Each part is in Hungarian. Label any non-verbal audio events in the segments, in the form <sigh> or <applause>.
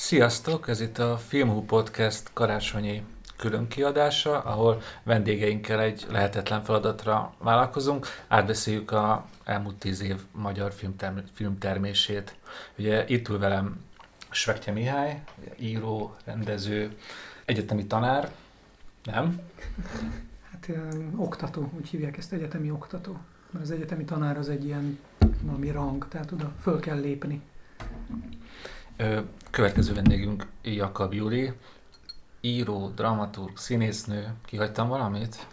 Sziasztok! Ez itt a Filmhú Podcast karácsonyi különkiadása, ahol vendégeinkkel egy lehetetlen feladatra vállalkozunk. Átbeszéljük a elmúlt tíz év magyar filmterm- filmtermését. Ugye itt ül velem Svekje Mihály, író, rendező, egyetemi tanár, nem? Hát ilyen, oktató, úgy hívják ezt, egyetemi oktató. Mert az egyetemi tanár az egy ilyen valami rang, tehát oda föl kell lépni. Következő vendégünk Jakab Júli, író, dramaturg, színésznő. Kihagytam valamit?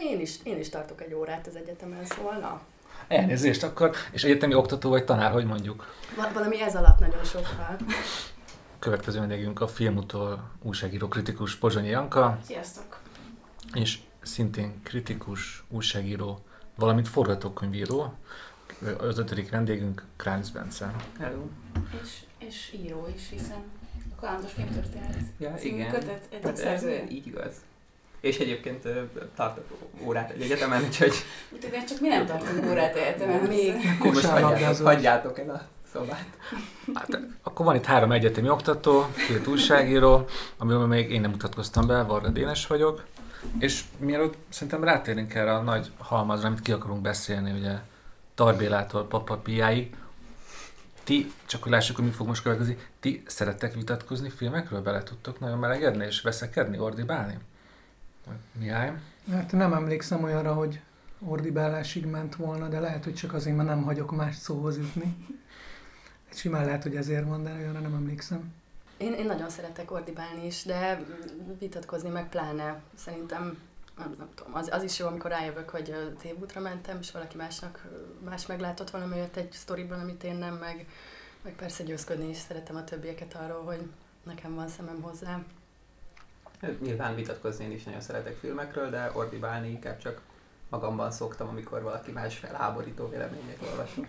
Én is, én is tartok egy órát az egyetemen, szóval na. Elnézést akkor, és egyetemi oktató vagy tanár, hogy mondjuk? Va- valami ez alatt nagyon sokkal. Következő vendégünk a filmutól újságíró kritikus Pozsonyi Janka, Sziasztok! és szintén kritikus, újságíró, valamint forgatókönyvíró. Az ötödik vendégünk Kránisz Bence. Hello. És, és író is, hiszen a kalandos filmtörténet Ja, igen. kötet egyik Hát ez így igaz. És egyébként tartok órát egy egyetemen, úgyhogy Úgyhogy csak mi nem tartunk órát egyetemen még. most hagyjátok, Kosárlabdázó. hagyjátok el a szobát. Hát, akkor van itt három egyetemi oktató, két újságíró, amiben még én nem mutatkoztam be, Varga Dénes vagyok. És mielőtt szerintem rátérnénk erre a nagy halmazra, amit ki akarunk beszélni, ugye Tarbélától Papa Piáig, ti, csak hogy lássuk, hogy mi fog most következni, ti szerettek vitatkozni filmekről? Bele tudtok nagyon melegedni és veszekedni, ordibálni? Mihály? Hát nem emlékszem olyanra, hogy ordibálásig ment volna, de lehet, hogy csak azért, mert nem hagyok más szóhoz jutni. Simán lehet, hogy ezért van, de olyanra nem emlékszem. Én, én nagyon szeretek ordibálni is, de vitatkozni meg pláne. Szerintem nem, nem tudom, az, az is jó, amikor rájövök, hogy tévútra mentem, és valaki másnak más meglátott valami olyat egy sztoriban, amit én nem, meg, meg persze győzködni is szeretem a többieket arról, hogy nekem van szemem hozzá. Nyilván vitatkozni én is nagyon szeretek filmekről, de ordibálni inkább csak magamban szoktam, amikor valaki más felháborító véleményét olvasom.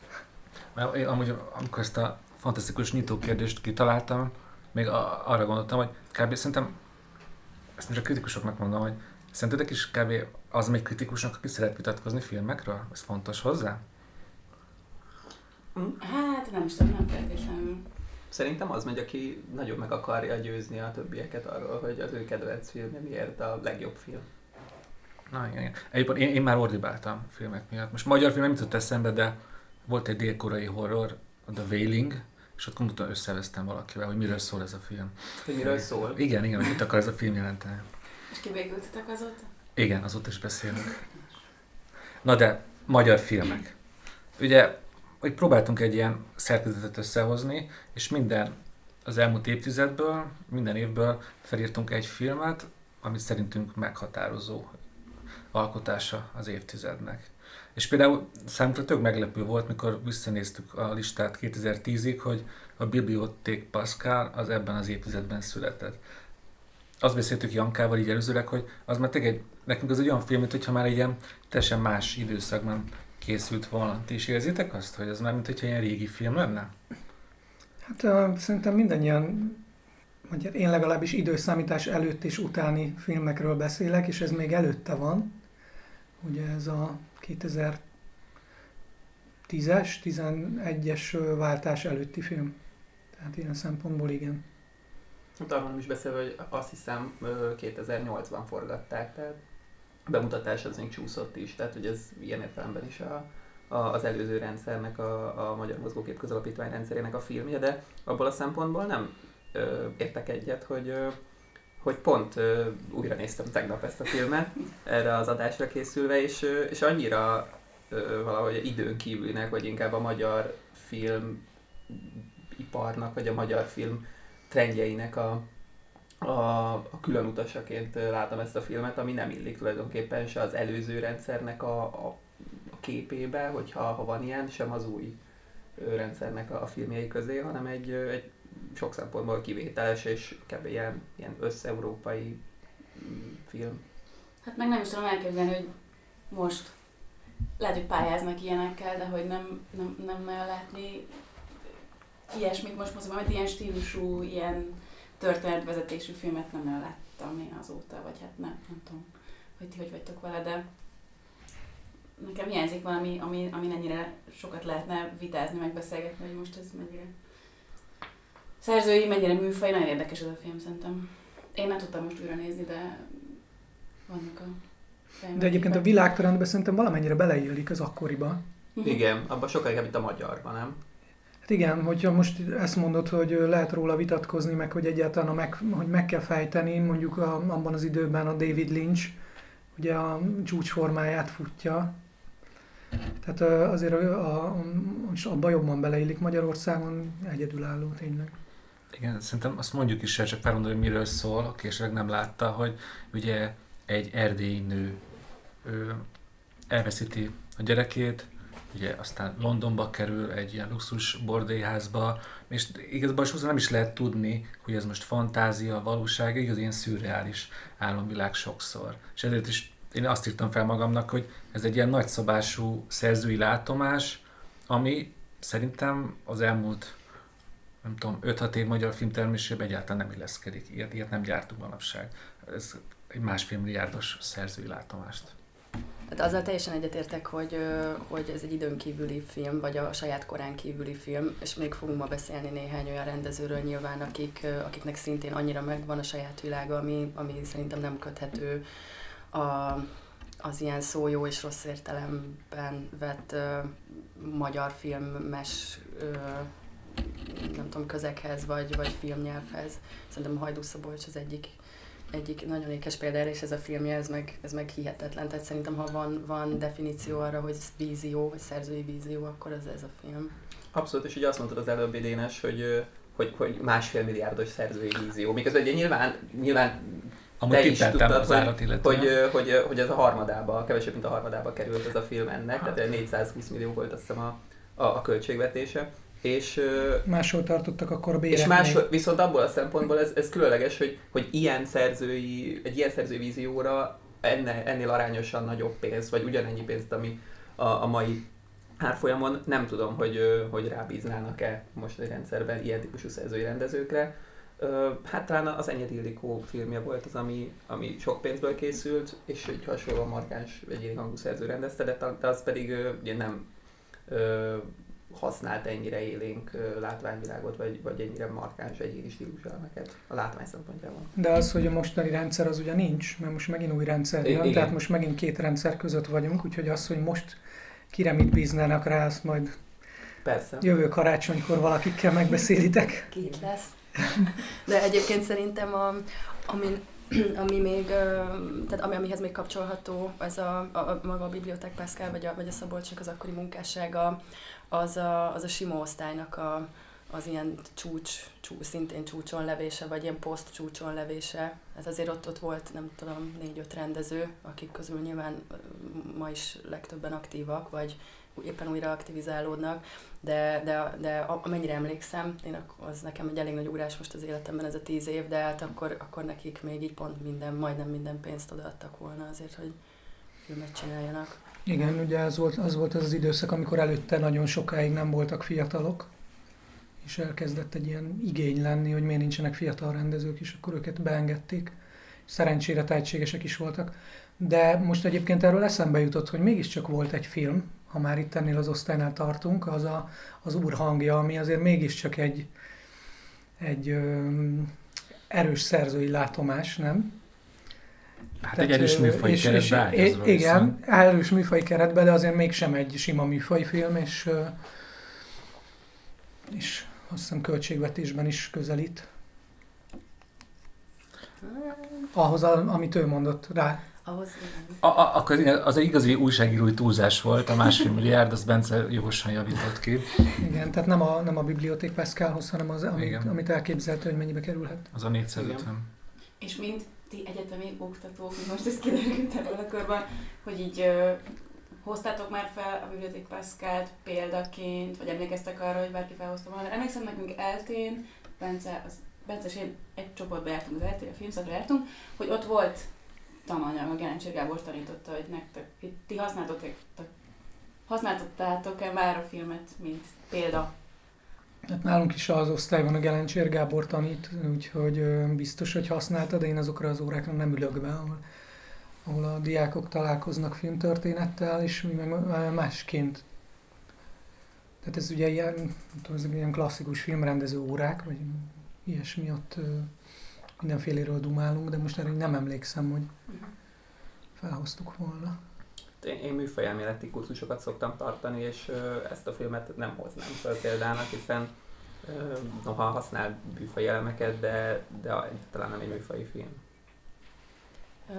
<laughs> Mert én amúgy, amikor ezt a fantasztikus nyitó kérdést kitaláltam, még a, arra gondoltam, hogy kb. szerintem, ezt most a kritikusoknak mondom, hogy szerintetek is kb. az még kritikusnak, aki szeret vitatkozni filmekről? Ez fontos hozzá? Hát nem is tudom, nem feltétlenül. Szerintem az megy, aki nagyon meg akarja győzni a többieket arról, hogy az ő kedvenc filmje miért a legjobb film. Na igen, igen. Egyébként én, én már ordibáltam filmek miatt. Most magyar film nem jutott eszembe, de volt egy dél-koreai horror, a The Wailing, és ott konkrétan összeveztem valakivel, hogy miről szól ez a film. Hogy miről szól? Igen, igen, hogy mit akar ez a film jelenteni. És kivégültetek azóta? Igen, azóta is beszélünk. Na de, magyar filmek. Ugye, hogy próbáltunk egy ilyen szerkezetet összehozni, és minden az elmúlt évtizedből, minden évből felírtunk egy filmet, amit szerintünk meghatározó alkotása az évtizednek. És például számunkra tök meglepő volt, mikor visszanéztük a listát 2010-ig, hogy a Bibliothèque Pascal az ebben az évtizedben született. Azt beszéltük Jankával így előzőleg, hogy az már tényleg egy, nekünk az egy olyan film, mint hogyha már egy ilyen teljesen más időszakban készült volna. Ti is érzitek azt, hogy ez már mint hogyha ilyen régi film lenne? Hát uh, szerintem mindannyian, vagy hát én legalábbis időszámítás előtt és utáni filmekről beszélek, és ez még előtte van. Ugye ez a 2010-es, 11-es ö, váltás előtti film. Tehát ilyen szempontból igen. Hát arról is beszélve, hogy azt hiszem ö, 2008-ban forgatták, tehát bemutatás az még csúszott is, tehát hogy ez ilyen értelemben is a, a, az előző rendszernek, a, a Magyar Mozgókép Közalapítvány rendszerének a filmje, de abból a szempontból nem ö, értek egyet, hogy ö, hogy pont ö, újra néztem tegnap ezt a filmet, erre az adásra készülve, és, ö, és annyira ö, valahogy időn kívülnek, vagy inkább a magyar film iparnak, vagy a magyar film trendjeinek a, a, a külön utasaként látom ezt a filmet, ami nem illik tulajdonképpen se az előző rendszernek a, a, a képébe, hogyha ha van ilyen, sem az új rendszernek a, a filmjei közé, hanem egy, egy sok szempontból kivételes és kb. ilyen, ilyen összeurópai mm, film. Hát meg nem is tudom elképzelni, hogy most lehet, hogy pályáznak ilyenekkel, de hogy nem, nem, nem nagyon látni ilyesmit most mozgom, hogy ilyen stílusú, ilyen történetvezetésű filmet nem nagyon láttam én azóta, vagy hát nem, nem tudom, hogy ti hogy vagytok vele, de nekem hiányzik valami, ami, ami ennyire sokat lehetne vitázni, megbeszélgetni, hogy most ez mennyire szerzői, mennyire műfaj, nagyon érdekes ez a film szerintem. Én nem tudtam most újra nézni, de vannak a De egyébként a világtrendben szerintem valamennyire beleillik az akkoriba. Mhm. Igen, abban sokkal inkább, mint a magyarban, nem? Hát igen, hogyha most ezt mondod, hogy lehet róla vitatkozni, meg hogy egyáltalán a meg, hogy meg kell fejteni, mondjuk a, abban az időben a David Lynch ugye a csúcsformáját futja. Tehát azért a, a, a, abban jobban beleillik Magyarországon egyedülálló tényleg. Igen, szerintem azt mondjuk is csak mondani, hogy miről szól, aki esetleg nem látta, hogy ugye egy erdélyi nő ő elveszíti a gyerekét, ugye aztán Londonba kerül egy ilyen luxus bordélyházba, és igazából sokszor nem is lehet tudni, hogy ez most fantázia, valóság, igaz, ilyen szürreális álomvilág sokszor. És ezért is én azt írtam fel magamnak, hogy ez egy ilyen nagyszabású szerzői látomás, ami szerintem az elmúlt nem tudom, 5-6 év magyar filmtermésében egyáltalán nem illeszkedik. Ilyet, ilyet nem gyártunk manapság. Ez egy másfél milliárdos szerzői látomást. Hát azzal teljesen egyetértek, hogy, hogy ez egy időn kívüli film, vagy a saját korán kívüli film, és még fogunk ma beszélni néhány olyan rendezőről nyilván, akik, akiknek szintén annyira megvan a saját világa, ami, ami szerintem nem köthető a, az ilyen szó jó és rossz értelemben vett ö, magyar filmes ö, nem tudom, közeghez, vagy, vagy filmnyelvhez. Szerintem a Hajdú Szabolcs az egyik egyik nagyon ékes példa erre, és ez a filmje, ez meg, ez meg hihetetlen. Tehát szerintem, ha van, van definíció arra, hogy ez vízió, vagy szerzői vízió, akkor ez ez a film. Abszolút, és ugye azt mondtad az előbb Dénes, hogy, hogy, hogy másfél milliárdos szerzői vízió. Miközben ugye nyilván, nyilván Amúgy Te is tudtad, az árat illetően. hogy, hogy, hogy ez a harmadába, kevesebb, mint a harmadába került ez a film ennek, tehát 420 millió volt azt hiszem a, a, a költségvetése. És, Máshol tartottak akkor a és bérek más, még. viszont abból a szempontból ez, ez különleges, hogy, hogy ilyen szerzői, egy ilyen szerzői vízióra enne, ennél arányosan nagyobb pénz, vagy ugyanennyi pénzt, ami a, a mai árfolyamon, nem tudom, hogy, hogy rábíznának-e most egy rendszerben ilyen típusú szerzői rendezőkre. Hát talán az Enyedi Ildikó filmje volt az, ami, ami sok pénzből készült, és egy hasonlóan markáns egyéni hangú szerző rendezte, de, az pedig ugye nem használt ennyire élénk látványvilágot, vagy, vagy ennyire markáns egyéni stíluselemeket a látvány szempontjából. De az, hogy a mostani rendszer az ugye nincs, mert most megint új rendszer jön, igen. tehát most megint két rendszer között vagyunk, úgyhogy az, hogy most kire mit bíznának rá, azt majd Persze. jövő karácsonykor valakikkel megbeszélitek. Két lesz. De egyébként szerintem, a, ami, ami még, tehát ami, amihez még kapcsolható, ez a, a, a maga a Bibliotek Pascal, vagy a, vagy a Szabolcsnak az akkori munkássága, az a, az a sima osztálynak a, az ilyen csúcs, csúcs, szintén csúcson levése, vagy ilyen poszt csúcson levése. Ez azért ott, ott volt, nem tudom, négy-öt rendező, akik közül nyilván ma is legtöbben aktívak, vagy éppen újra aktivizálódnak, de, de, de amennyire emlékszem, én az nekem egy elég nagy ugrás most az életemben ez a tíz év, de hát akkor, akkor nekik még így pont minden, majdnem minden pénzt odaadtak volna azért, hogy filmet csináljanak. Igen, ugye az volt, az volt az az időszak, amikor előtte nagyon sokáig nem voltak fiatalok, és elkezdett egy ilyen igény lenni, hogy miért nincsenek fiatal rendezők, és akkor őket beengedték. Szerencsére tehetségesek is voltak. De most egyébként erről eszembe jutott, hogy mégiscsak volt egy film, ha már itt ennél az osztálynál tartunk, az a, az úr hangja, ami azért mégiscsak egy, egy ö, erős szerzői látomás, nem? Hát Tehát, egy erős ö, műfaj és- keretbe és- Igen, erős műfaj keretbe, de azért mégsem egy sima műfaj film, és, és azt hiszem költségvetésben is közelít. Ahhoz, amit ő mondott rá. Ahhoz igen. A, a, akkor igen, az egy igazi újságírói túlzás volt, a másfél milliárd, azt Bence jogosan javított ki. Igen, tehát nem a, nem a biblioték Pascalhoz, hanem az, amit, Igen. amit elképzelte, hogy mennyibe kerülhet. Az a 450. És mint ti egyetemi oktatók, most ez kiderült ebben a körben, hogy így ö, hoztátok már fel a Biblioték Pascalt példaként, vagy emlékeztek arra, hogy bárki felhozta volna. Emlékszem nekünk eltén, Bence, az, Bence és én egy csoportba jártunk az eltén, a filmszakra jártunk, hogy ott volt tananyag, a Gerencsér Gábor tanította, hogy nektek, ti használtatok, használtattátok-e már a filmet, mint példa? Hát nálunk is az osztályban a Gelencsér Gábor tanít, úgyhogy biztos, hogy használta, de én azokra az órákra nem ülök be, ahol, ahol a diákok találkoznak filmtörténettel, és mi meg másként. Tehát ez ugye ilyen, tudom, ezek ilyen klasszikus filmrendező órák, vagy ilyesmi, ott mindenféléről dumálunk, de most erre nem emlékszem, hogy felhoztuk volna. Én, én műfajelméleti kurzusokat szoktam tartani, és ezt a filmet nem hoznám fel példának, hiszen noha használ műfaj de, de talán nem egy műfai film.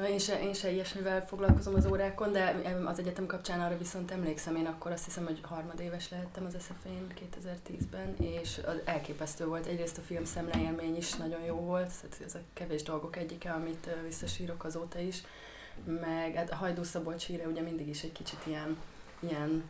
Én se, én se ilyesmivel foglalkozom az órákon, de az egyetem kapcsán arra viszont emlékszem, én akkor azt hiszem, hogy harmadéves lehettem az SZF-én 2010-ben, és az elképesztő volt. Egyrészt a film szemleélmény is nagyon jó volt, ez a kevés dolgok egyike, amit visszasírok azóta is, meg hát Hajdú Szabolcs híre ugye mindig is egy kicsit ilyen, ilyen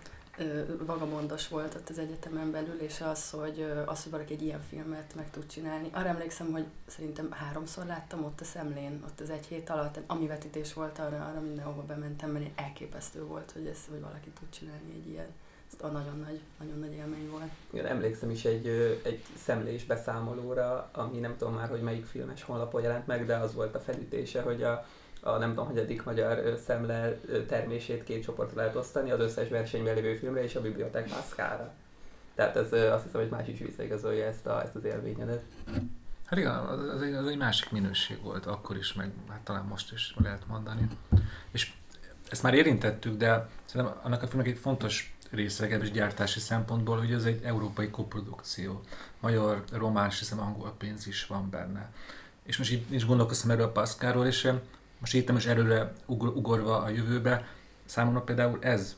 vagamondos volt ott az egyetemen belül, és az hogy, az, hogy valaki egy ilyen filmet meg tud csinálni. Arra emlékszem, hogy szerintem háromszor láttam ott a szemlén, ott az egy hét alatt, ami vetítés volt, arra, arra mindenhova bementem, mert elképesztő volt, hogy, ez, hogy valaki tud csinálni egy ilyen. A nagyon nagy, nagyon nagy élmény volt. Igen, emlékszem is egy, egy szemlés beszámolóra, ami nem tudom már, hogy melyik filmes honlapon jelent meg, de az volt a felütése, hogy a a nem tudom, eddig magyar szemle termését két csoportra lehet osztani, az összes versenyben lévő filmre és a bibliotek maszkára. Tehát ez azt hiszem, hogy más is visszaigazolja ezt, a, ezt az élményedet. Hát igen, az egy, az egy másik minőség volt akkor is, meg hát talán most is lehet mondani. És ezt már érintettük, de szerintem annak a filmnek egy fontos része, legalábbis gyártási szempontból, hogy ez egy európai koprodukció. Magyar, román, hiszem angol pénz is van benne. És most így is gondolkoztam erről a Pascalról, és most írtam is előre ugorva a jövőbe, számomra például ez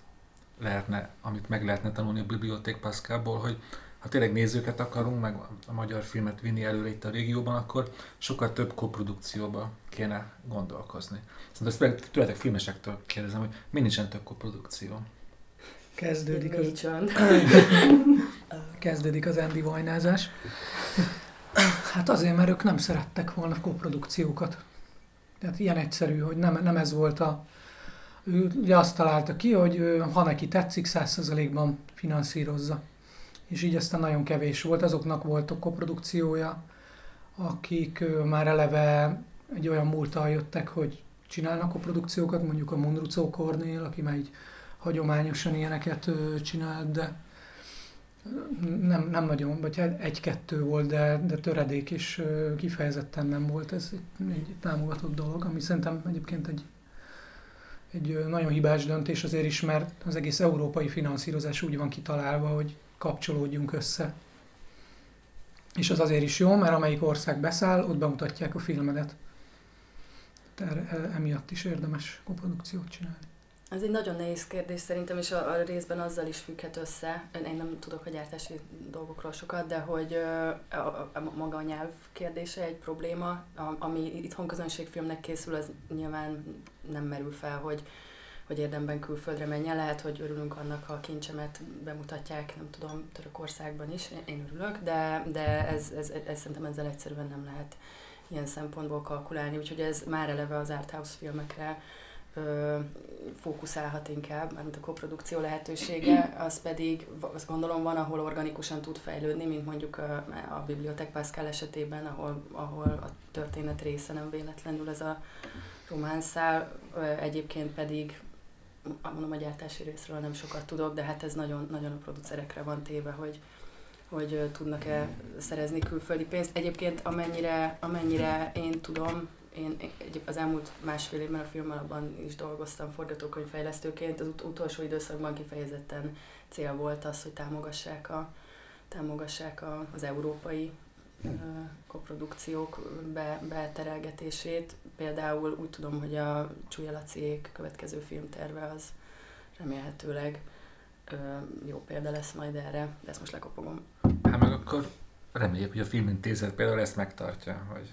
lehetne, amit meg lehetne tanulni a Biblioték Pascalból, hogy ha tényleg nézőket akarunk, meg a magyar filmet vinni előre itt a régióban, akkor sokkal több koprodukcióba kéne gondolkozni. Szerintem ezt tőletek filmesektől kérdezem, hogy mi nincsen több koprodukció? Kezdődik az, <laughs> kezdődik az Andy Vajnázás. Hát azért, mert ők nem szerettek volna koprodukciókat. Tehát ilyen egyszerű, hogy nem, nem ez volt a... Ő ugye azt találta ki, hogy ha neki tetszik, 100%-ban finanszírozza. És így aztán nagyon kevés volt. Azoknak volt a koprodukciója, akik már eleve egy olyan múltal jöttek, hogy csinálnak koprodukciókat, mondjuk a Mundrucó Kornél, aki már így hagyományosan ilyeneket csinált, de nem, nem nagyon, vagy hát egy-kettő volt, de, de töredék is kifejezetten nem volt. Ez egy, egy támogatott dolog, ami szerintem egyébként egy, egy nagyon hibás döntés azért is, mert az egész európai finanszírozás úgy van kitalálva, hogy kapcsolódjunk össze. És az azért is jó, mert amelyik ország beszáll, ott bemutatják a filmedet. Tehát emiatt is érdemes koprodukciót csinálni. Ez egy nagyon nehéz kérdés szerintem, és a, a részben azzal is függhet össze. Én nem tudok a gyártási dolgokról sokat, de hogy a, a, a maga a nyelv kérdése egy probléma, a, ami itthon közönségfilmnek készül, az nyilván nem merül fel, hogy, hogy érdemben külföldre menjen. Lehet, hogy örülünk annak, ha a kincsemet bemutatják, nem tudom, Törökországban is, én örülök, de, de ez, ez, ez, ez szerintem ezzel egyszerűen nem lehet ilyen szempontból kalkulálni, úgyhogy ez már eleve az arthouse filmekre ö, fókuszálhat inkább, mármint a koprodukció lehetősége, az pedig azt gondolom van, ahol organikusan tud fejlődni, mint mondjuk a, a Bibliotek Pascal esetében, ahol, ahol a történet része nem véletlenül ez a románszál, egyébként pedig mondom a gyártási részről nem sokat tudok, de hát ez nagyon, nagyon a producerekre van téve, hogy, hogy tudnak-e szerezni külföldi pénzt. Egyébként amennyire, amennyire én tudom, én az elmúlt másfél évben a filmalapban is dolgoztam forgatókönyvfejlesztőként, az ut- utolsó időszakban kifejezetten cél volt az, hogy támogassák, a, támogassák a, az európai koprodukciók be, beterelgetését. Például úgy tudom, hogy a Csúlya Laciék következő filmterve az remélhetőleg uh, jó példa lesz majd erre, de ezt most lekopogom. Hát meg akkor reméljük, hogy a filmintézet például ezt megtartja, hogy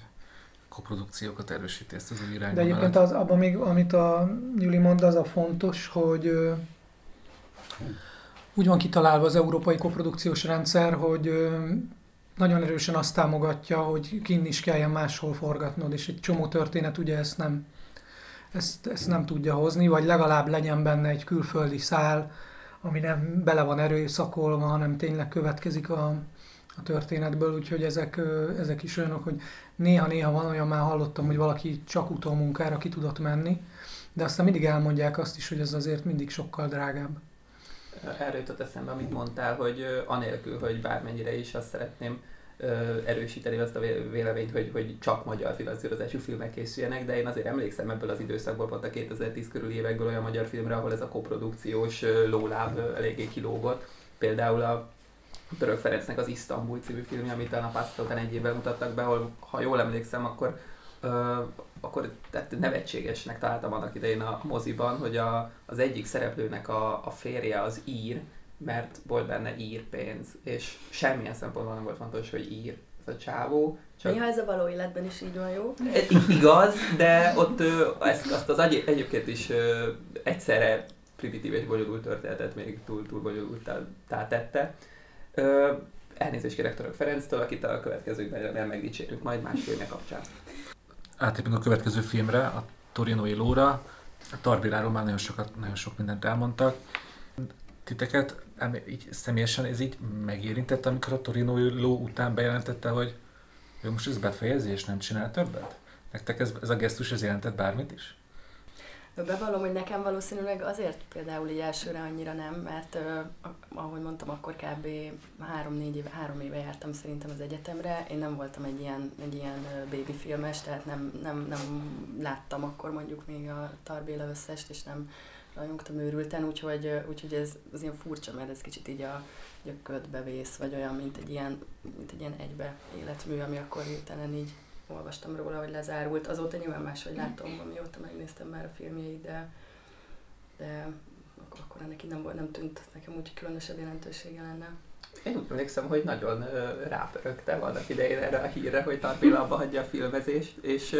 koprodukciókat erősíti ezt az új irányba. De egyébként az, abban még, amit a Juli mond, az a fontos, hogy úgy van kitalálva az európai koprodukciós rendszer, hogy nagyon erősen azt támogatja, hogy kinn is kelljen máshol forgatnod, és egy csomó történet ugye ezt nem, ezt, ezt nem tudja hozni, vagy legalább legyen benne egy külföldi szál, ami nem bele van erőszakolva, hanem tényleg következik a, a történetből, úgyhogy ezek, ezek is olyanok, hogy néha-néha van olyan, már hallottam, hogy valaki csak utómunkára ki tudott menni, de aztán mindig elmondják azt is, hogy ez azért mindig sokkal drágább. Erre jutott eszembe, amit mondtál, hogy anélkül, hogy bármennyire is azt szeretném erősíteni azt a véleményt, hogy, hogy csak magyar finanszírozású filmek készüljenek, de én azért emlékszem ebből az időszakból, pont a 2010 körüli évekből olyan magyar filmre, ahol ez a koprodukciós lóláb eléggé kilógott. Például a Török Ferencnek az Isztambul című filmje, amit a Napászta után egy évvel mutattak be, ahol, ha jól emlékszem, akkor ö, akkor tehát nevetségesnek találtam annak idején a moziban, hogy a, az egyik szereplőnek a, a férje az ír, mert volt benne ír pénz, és semmilyen szempontból nem volt fontos, hogy ír ez a csávó. Csak... Néha ez a való életben is így van, jó? E, igaz, de ott ö, ezt, azt az egy, egyébként is ö, egyszerre primitív és bonyolult történetet még túl, túl bonyolultá tette. Ö, elnézést kérek Török Ferenctől, akit a következőkben megdicsérünk majd más filmje kapcsán. Átépünk a következő filmre, a Torinoi Lóra. A Tarbiláról már nagyon, sokat, nagyon sok mindent elmondtak. Titeket így személyesen ez így megérintette, amikor a Torinoi Ló után bejelentette, hogy ő most ez befejezés, nem csinál többet? Nektek ez, ez a gesztus ez jelentett bármit is? Bevallom, hogy nekem valószínűleg azért például így elsőre annyira nem, mert ahogy mondtam, akkor kb. három-négy éve, három éve jártam szerintem az egyetemre. Én nem voltam egy ilyen, egy ilyen baby filmes, tehát nem, nem, nem láttam akkor mondjuk még a Tarbéla összest, és nem rajongtam őrülten, úgyhogy, úgyhogy ez az ilyen furcsa, mert ez kicsit így a, így a ködbe vész, vagy olyan, mint egy ilyen, mint egy ilyen egybe életmű, ami akkor hirtelen így olvastam róla, hogy lezárult. Azóta nyilván máshogy látom, amióta megnéztem már a filmjeit, de, de akkor, akkor így nem, nem tűnt nekem úgy különösebb jelentősége lenne. Én úgy emlékszem, hogy nagyon rápörögtem annak idején erre a hírre, hogy Tarpéla abba hagyja a filmezést, és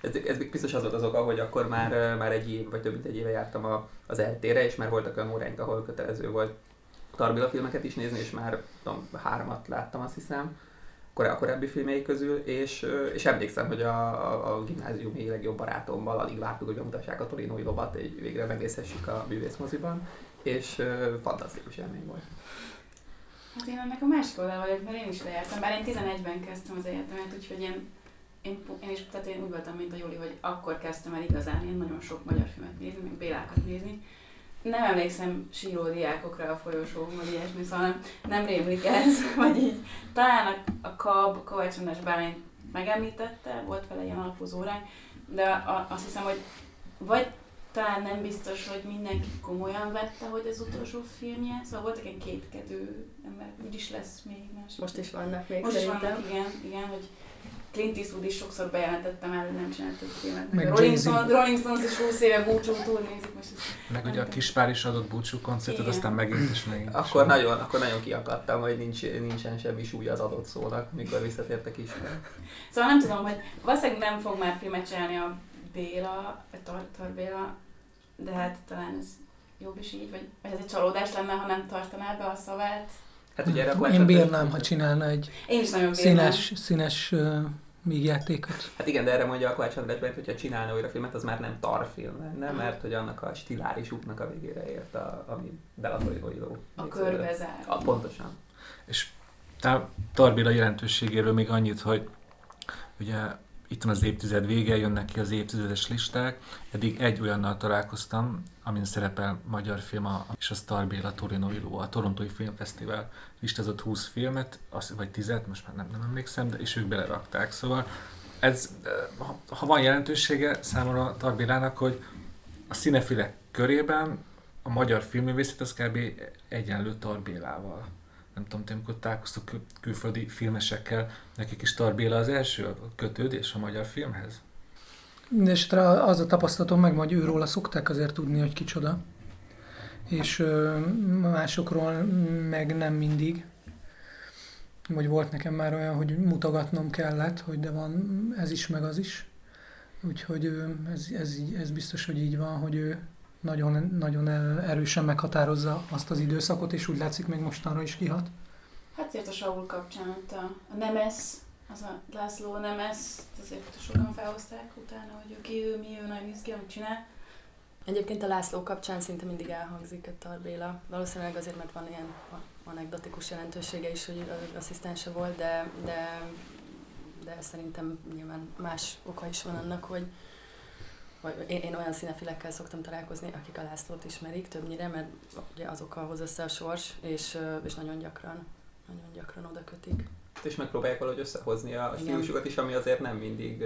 ez, ez biztos az volt az oka, hogy akkor már, már egy év, vagy több mint egy éve jártam a, az eltére, és már voltak olyan óráink, ahol kötelező volt Tarbila filmeket is nézni, és már tudom, háromat láttam, azt hiszem a korábbi filmjei közül, és, és emlékszem, hogy a, a, gimnáziumi legjobb barátommal alig vártuk, hogy bemutassák a Torinói lovat, egy végre megnézhessük a művészmoziban, és uh, fantasztikus élmény volt. Hát én ennek a másik oldal vagyok, mert én is lejártam, bár én 11-ben kezdtem az egyetemet, úgyhogy én, én, én is, tehát én úgy voltam, mint a Júli, hogy akkor kezdtem el igazán én nagyon sok magyar filmet nézni, meg Bélákat nézni, nem emlékszem síró diákokra a folyosón, vagy ilyesmi, szóval nem, nem rémlik ez, <laughs> vagy így. Talán a, a KAB, Kovács András Bálint megemlítette, volt vele ilyen alapozó óránk, de a, azt hiszem, hogy vagy talán nem biztos, hogy mindenki komolyan vette, hogy az utolsó filmje, szóval voltak egy kétkedő ember, úgyis lesz még más. Most is vannak még Most szerintem. is vannak, igen, igen, hogy Clint Eastwood is sokszor bejelentette már, hogy nem csinált több filmet. Meg Rolling, Stone, Rolling Stones is 20 éve búcsú túl nézik most. Meg ugye a Kispár is adott búcsú koncertet, aztán megint is megint. Akkor nagyon, akkor nagyon kiakadtam, hogy nincs, nincsen semmi súly az adott szónak, mikor visszatért a Kispár. Szóval nem tudom, hogy valószínűleg nem fog már filmet csinálni a Béla, a Tartar Béla, de hát talán ez jobb is így, vagy, vagy ez egy csalódás lenne, ha nem tartaná be a szavát. Hát ugye erre Én bírnám, ha csinálna egy Én is nagyon színes, színes uh, vígjátékot. Hát igen, de erre mondja a Kovács András Bent, hogyha csinálna újra filmet, az már nem tarfilm lenne, mert hogy annak a stiláris útnak a végére ért, a, ami Belatoló A körbe zár. A, pontosan. És Tarbéla jelentőségéről még annyit, hogy ugye itt van az évtized vége, jönnek ki az évtizedes listák. Eddig egy olyannal találkoztam, amin szerepel magyar film, a, és a Star Béla Torino Illó, a Torontói Filmfesztivál listázott 20 filmet, az, vagy 10 most már nem, nem emlékszem, de és ők belerakták. Szóval ez, ha van jelentősége számomra Tarbélának, hogy a színefilek körében a magyar filmművészet az kb. egyenlő Tarbélával nem tudom, te amikor találkoztok kül- külföldi filmesekkel, nekik is Tarbéla az első kötődés a magyar filmhez? És az a tapasztalatom meg, hogy őróla szokták azért tudni, hogy kicsoda. És másokról meg nem mindig. Vagy volt nekem már olyan, hogy mutogatnom kellett, hogy de van ez is, meg az is. Úgyhogy ez, ez, ez biztos, hogy így van, hogy ő nagyon, nagyon erősen meghatározza azt az időszakot, és úgy látszik még mostanra is kihat. Hát azért a Saul kapcsán a, a Nemes, az a László Nemes, azért sokan felhozták utána, hogy ő ki, ő, mi, ő nagyon izgi, amit csinál. Egyébként a László kapcsán szinte mindig elhangzik a Tarbéla. Valószínűleg azért, mert van ilyen anekdotikus jelentősége is, hogy asszisztense volt, de, de, de szerintem nyilván más oka is van annak, hogy, vagy én, én olyan színefilekkel szoktam találkozni, akik a Lászlót ismerik többnyire, mert ugye azokkal hoz össze a sors, és, és nagyon gyakran, nagyon gyakran oda kötik. és megpróbálják valahogy összehozni a stílusokat is, ami azért nem mindig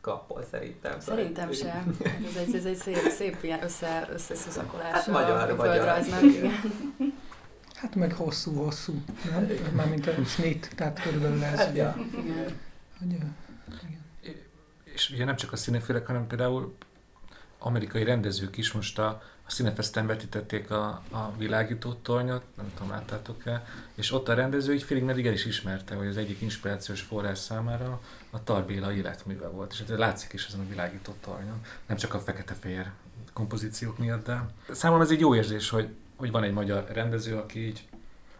kappol szerintem. Szerintem sem. Hát ez egy, ez egy szép, szép ilyen össze, összeszuszakolás hát magyar, a földrajznak. Hát meg hosszú-hosszú, nem? Mármint a snit, tehát körülbelül ez. Hát, ja. igen. Igen. És ugye nem csak a színefélek, hanem például amerikai rendezők is most a, a Cinefesten vetítették a, a világító tornyot, nem tudom, láttátok-e, és ott a rendező így félig meddig el is ismerte, hogy az egyik inspirációs forrás számára a Tarbéla életműve volt, és ez látszik is ezen a világító tornyon, nem csak a fekete-fehér kompozíciók miatt, de számomra ez egy jó érzés, hogy, hogy van egy magyar rendező, aki így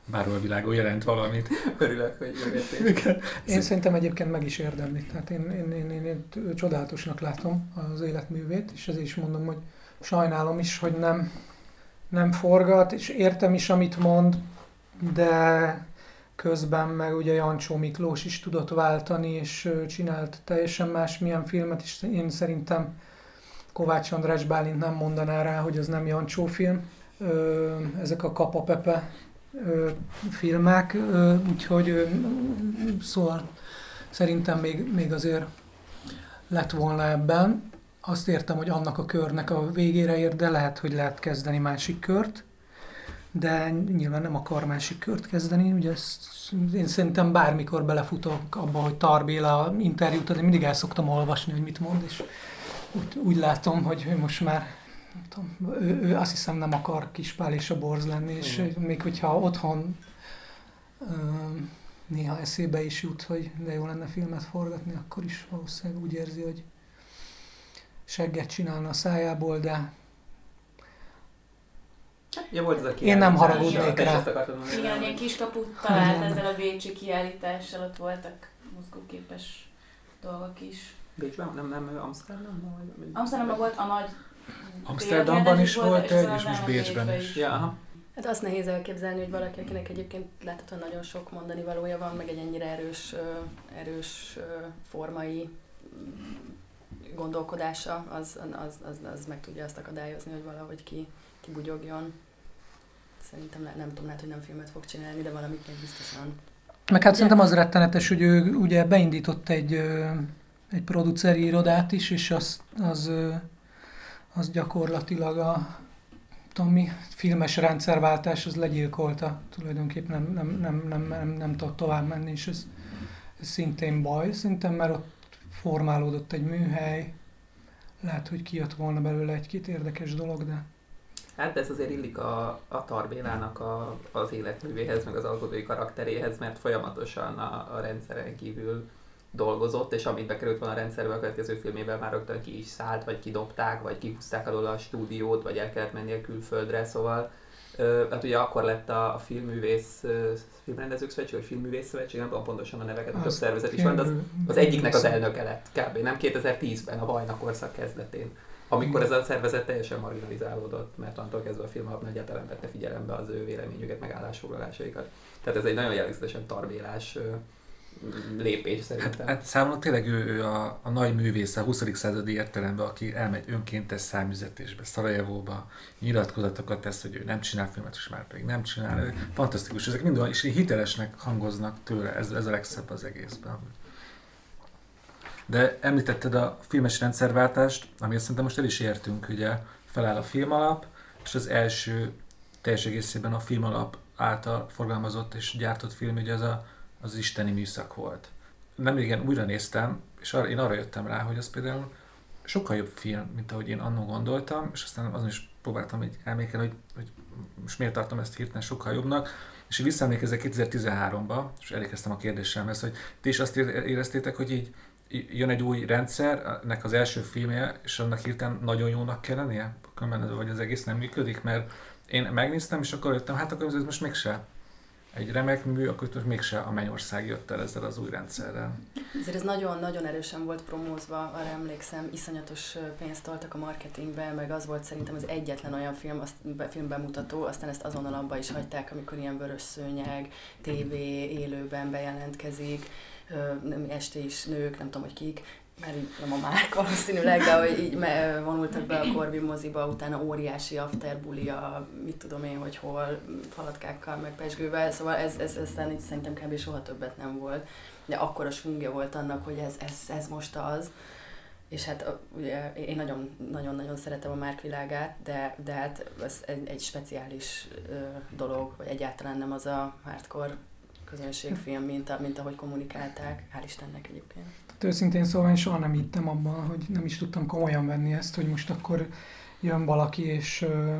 bárhol a világon jelent valamit. Örülök, hogy jöttél. Én szerintem egyébként meg is érdemli. Tehát én, én, én, én, én csodálatosnak látom az életművét, és ezért is mondom, hogy sajnálom is, hogy nem, nem forgat, és értem is, amit mond, de közben meg ugye Jancsó Miklós is tudott váltani, és csinált teljesen más milyen filmet, és én szerintem Kovács András Bálint nem mondaná rá, hogy az nem Jancsó film. Ezek a Kapa Pepe filmek, úgyhogy szóval szerintem még, még azért lett volna ebben. Azt értem, hogy annak a körnek a végére ér, de lehet, hogy lehet kezdeni másik kört, de nyilván nem akar másik kört kezdeni. Ugye ezt, én szerintem bármikor belefutok abba, hogy Tarbéla interjút, de mindig el szoktam olvasni, hogy mit mond, és úgy, úgy látom, hogy most már tudom, ő, ő azt hiszem nem akar kispál és a borz lenni, és Igen. még hogyha otthon ö, néha eszébe is jut, hogy de jó lenne filmet forgatni, akkor is valószínűleg úgy érzi, hogy segget csinálna a szájából, de Ja, volt ez a Én nem haragudnék rá. Igen, ilyen kiskaput talált ezzel a Bécsi kiállítással, ott voltak mozgóképes dolgok is. Bécsben? Nem, nem Amsterdamban? Amsterdamban volt a nagy Amsterdamban is volt egy, és most Bécsben is. Ja, Hát azt nehéz elképzelni, hogy valaki, akinek egyébként láthatóan nagyon sok mondani valója van, meg egy ennyire erős, erős formai gondolkodása, az, az, az, az meg tudja azt akadályozni, hogy valahogy ki, kibugyogjon. Szerintem nem tudom, lehet, hogy nem filmet fog csinálni, de valamit még biztosan. Meg hát szerintem az rettenetes, hogy ő ugye beindított egy, egy produceri irodát is, és az, az, az gyakorlatilag a tudom filmes rendszerváltás, az legyilkolta. Tulajdonképpen nem, nem, nem, nem, nem, nem tudott tovább menni, és ez, ez szintén baj, szerintem, mert ott formálódott egy műhely, lehet, hogy kijött volna belőle egy-két érdekes dolog, de... Hát ez azért illik a, a Tarbélának a, az életművéhez, meg az alkotói karakteréhez, mert folyamatosan a, a rendszeren kívül dolgozott, és amit bekerült volna a rendszerbe a következő filmében már rögtön ki is szállt, vagy kidobták, vagy kihúzták alól a stúdiót, vagy el kellett menni a külföldre, szóval hát ugye akkor lett a, a filmművész, filmrendezők szövetség, vagy filmművész szövetség, nem tudom pontosan a neveket, több szervezet is van, de az, az egyiknek az elnöke lett kb. nem 2010-ben, a Vajna korszak kezdetén. Amikor ez a szervezet teljesen marginalizálódott, mert attól kezdve a film egyáltalán vette figyelembe az ő véleményüket, meg állásfoglalásaikat. Tehát ez egy nagyon jellegzetesen tarbélás lépés szerintem. Hát, hát számomra tényleg ő, ő a, a nagy művész a 20. századi értelemben, aki elmegy önkéntes számüzetésbe, Szarajevóba, nyilatkozatokat tesz, hogy ő nem csinál filmet, és már pedig nem csinál. Fantasztikus, ezek mind és hitelesnek hangoznak tőle, ez, ez a legszebb az egészben. De említetted a filmes rendszerváltást, ami szerintem most el is értünk, ugye feláll a filmalap, és az első teljes egészében a filmalap által forgalmazott és gyártott film, ugye az a az isteni műszak volt. Nem igen újra néztem, és arra, én arra jöttem rá, hogy az például sokkal jobb film, mint ahogy én annó gondoltam, és aztán azon is próbáltam egy elmékelni, hogy, hogy most miért tartom ezt hirtelen sokkal jobbnak, és visszaemlékezek 2013-ba, és elérkeztem a kérdésemhez, hogy ti is azt éreztétek, hogy így jön egy új rendszer, nek az első filmje, és annak hirtelen nagyon jónak kell lennie? Különben vagy az egész nem működik, mert én megnéztem, és akkor jöttem, hát akkor ez most mégse egy remek mű, akkor most mégse a Mennyország jött el ezzel az új rendszerrel. Ezért ez nagyon-nagyon erősen volt promózva, arra emlékszem, iszonyatos pénzt toltak a marketingbe, meg az volt szerintem az egyetlen olyan film, azt, filmbemutató, aztán ezt azonnal abba is hagyták, amikor ilyen vörös szőnyeg, tévé, élőben bejelentkezik, este is nők, nem tudom, hogy kik, mert így nem a márk valószínűleg, de hogy így vonultak be a Corvin moziba, utána óriási afterbuli a mit tudom én, hogy hol, falatkákkal, meg pesgővel, szóval ez, ez, ez szerintem kb. soha többet nem volt. De akkor a svungja volt annak, hogy ez, ez, ez most az. És hát ugye én nagyon-nagyon szeretem a Márk világát, de, de hát ez egy, egy speciális ö, dolog, vagy egyáltalán nem az a hardcore közönségfilm, mint, a, mint ahogy kommunikálták. Hál' Istennek egyébként. Hát őszintén szóval én soha nem hittem abban, hogy nem is tudtam komolyan venni ezt, hogy most akkor jön valaki, és ö,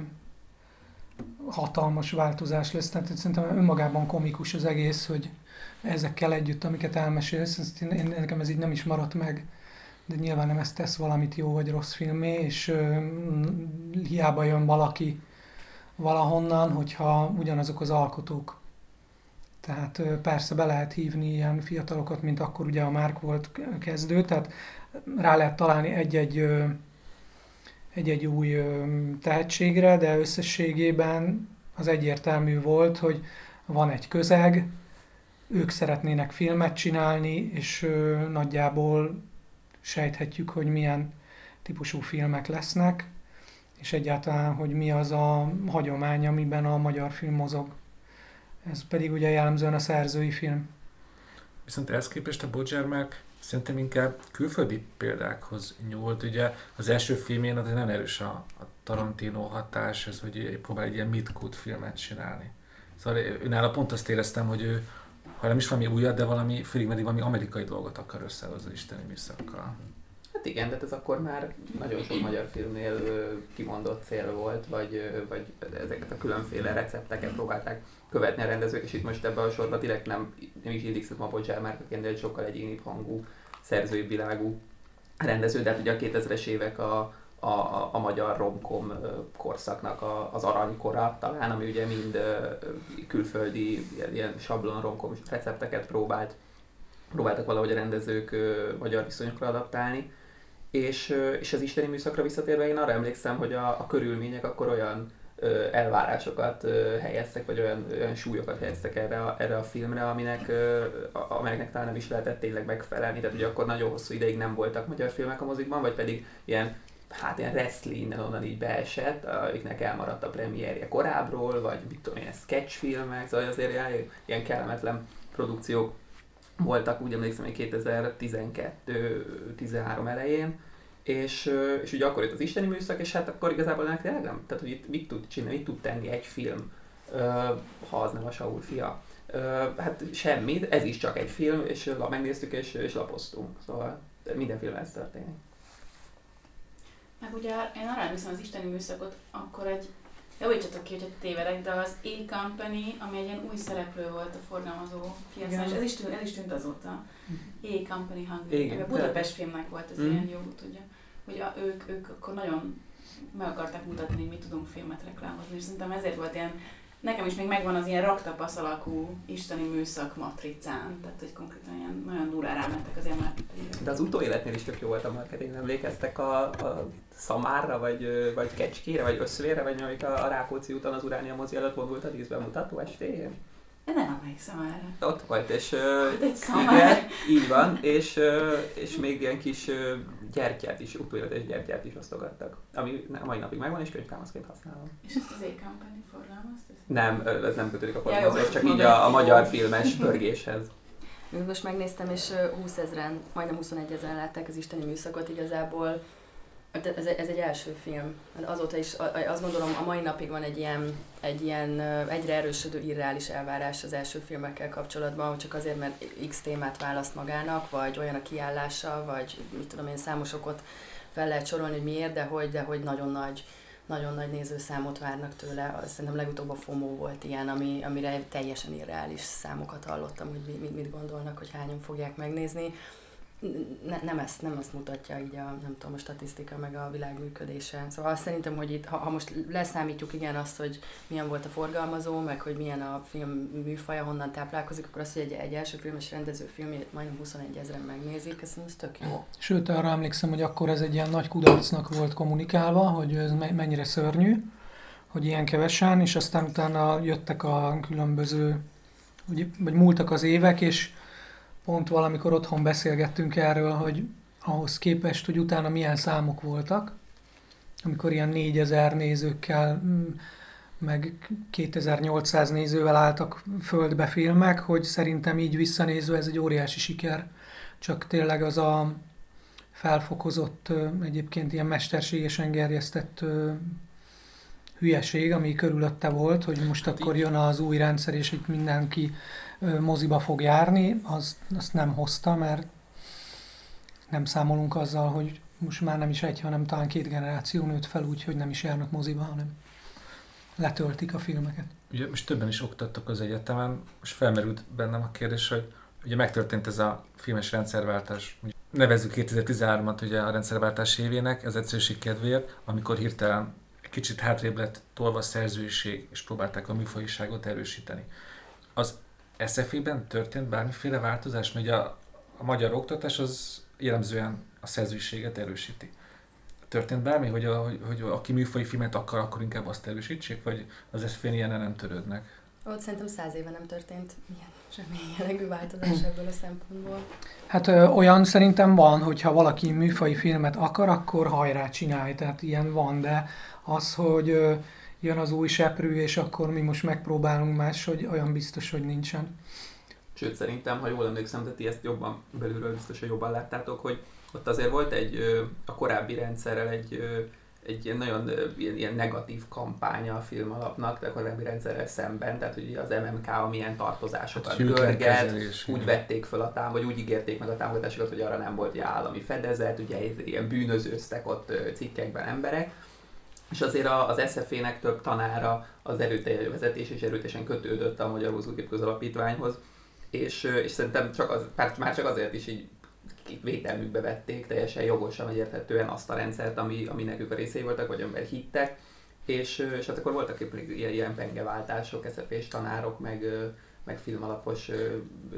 hatalmas változás lesz. Tehát szerintem önmagában komikus az egész, hogy ezekkel együtt, amiket elmesélsz, ezt én, én, nekem ez így nem is maradt meg, de nyilván nem ezt tesz valamit jó vagy rossz filmé, és ö, hiába jön valaki valahonnan, hogyha ugyanazok az alkotók tehát persze be lehet hívni ilyen fiatalokat, mint akkor ugye a Márk volt kezdő, tehát rá lehet találni egy-egy egy-egy új tehetségre, de összességében az egyértelmű volt, hogy van egy közeg, ők szeretnének filmet csinálni, és nagyjából sejthetjük, hogy milyen típusú filmek lesznek, és egyáltalán, hogy mi az a hagyomány, amiben a magyar film mozog. Ez pedig ugye jellemzően a szerzői film. Viszont ehhez képest a Bodzsermek szerintem inkább külföldi példákhoz nyúlt. Ugye az első filmjén az nagyon erős a, a Tarantino hatás, ez hogy próbál egy ilyen midcut filmet csinálni. Szóval őnála pont azt éreztem, hogy ő, ha nem is valami újat, de valami, félig meddig valami amerikai dolgot akar összehozni isteni műszakkal. Hát igen, de ez akkor már nagyon sok magyar filmnél kimondott cél volt, vagy, vagy ezeket a különféle recepteket próbálták követni a rendezők, és itt most ebben a sorban direkt nem, nem is illik a Bodzsár márkaként, de egy sokkal egyénibb hangú, szerzői világú rendező, de hát ugye a 2000-es évek a, a, a, a magyar romkom korszaknak a, az aranykora talán, ami ugye mind külföldi ilyen sablon romkom recepteket próbált, próbáltak valahogy a rendezők magyar viszonyokra adaptálni. És, és az isteni műszakra visszatérve én arra emlékszem, hogy a, a körülmények akkor olyan elvárásokat helyeztek, vagy olyan, olyan súlyokat helyeztek erre a, erre a filmre, aminek, amelyeknek talán nem is lehetett tényleg megfelelni. Tehát ugye akkor nagyon hosszú ideig nem voltak magyar filmek a mozikban, vagy pedig ilyen hát ilyen wrestling innen onnan így beesett, amiknek elmaradt a premierje korábbról, vagy mit tudom ilyen sketchfilmek, szóval azért ilyen kellemetlen produkciók voltak, úgy emlékszem, hogy 2012-13 elején, és, és ugye akkor jött az isteni műszak, és hát akkor igazából tényleg nem, tehát hogy itt mit tud csinálni, mit tud tenni egy film, ha az nem a Saul fia. Hát semmit, ez is csak egy film, és megnéztük és, és lapoztunk, szóval minden film ez történik. Meg ugye én arra emlékszem az isteni műszakot, akkor egy, javítsatok ki, hogyha tévedek, de az A-Company, ami egy ilyen új szereplő volt a forgalmazó piacon, és ez is, tűnt, ez is tűnt azóta. A-Company Hungary. A Budapest filmnek volt ez mm. ilyen jó, tudja hogy a, ők, ők akkor nagyon meg akarták mutatni, hogy mi tudunk filmet reklámozni, és szerintem ezért volt ilyen, nekem is még megvan az ilyen raktapasz alakú isteni műszak matricán, tehát hogy konkrétan ilyen nagyon durán rámentek az ilyen marketingre. De az utóéletnél is tök jó volt a marketing, emlékeztek a, a Szamárra, vagy, vagy Kecskére, vagy Összvére, vagy amik a, a Rákóczi úton az Uránia mozi előtt vonult a díszbemutató estéjén? Én nem emlékszem erre. Ott volt, és hát egy <laughs> igen, így van, és, és még ilyen kis gyertyát is, utóéletes gyertyát is osztogattak, ami a mai napig megvan, és könyvtámaszként használom. És ezt az e-company forgalmazta? Nem, ez nem kötődik a forgalmazás, csak így a, a magyar filmes <laughs> pörgéshez. Most megnéztem, és 20 ezeren, majdnem 21 ezeren látták az Isteni műszakot, igazából ez, ez egy első film. Azóta is azt gondolom, a mai napig van egy ilyen, egy ilyen egyre erősödő irreális elvárás az első filmekkel kapcsolatban, csak azért, mert X témát választ magának, vagy olyan a kiállása, vagy mit tudom én, számos okot fel lehet sorolni, hogy miért, de hogy, de hogy nagyon nagy nagyon nagy nézőszámot várnak tőle. Szerintem legutóbb a FOMO volt ilyen, ami, amire teljesen irreális számokat hallottam, hogy mit, mit gondolnak, hogy hányan fogják megnézni ne, nem, ezt, nem ezt mutatja így a, nem tudom, a statisztika meg a világ működése. Szóval azt szerintem, hogy itt, ha, ha most leszámítjuk igen azt, hogy milyen volt a forgalmazó, meg hogy milyen a film műfaja, honnan táplálkozik, akkor azt, hogy egy, egy első filmes rendező filmjét majdnem 21 ezeren megnézik, ez, ez tök jó. Sőt, arra emlékszem, hogy akkor ez egy ilyen nagy kudarcnak volt kommunikálva, hogy ez mennyire szörnyű, hogy ilyen kevesen, és aztán utána jöttek a különböző, vagy múltak az évek, és pont valamikor otthon beszélgettünk erről, hogy ahhoz képest, hogy utána milyen számok voltak, amikor ilyen 4000 nézőkkel, mm, meg 2800 nézővel álltak földbe filmek, hogy szerintem így visszanézve ez egy óriási siker. Csak tényleg az a felfokozott, egyébként ilyen mesterségesen gerjesztett hülyeség, ami körülötte volt, hogy most hát akkor jön az új rendszer, és itt mindenki moziba fog járni, az, azt nem hozta, mert nem számolunk azzal, hogy most már nem is egy, hanem talán két generáció nőtt fel úgy, hogy nem is járnak moziba, hanem letöltik a filmeket. Ugye most többen is oktattak az egyetemen, és felmerült bennem a kérdés, hogy ugye megtörtént ez a filmes rendszerváltás, nevezzük 2013-at ugye a rendszerváltás évének, ez egyszerűség kedvéért, amikor hirtelen kicsit hátrébb lett tolva a szerzőiség, és próbálták a műfajiságot erősíteni. Az SFI-ben történt bármiféle változás, mert a, a magyar oktatás az jellemzően a szerzőiséget erősíti. Történt bármi, hogy, a, hogy, hogy aki műfai filmet akar, akkor inkább azt erősítsék, vagy az SFI-n ilyen nem törődnek? Ott szerintem száz éve nem történt ilyen semmi jellegű változás ebből a szempontból. Hát ö, olyan szerintem van, hogyha valaki műfai filmet akar, akkor hajrá csinálj, tehát ilyen van, de az, hogy ö, jön az új seprű, és akkor mi most megpróbálunk más, hogy olyan biztos, hogy nincsen. Sőt, szerintem, ha jól emlékszem, de ti ezt jobban belülről biztos, hogy jobban láttátok, hogy ott azért volt egy a korábbi rendszerrel egy, egy ilyen nagyon ilyen, ilyen negatív kampánya a film alapnak, de a korábbi rendszerrel szemben, tehát hogy az MMK amilyen tartozásokat hát, görget, úgy vették fel a tám, vagy úgy ígérték meg a támogatásokat, hogy arra nem volt ilyen állami fedezet, ugye ilyen bűnözőztek ott cikkekben emberek, és azért az SZF-nek több tanára az erőteljes vezetés és erőteljesen kötődött a Magyar Húzógép Alapítványhoz, és, és szerintem csak az, már csak azért is így vételmükbe vették teljesen jogosan, vagy érthetően azt a rendszert, ami, ami nekük a részei voltak, vagy amiben hittek, és, és hát akkor voltak ilyen, ilyen pengeváltások, SZF-és tanárok, meg, meg filmalapos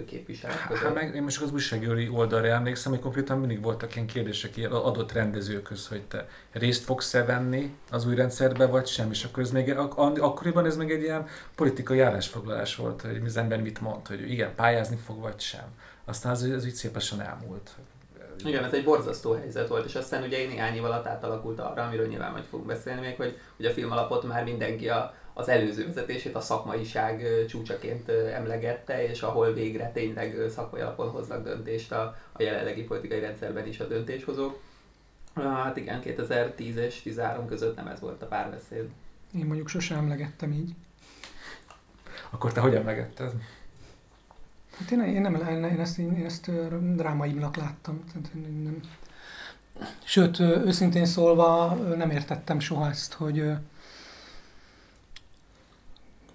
képviselők között. Hát meg én most az újságírói oldalra emlékszem, hogy konkrétan mindig voltak ilyen kérdések ilyen adott rendezőköz, hogy te részt fogsz-e venni az új rendszerbe, vagy sem, és akkor ez még, ak- akkoriban ez még egy ilyen politikai állásfoglalás volt, hogy az ember mit mond, hogy igen, pályázni fog, vagy sem. Aztán az, az így szépesen elmúlt. Igen, ez egy borzasztó helyzet volt, és aztán ugye néhány év alatt átalakult arra, amiről nyilván majd fogunk beszélni még, hogy, hogy a filmalapot már mindenki a, az előző vezetését a szakmaiság csúcsaként emlegette, és ahol végre tényleg szakmai alapon hoznak döntést a, a jelenlegi politikai rendszerben is a döntéshozók. Hát igen, 2010 és 13 között nem ez volt a párbeszéd. Én mondjuk sosem emlegettem így. Akkor te hogy emlegetted? Hát én, én, nem, én ezt, én ezt drámaimnak láttam. Tehát én nem. Sőt, őszintén szólva nem értettem soha ezt, hogy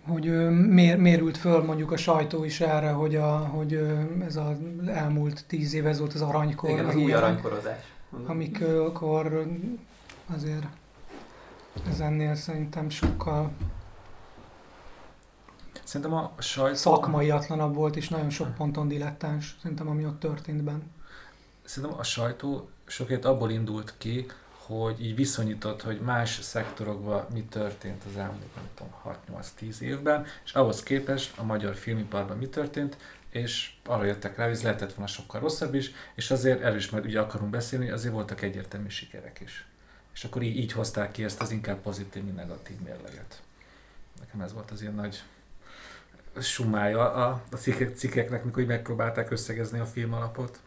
hogy mér, mérült föl mondjuk a sajtó is erre, hogy, a, hogy ez az elmúlt tíz év, ez volt az aranykor. Igen, az új aranykorozás. Amikor azért ez ennél szerintem sokkal Szerintem a sajtó... Szakmaiatlanabb volt, és nagyon sok ponton dilettáns, szerintem, ami ott történt benne. Szerintem a sajtó sokért abból indult ki, hogy így viszonyított, hogy más szektorokban mi történt az elmúlt, nem tudom, 6-8-10 évben, és ahhoz képest a magyar filmiparban mi történt, és arra jöttek rá, hogy ez lehetett volna sokkal rosszabb is, és azért erről is majd ugye akarunk beszélni, azért voltak egyértelmű sikerek is. És akkor így, így hozták ki ezt az inkább pozitív, mint negatív mérleget. Nekem ez volt az ilyen nagy sumája a, a cikkek, cikkeknek, mikor megpróbálták összegezni a film alapot.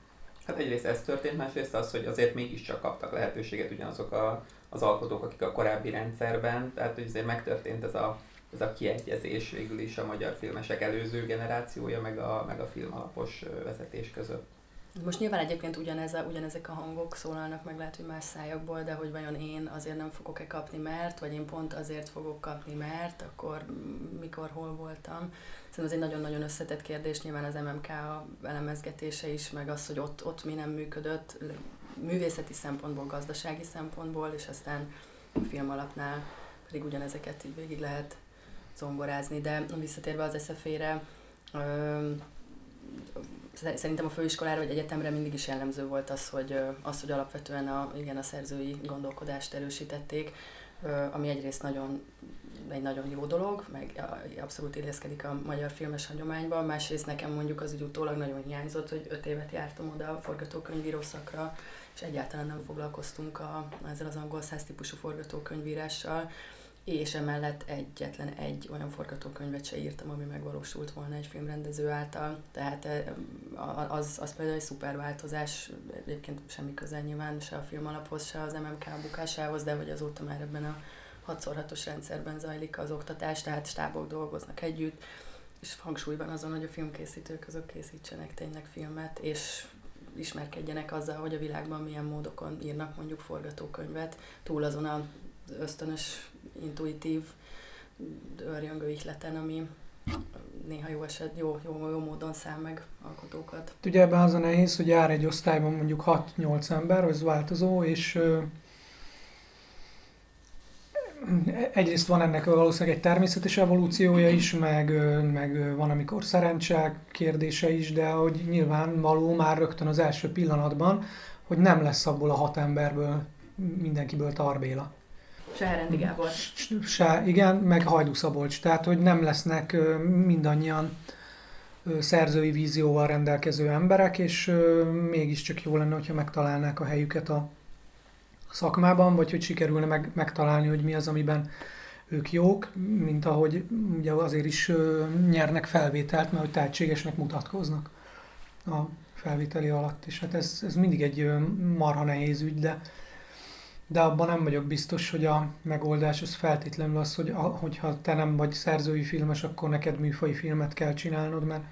Hát egyrészt ez történt, másrészt az, hogy azért mégiscsak kaptak lehetőséget ugyanazok a, az alkotók, akik a korábbi rendszerben, tehát hogy azért megtörtént ez a, ez a kiegyezés végül is a magyar filmesek előző generációja, meg a, meg a film alapos vezetés között. Most nyilván egyébként ugyanez a, ugyanezek a hangok szólalnak meg lehet, hogy más szájakból, de hogy vajon én azért nem fogok-e kapni, mert, vagy én pont azért fogok kapni, mert, akkor mikor, hol voltam. Szerintem ez egy nagyon-nagyon összetett kérdés, nyilván az MMK elemezgetése is, meg az, hogy ott, ott mi nem működött, művészeti szempontból, gazdasági szempontból, és aztán a film alapnál pedig ugyanezeket így végig lehet zongorázni, de visszatérve az eszefére, szerintem a főiskolára vagy egyetemre mindig is jellemző volt az, hogy, az, hogy alapvetően a, igen, a szerzői gondolkodást erősítették. ami egyrészt nagyon egy nagyon jó dolog, meg abszolút illeszkedik a magyar filmes hagyományban, másrészt nekem mondjuk az úgy utólag nagyon hiányzott, hogy öt évet jártam oda a forgatókönyvíró szakra, és egyáltalán nem foglalkoztunk a, ezzel az angol száz típusú forgatókönyvírással, és emellett egyetlen egy olyan forgatókönyvet se írtam, ami megvalósult volna egy filmrendező által. Tehát az, az például egy szuper változás, egyébként semmi közel nyilván se a film alaphoz, se az MMK bukásához, de hogy azóta már ebben a 6x6-os rendszerben zajlik az oktatás, tehát stábok dolgoznak együtt, és hangsúlyban azon, hogy a filmkészítők azok készítsenek tényleg filmet, és ismerkedjenek azzal, hogy a világban milyen módokon írnak mondjuk forgatókönyvet, túl azon az ösztönös, intuitív örjöngő ihleten, ami néha jó eset, jó, jó, jó módon száll meg alkotókat. Ugye ebben az a nehéz, hogy jár egy osztályban mondjuk 6-8 ember, ez változó, és egyrészt van ennek valószínűleg egy természetes evolúciója is, meg, meg van, amikor szerencsák kérdése is, de hogy nyilvánvaló már rögtön az első pillanatban, hogy nem lesz abból a hat emberből mindenkiből Tarbéla. Se Herendi Gábor. Se, igen, meg Hajdú Szabolcs. Tehát, hogy nem lesznek mindannyian szerzői vízióval rendelkező emberek, és mégiscsak jó lenne, hogyha megtalálnák a helyüket a szakmában, vagy hogy sikerülne meg, megtalálni, hogy mi az, amiben ők jók, mint ahogy ugye azért is nyernek felvételt, mert hogy tehetségesnek mutatkoznak a felvételi alatt, és hát ez, ez mindig egy marha nehéz ügy, de, de abban nem vagyok biztos, hogy a megoldás az feltétlenül az, hogy a, hogyha te nem vagy szerzői filmes, akkor neked műfai filmet kell csinálnod, mert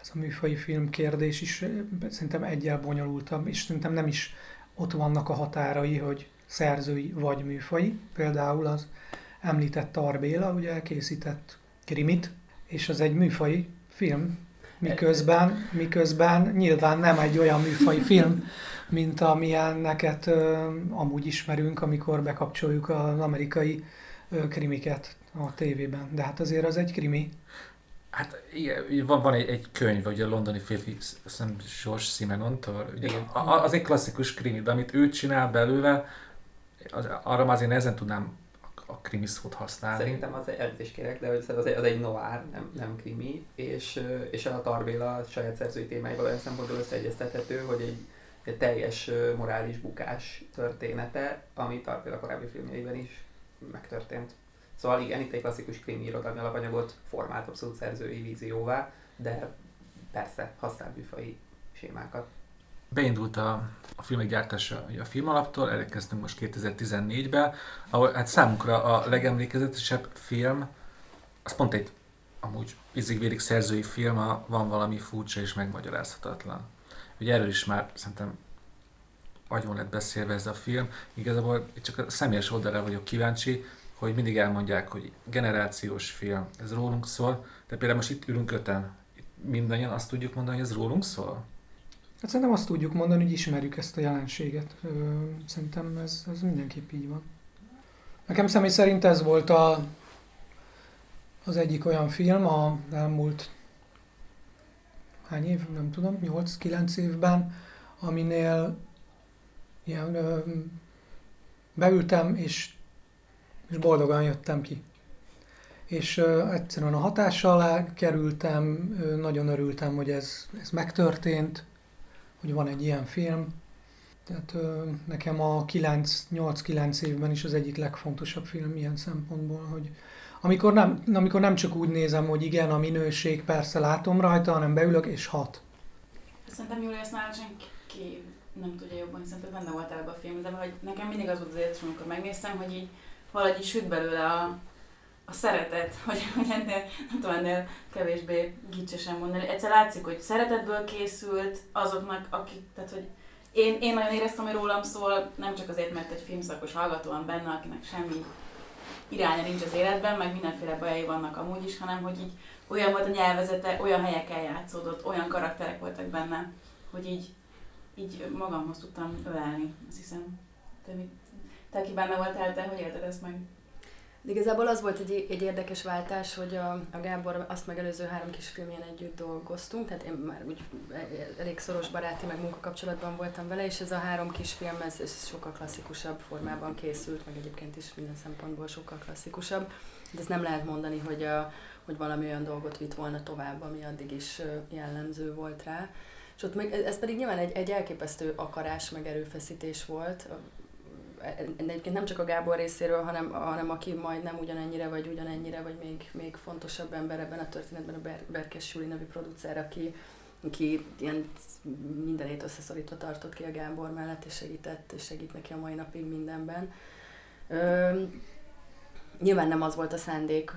ez a műfai film kérdés is szerintem egyel bonyolultabb, és szerintem nem is ott vannak a határai, hogy szerzői vagy műfai. Például az említett Tarbéla ugye készített krimit, és az egy műfai film, miközben, miközben nyilván nem egy olyan műfai film, mint amilyeneket ö, amúgy ismerünk, amikor bekapcsoljuk az amerikai ö, krimiket a tévében. De hát azért az egy krimi. Hát igen, van, van egy, egy könyv, ugye a londoni férfi, hiszem George Simenontól, ugye, az egy klasszikus krimi, de amit ő csinál belőle, az, arra már azért nehezen tudnám a krimi szót használni. Szerintem az elnézést kérek, de az egy, az egy noir, nem, nem krimi, és, és a Tarbéla saját szerzői témáival olyan szempontból összeegyeztethető, hogy egy, egy teljes morális bukás története, ami Tarbéla korábbi filmjeiben is megtörtént. Szóval igen, itt egy klasszikus krimi irodalmi alapanyagot formált abszolút szerzői vízióvá, de persze használ műfai sémákat. Beindult a, a filmek gyártása a filmalaptól, elkezdtünk most 2014-ben, ahol hát számunkra a legemlékezetesebb film, az pont egy amúgy izigvérik szerzői film, van valami furcsa és megmagyarázhatatlan. Ugye erről is már szerintem agyon lett beszélve ez a film. Igazából csak a személyes oldalra vagyok kíváncsi, hogy mindig elmondják, hogy generációs film, ez rólunk szól, de például most itt ülünk öten, itt mindannyian azt tudjuk mondani, hogy ez rólunk szól? Hát szerintem azt tudjuk mondani, hogy ismerjük ezt a jelenséget. Szerintem ez, ez mindenképp így van. Nekem személy szerint ez volt a, az egyik olyan film a elmúlt hány év, nem tudom, 8-9 évben, aminél ilyen, ö, beültem, és és boldogan jöttem ki. És uh, egyszerűen a hatással alá kerültem, uh, nagyon örültem, hogy ez, ez megtörtént, hogy van egy ilyen film. Tehát uh, nekem a 8-9 évben is az egyik legfontosabb film ilyen szempontból, hogy amikor nem, amikor nem csak úgy nézem, hogy igen, a minőség persze látom rajta, hanem beülök és hat. Szerintem Júlia ezt már senki nem tudja jobban, hiszen te benne voltál ebben a filmben, de hogy nekem mindig az volt az érzés, amikor megnéztem, hogy így valahogy süt belőle a, a szeretet, <laughs> hogy, hogy ennél, nem tudom, ennél kevésbé gicsesen mondani. Egyszer látszik, hogy szeretetből készült azoknak, akik, tehát hogy én, én nagyon éreztem, hogy rólam szól, nem csak azért, mert egy filmszakos hallgató van benne, akinek semmi iránya nincs az életben, meg mindenféle bajai vannak amúgy is, hanem hogy így olyan volt a nyelvezete, olyan helyeken játszódott, olyan karakterek voltak benne, hogy így, így magamhoz tudtam ölelni, azt hiszem. Te mit te, aki benne voltál, te hogy élted ezt meg? Igazából az volt egy, egy érdekes váltás, hogy a, a Gábor azt megelőző három kis filmjén együtt dolgoztunk, tehát én már úgy elég szoros baráti meg munkakapcsolatban voltam vele, és ez a három kis film, ez, ez sokkal klasszikusabb formában készült, meg egyébként is minden szempontból sokkal klasszikusabb. De ezt nem lehet mondani, hogy, a, hogy valami olyan dolgot vitt volna tovább, ami addig is jellemző volt rá. És ott meg, ez pedig nyilván egy, egy elképesztő akarás, meg erőfeszítés volt egyébként nem csak a Gábor részéről, hanem, hanem aki majd nem ugyanennyire, vagy ugyanennyire, vagy még, még fontosabb ember ebben a történetben, a Ber- Berkes Júli nevű producer, aki, aki ilyen mindenét összeszorítva tartott ki a Gábor mellett, és segített, és segít neki a mai napig mindenben. Nyilván nem az volt a szándék,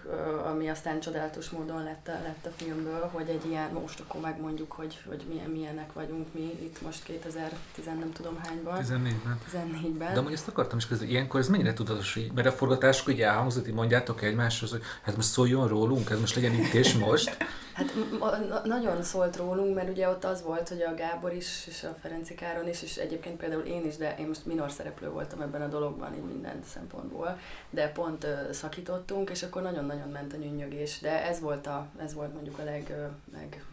ami aztán csodálatos módon lett a, lett a filmből, hogy egy ilyen, most akkor megmondjuk, hogy, hogy milyen, milyenek vagyunk mi itt most 2010 nem tudom hányban. 14-ben. 14-ben. De amúgy ezt akartam is közben, ilyenkor ez mennyire tudatos, hogy mert a forgatások ugye elhangzott, hogy mondjátok egymáshoz, hogy hát most szóljon rólunk, ez most legyen itt és most. <laughs> Hát nagyon szólt rólunk, mert ugye ott az volt, hogy a Gábor is, és a Ferenci Káron is, és egyébként például én is, de én most minor szereplő voltam ebben a dologban, így minden szempontból, de pont uh, szakítottunk, és akkor nagyon-nagyon ment a nyűnyögés, de ez volt, a, ez volt mondjuk a leg, uh, leg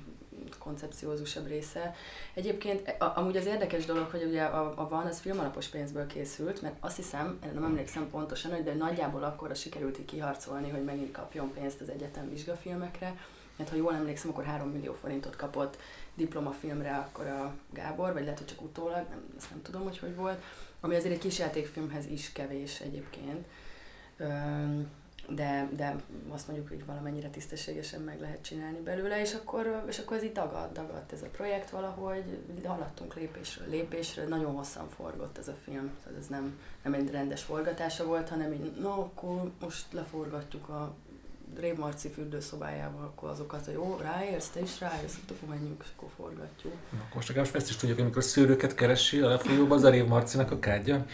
koncepciózusabb része. Egyébként a, amúgy az érdekes dolog, hogy ugye a, a van, az filmalapos pénzből készült, mert azt hiszem, nem emlékszem pontosan, hogy de nagyjából akkor sikerült így kiharcolni, hogy megint kapjon pénzt az egyetem vizsgafilmekre, mert ha jól emlékszem, akkor 3 millió forintot kapott diplomafilmre akkor a Gábor, vagy lehet, hogy csak utólag, nem, ezt nem tudom, hogy hogy volt, ami azért egy kisjátékfilmhez is kevés egyébként. De, de azt mondjuk, hogy valamennyire tisztességesen meg lehet csinálni belőle, és akkor, és akkor ez így dagadt, dagadt ez a projekt valahogy, haladtunk lépésről lépésről, nagyon hosszan forgott ez a film, tehát ez nem, nem egy rendes forgatása volt, hanem így, na akkor most leforgatjuk a Rév Marci fürdőszobájával, akkor azokat, hogy jó, ráérsz, te is ráérsz, akkor menjünk, és akkor forgatjuk. Na, akkor most legalább ezt is tudjuk, amikor szőröket keresél a lefolyóban, az a Rév Marcinak a kádja.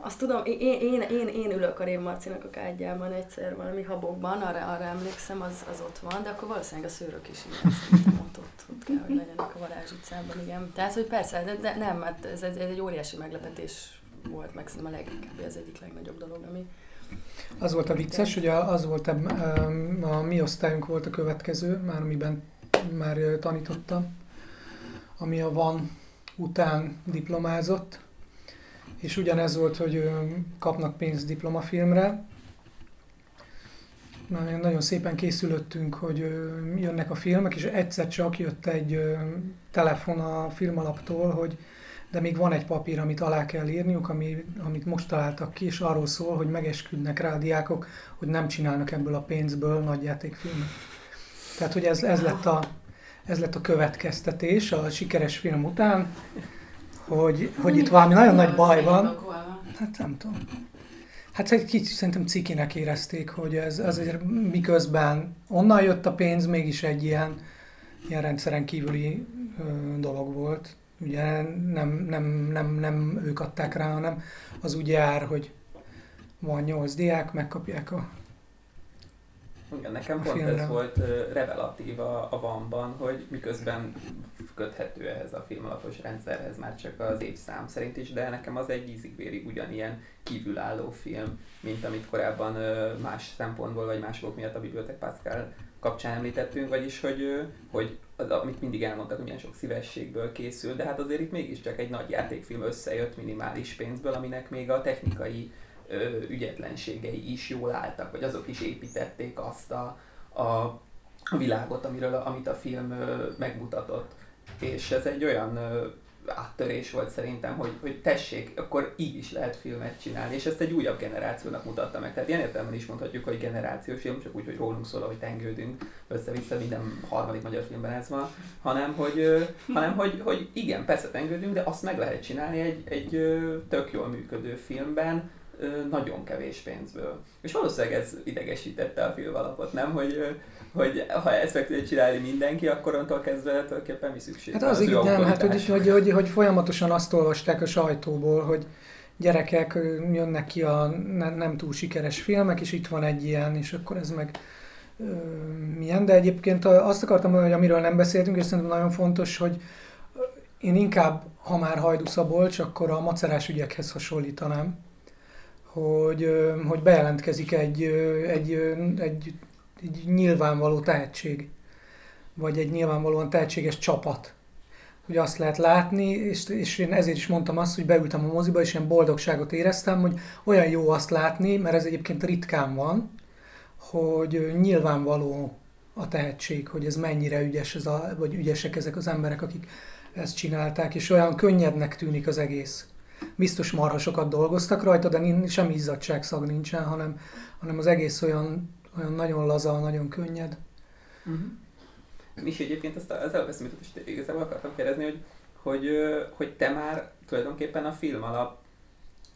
Azt tudom, én, én, én, én ülök a Rév Marcinak a kádjában egyszer valami habokban, arra, arra emlékszem, az, az ott van, de akkor valószínűleg a szőrök is ilyen szerintem ott, ott, ott kell, hogy legyenek a Varázs utcában, igen. Tehát, hogy persze, de, de nem, mert ez, ez, ez egy óriási meglepetés volt, meg szerintem a leginkább az egyik legnagyobb dolog, ami, az volt a vicces, hogy az volt a, a mi osztályunk volt a következő, már amiben már tanítottam, ami a van után diplomázott, és ugyanez volt, hogy kapnak pénzt diplomafilmre. Nagyon szépen készülöttünk, hogy jönnek a filmek, és egyszer csak jött egy telefon a filmalaptól, hogy de még van egy papír, amit alá kell írniuk, ami, amit most találtak ki, és arról szól, hogy megesküdnek rá a diákok, hogy nem csinálnak ebből a pénzből nagyjátékfilmet. Tehát, hogy ez, ez, lett a, ez lett a következtetés a sikeres film után, hogy, hogy itt valami nagyon nagy baj van. Hát nem tudom. Hát egy kicsit szerintem cikinek érezték, hogy ez azért miközben onnan jött a pénz, mégis egy ilyen, ilyen rendszeren kívüli ö, dolog volt. Ugye nem, nem, nem, nem ők adták rá, hanem az úgy jár, hogy van nyolc diák, megkapják a igen, nekem pont filmre. ez volt revelatív a, a van hogy miközben köthető ehhez a filmalapos rendszerhez már csak az évszám szerint is, de nekem az egy ízigvérig ugyanilyen kívülálló film, mint amit korábban más szempontból vagy mások miatt a Bibliotek Pascal kapcsán említettünk, vagyis hogy, hogy az, amit mindig elmondtak, hogy milyen sok szívességből készül, de hát azért itt mégiscsak egy nagy játékfilm összejött minimális pénzből, aminek még a technikai ö, ügyetlenségei is jól álltak, vagy azok is építették azt a, a, világot, amiről, amit a film ö, megmutatott. És ez egy olyan ö, áttörés volt szerintem, hogy, hogy tessék, akkor így is lehet filmet csinálni, és ezt egy újabb generációnak mutatta meg. Tehát ilyen értelemben is mondhatjuk, hogy generációs film, csak úgy, hogy rólunk szól, hogy tengődünk össze-vissza, minden harmadik magyar filmben ez van, hanem hogy, hanem hogy, hogy igen, persze tengődünk, de azt meg lehet csinálni egy, egy tök jól működő filmben, nagyon kevés pénzből. És valószínűleg ez idegesítette a filmalapot, nem? Hogy, hogy ha ezt meg tudja csinálni mindenki, akkor onnantól kezdve tulajdonképpen mi szükség Hát az, az így nem, hát hogy, hogy, hogy, hogy, folyamatosan azt olvasták a sajtóból, hogy gyerekek jönnek ki a nem, nem túl sikeres filmek, és itt van egy ilyen, és akkor ez meg ö, milyen. De egyébként azt akartam mondani, hogy amiről nem beszéltünk, és szerintem nagyon fontos, hogy én inkább, ha már Hajdu Szabolcs, akkor a macerás ügyekhez hasonlítanám hogy, hogy bejelentkezik egy, egy, egy, egy nyilvánvaló tehetség, vagy egy nyilvánvalóan tehetséges csapat. Hogy azt lehet látni, és, és én ezért is mondtam azt, hogy beültem a moziba, és ilyen boldogságot éreztem, hogy olyan jó azt látni, mert ez egyébként ritkán van, hogy nyilvánvaló a tehetség, hogy ez mennyire ügyes, ez a, vagy ügyesek ezek az emberek, akik ezt csinálták, és olyan könnyednek tűnik az egész. Biztos marha sokat dolgoztak rajta, de semmi izzadságszag nincsen, hanem, hanem az egész olyan, olyan nagyon laza, nagyon könnyed. Uh-huh. Misi, egyébként azt az előbb eszembe jutott, és igazából akartam kérdezni, hogy, hogy, hogy te már tulajdonképpen a film alap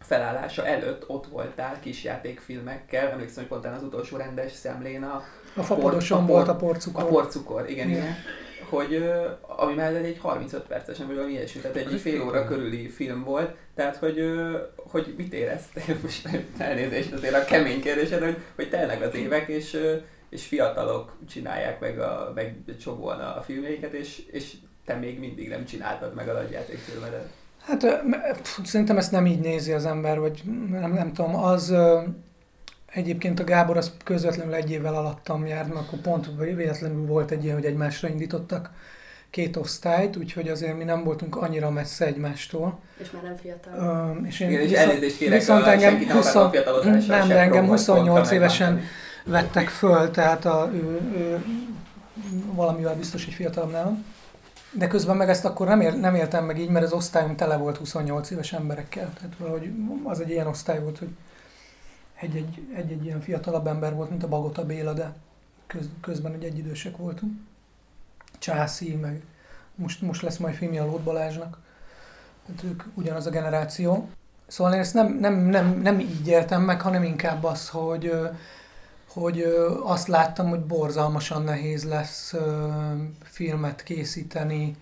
felállása előtt ott voltál kisjátékfilmekkel, emlékszem, hogy pont az utolsó rendes szemlén a, A fapadoson volt a a porcukor. porcukor, igen, Igen. igen. Hogy, ami már egy 35 percesen, vagy valami ilyesmi, tehát egy fél óra körüli film volt, tehát hogy, hogy mit éreztél, <laughs> most elnézést azért a kemény kérdésed, hogy, hogy telnek az évek, és, és fiatalok csinálják meg, a, meg csomóan a filmjeiket, és, és te még mindig nem csináltad meg a nagyjátékfilmedet. Hát pff, szerintem ezt nem így nézi az ember, vagy nem, nem tudom, az egyébként a Gábor az közvetlenül egy évvel alattam járt, akkor pont véletlenül volt egy ilyen, hogy egymásra indítottak két osztályt, úgyhogy azért mi nem voltunk annyira messze egymástól. És már nem fiatal. Ö, és én Igen, és viszont- elnézést kérek, viszont engem senki nem akar a 20 fiatalozással nem, sem de engem promót, pont 28 kell évesen vettek föl, tehát a, ő, ő, valamivel biztos, hogy fiatalabb nálam. De közben meg ezt akkor nem, él, nem éltem meg így, mert az osztályom tele volt 28 éves emberekkel. Tehát valahogy az egy ilyen osztály volt, hogy egy-egy, egy-egy ilyen fiatalabb ember volt, mint a Bagota Béla, de köz, közben egy egyidősek voltunk. Császi, meg most, most lesz majd filmje a Lót Balázsnak. Hát ők ugyanaz a generáció. Szóval én ezt nem, nem, nem, nem így éltem meg, hanem inkább az, hogy, hogy azt láttam, hogy borzalmasan nehéz lesz filmet készíteni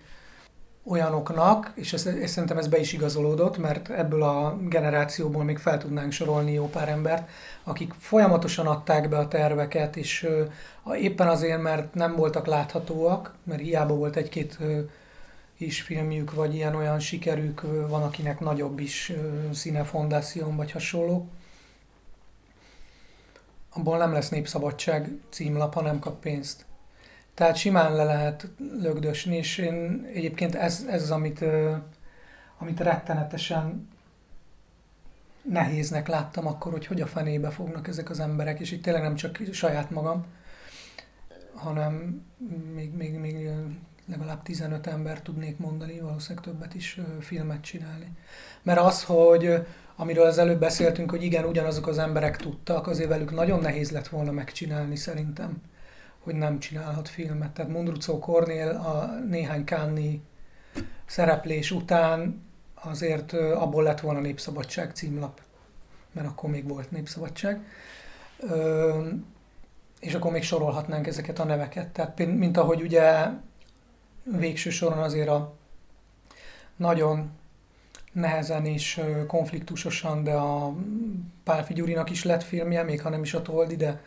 olyanoknak, és, ez, és szerintem ez be is igazolódott, mert ebből a generációból még fel tudnánk sorolni jó pár embert, akik folyamatosan adták be a terveket, és ö, éppen azért, mert nem voltak láthatóak, mert hiába volt egy-két ö, is filmjük, vagy ilyen-olyan sikerük, ö, van akinek nagyobb is színefondáción, vagy hasonló. Abból nem lesz népszabadság címlap, ha nem kap pénzt. Tehát simán le lehet lögdösni, és én egyébként ez, ez az, amit, amit rettenetesen nehéznek láttam akkor, hogy hogy a fenébe fognak ezek az emberek, és itt tényleg nem csak saját magam, hanem még, még, még legalább 15 ember tudnék mondani, valószínűleg többet is filmet csinálni. Mert az, hogy amiről az előbb beszéltünk, hogy igen, ugyanazok az emberek tudtak, azért velük nagyon nehéz lett volna megcsinálni szerintem, hogy nem csinálhat filmet. Tehát Mundrucó Kornél a néhány Kánni szereplés után azért abból lett volna Népszabadság címlap, mert akkor még volt Népszabadság. Ö, és akkor még sorolhatnánk ezeket a neveket. Tehát mint ahogy ugye végső soron azért a nagyon nehezen és konfliktusosan, de a Pálfi Gyurinak is lett filmje, még ha nem is a Toldi, de,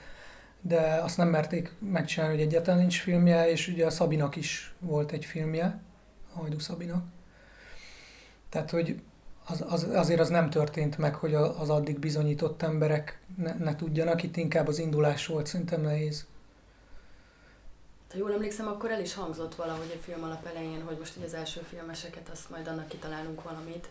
de azt nem merték megcsinálni, hogy egyáltalán nincs filmje, és ugye a Szabinak is volt egy filmje, Hajdu Szabinak. Tehát, hogy az, az, azért az nem történt meg, hogy a- az addig bizonyított emberek ne, ne tudjanak, itt inkább az indulás volt szerintem nehéz. Ha jól emlékszem, akkor el is hangzott valahogy a film alap elején, hogy most így az első filmeseket, azt majd annak kitalálunk valamit,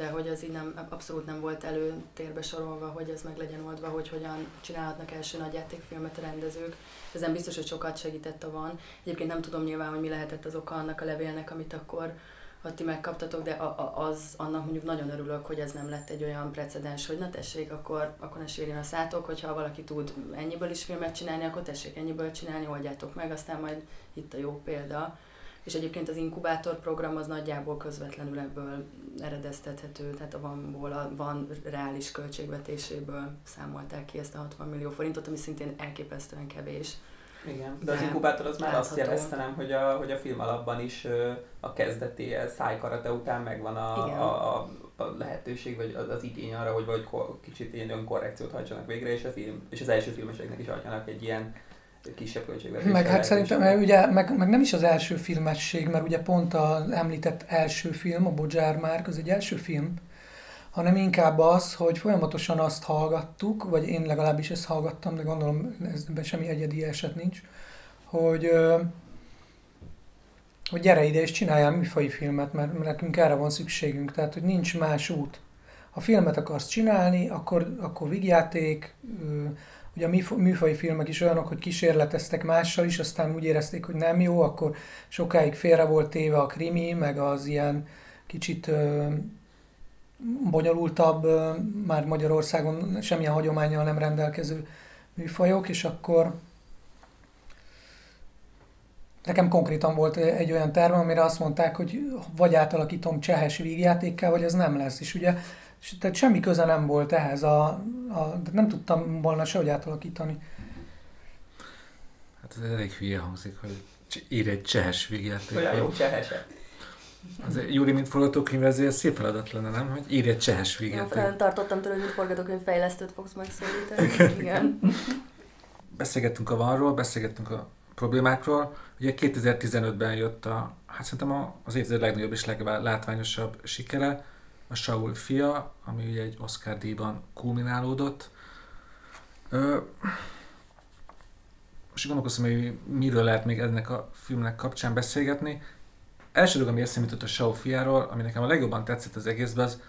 de hogy az így nem, abszolút nem volt előtérbe sorolva, hogy ez meg legyen oldva, hogy hogyan csinálhatnak első nagyjátékfilmet a rendezők. Ezen biztos, hogy sokat segített a van. Egyébként nem tudom nyilván, hogy mi lehetett az oka annak a levélnek, amit akkor ha ti megkaptatok, de a, a, az, annak mondjuk nagyon örülök, hogy ez nem lett egy olyan precedens, hogy na tessék, akkor, akkor ne sérjen a szátok, hogyha valaki tud ennyiből is filmet csinálni, akkor tessék ennyiből csinálni, oldjátok meg, aztán majd itt a jó példa. És egyébként az inkubátor program az nagyjából közvetlenül ebből eredeztethető, tehát a vanból, a van reális költségvetéséből számolták ki ezt a 60 millió forintot, ami szintén elképesztően kevés. Igen, de az inkubátor az már azt látható. jelezte, nem, hogy a, hogy a film alapban is a kezdetéhez szájkarate után megvan a, Igen. a, a, a lehetőség, vagy az, az igény arra, hogy vagy kicsit ilyen önkorrekciót hajtsanak végre, és, a film, és az első filmeseknek is adjanak egy ilyen kisebb költségvetésre Meg hát szerintem, ugye, meg, meg nem is az első filmesség, mert ugye pont az említett első film, a Bodzsár Márk, az egy első film, hanem inkább az, hogy folyamatosan azt hallgattuk, vagy én legalábbis ezt hallgattam, de gondolom ebben semmi egyedi eset nincs, hogy, hogy gyere ide és csináljál műfai filmet, mert nekünk erre van szükségünk, tehát hogy nincs más út. Ha filmet akarsz csinálni, akkor, akkor vígjáték, ugye a műfai filmek is olyanok, hogy kísérleteztek mással is, aztán úgy érezték, hogy nem jó, akkor sokáig félre volt téve a krimi, meg az ilyen kicsit bonyolultabb, már Magyarországon semmilyen hagyományjal nem rendelkező műfajok, és akkor nekem konkrétan volt egy olyan terve, amire azt mondták, hogy vagy átalakítom csehes vígjátékkel, vagy ez nem lesz. És ugye tehát semmi köze nem volt ehhez, a, a, nem tudtam volna sehogy átalakítani. Hát ez elég hülye hangzik, hogy ír egy csehes vígjátékot. Olyan jó cseheset. Az Júli, mint forgatókönyv, ezért szép feladat lenne, nem? Hogy írj egy csehes víget. Ja, tartottam tőle, hogy mint forgatókönyv fejlesztőt fogsz megszólítani. Igen. Beszélgettünk a vanról, beszélgettünk a problémákról. Ugye 2015-ben jött a, hát szerintem az évtized legnagyobb és leglátványosabb sikere, a Saul fia, ami ugye egy Oscar díjban kulminálódott. Ö, és gondolkoztam, hogy miről lehet még ennek a filmnek kapcsán beszélgetni első dolog, ami eszembe jutott a Shaw fiáról, ami nekem a legjobban tetszett az egészben, az,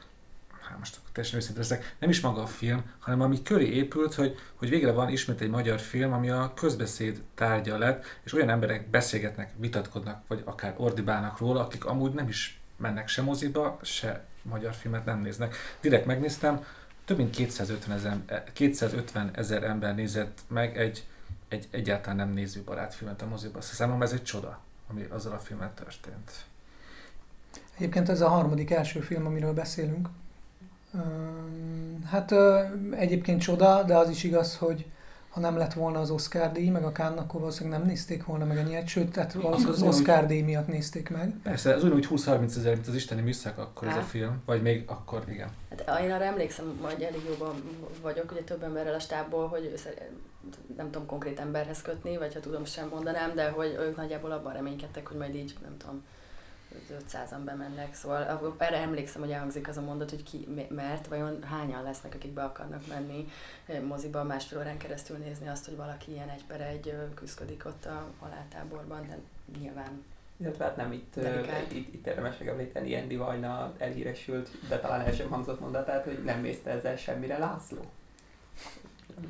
hát most teljesen őszinte leszek, nem is maga a film, hanem ami köré épült, hogy, hogy végre van ismét egy magyar film, ami a közbeszéd tárgya lett, és olyan emberek beszélgetnek, vitatkodnak, vagy akár ordibálnak róla, akik amúgy nem is mennek se moziba, se magyar filmet nem néznek. Direkt megnéztem, több mint 250 ezer, 250 ezer ember nézett meg egy, egy egyáltalán nem nézőbarát filmet a moziba. Számomra ez egy csoda ami azzal a filmet történt. Egyébként ez a harmadik első film, amiről beszélünk. Hát egyébként csoda, de az is igaz, hogy ha nem lett volna az Oscar díj, meg a Cannes, akkor valószínűleg nem nézték volna meg ennyit, sőt, tehát valószínűleg az Oscar díj miatt nézték meg. Persze, az úgy 20-30 ezer, mint az isteni műszak akkor Há. ez a film, vagy még akkor, igen. Hát én arra emlékszem, hogy elég jobban vagyok, ugye több emberrel a stábból, hogy nem tudom konkrét emberhez kötni, vagy ha tudom, sem mondanám, de hogy ők nagyjából abban reménykedtek, hogy majd így, nem tudom, 500-an bemennek, szóval erre emlékszem, hogy elhangzik az a mondat, hogy ki, mert vajon hányan lesznek, akik be akarnak menni eh, moziba másfél órán keresztül nézni azt, hogy valaki ilyen egy per egy küzdik ott a haláltáborban, de nyilván illetve hát nem itt, uh, itt, itt érdemes megemlíteni Andy Vajna elhíresült, de talán el sem hangzott mondatát, hogy nem mészte ezzel semmire László.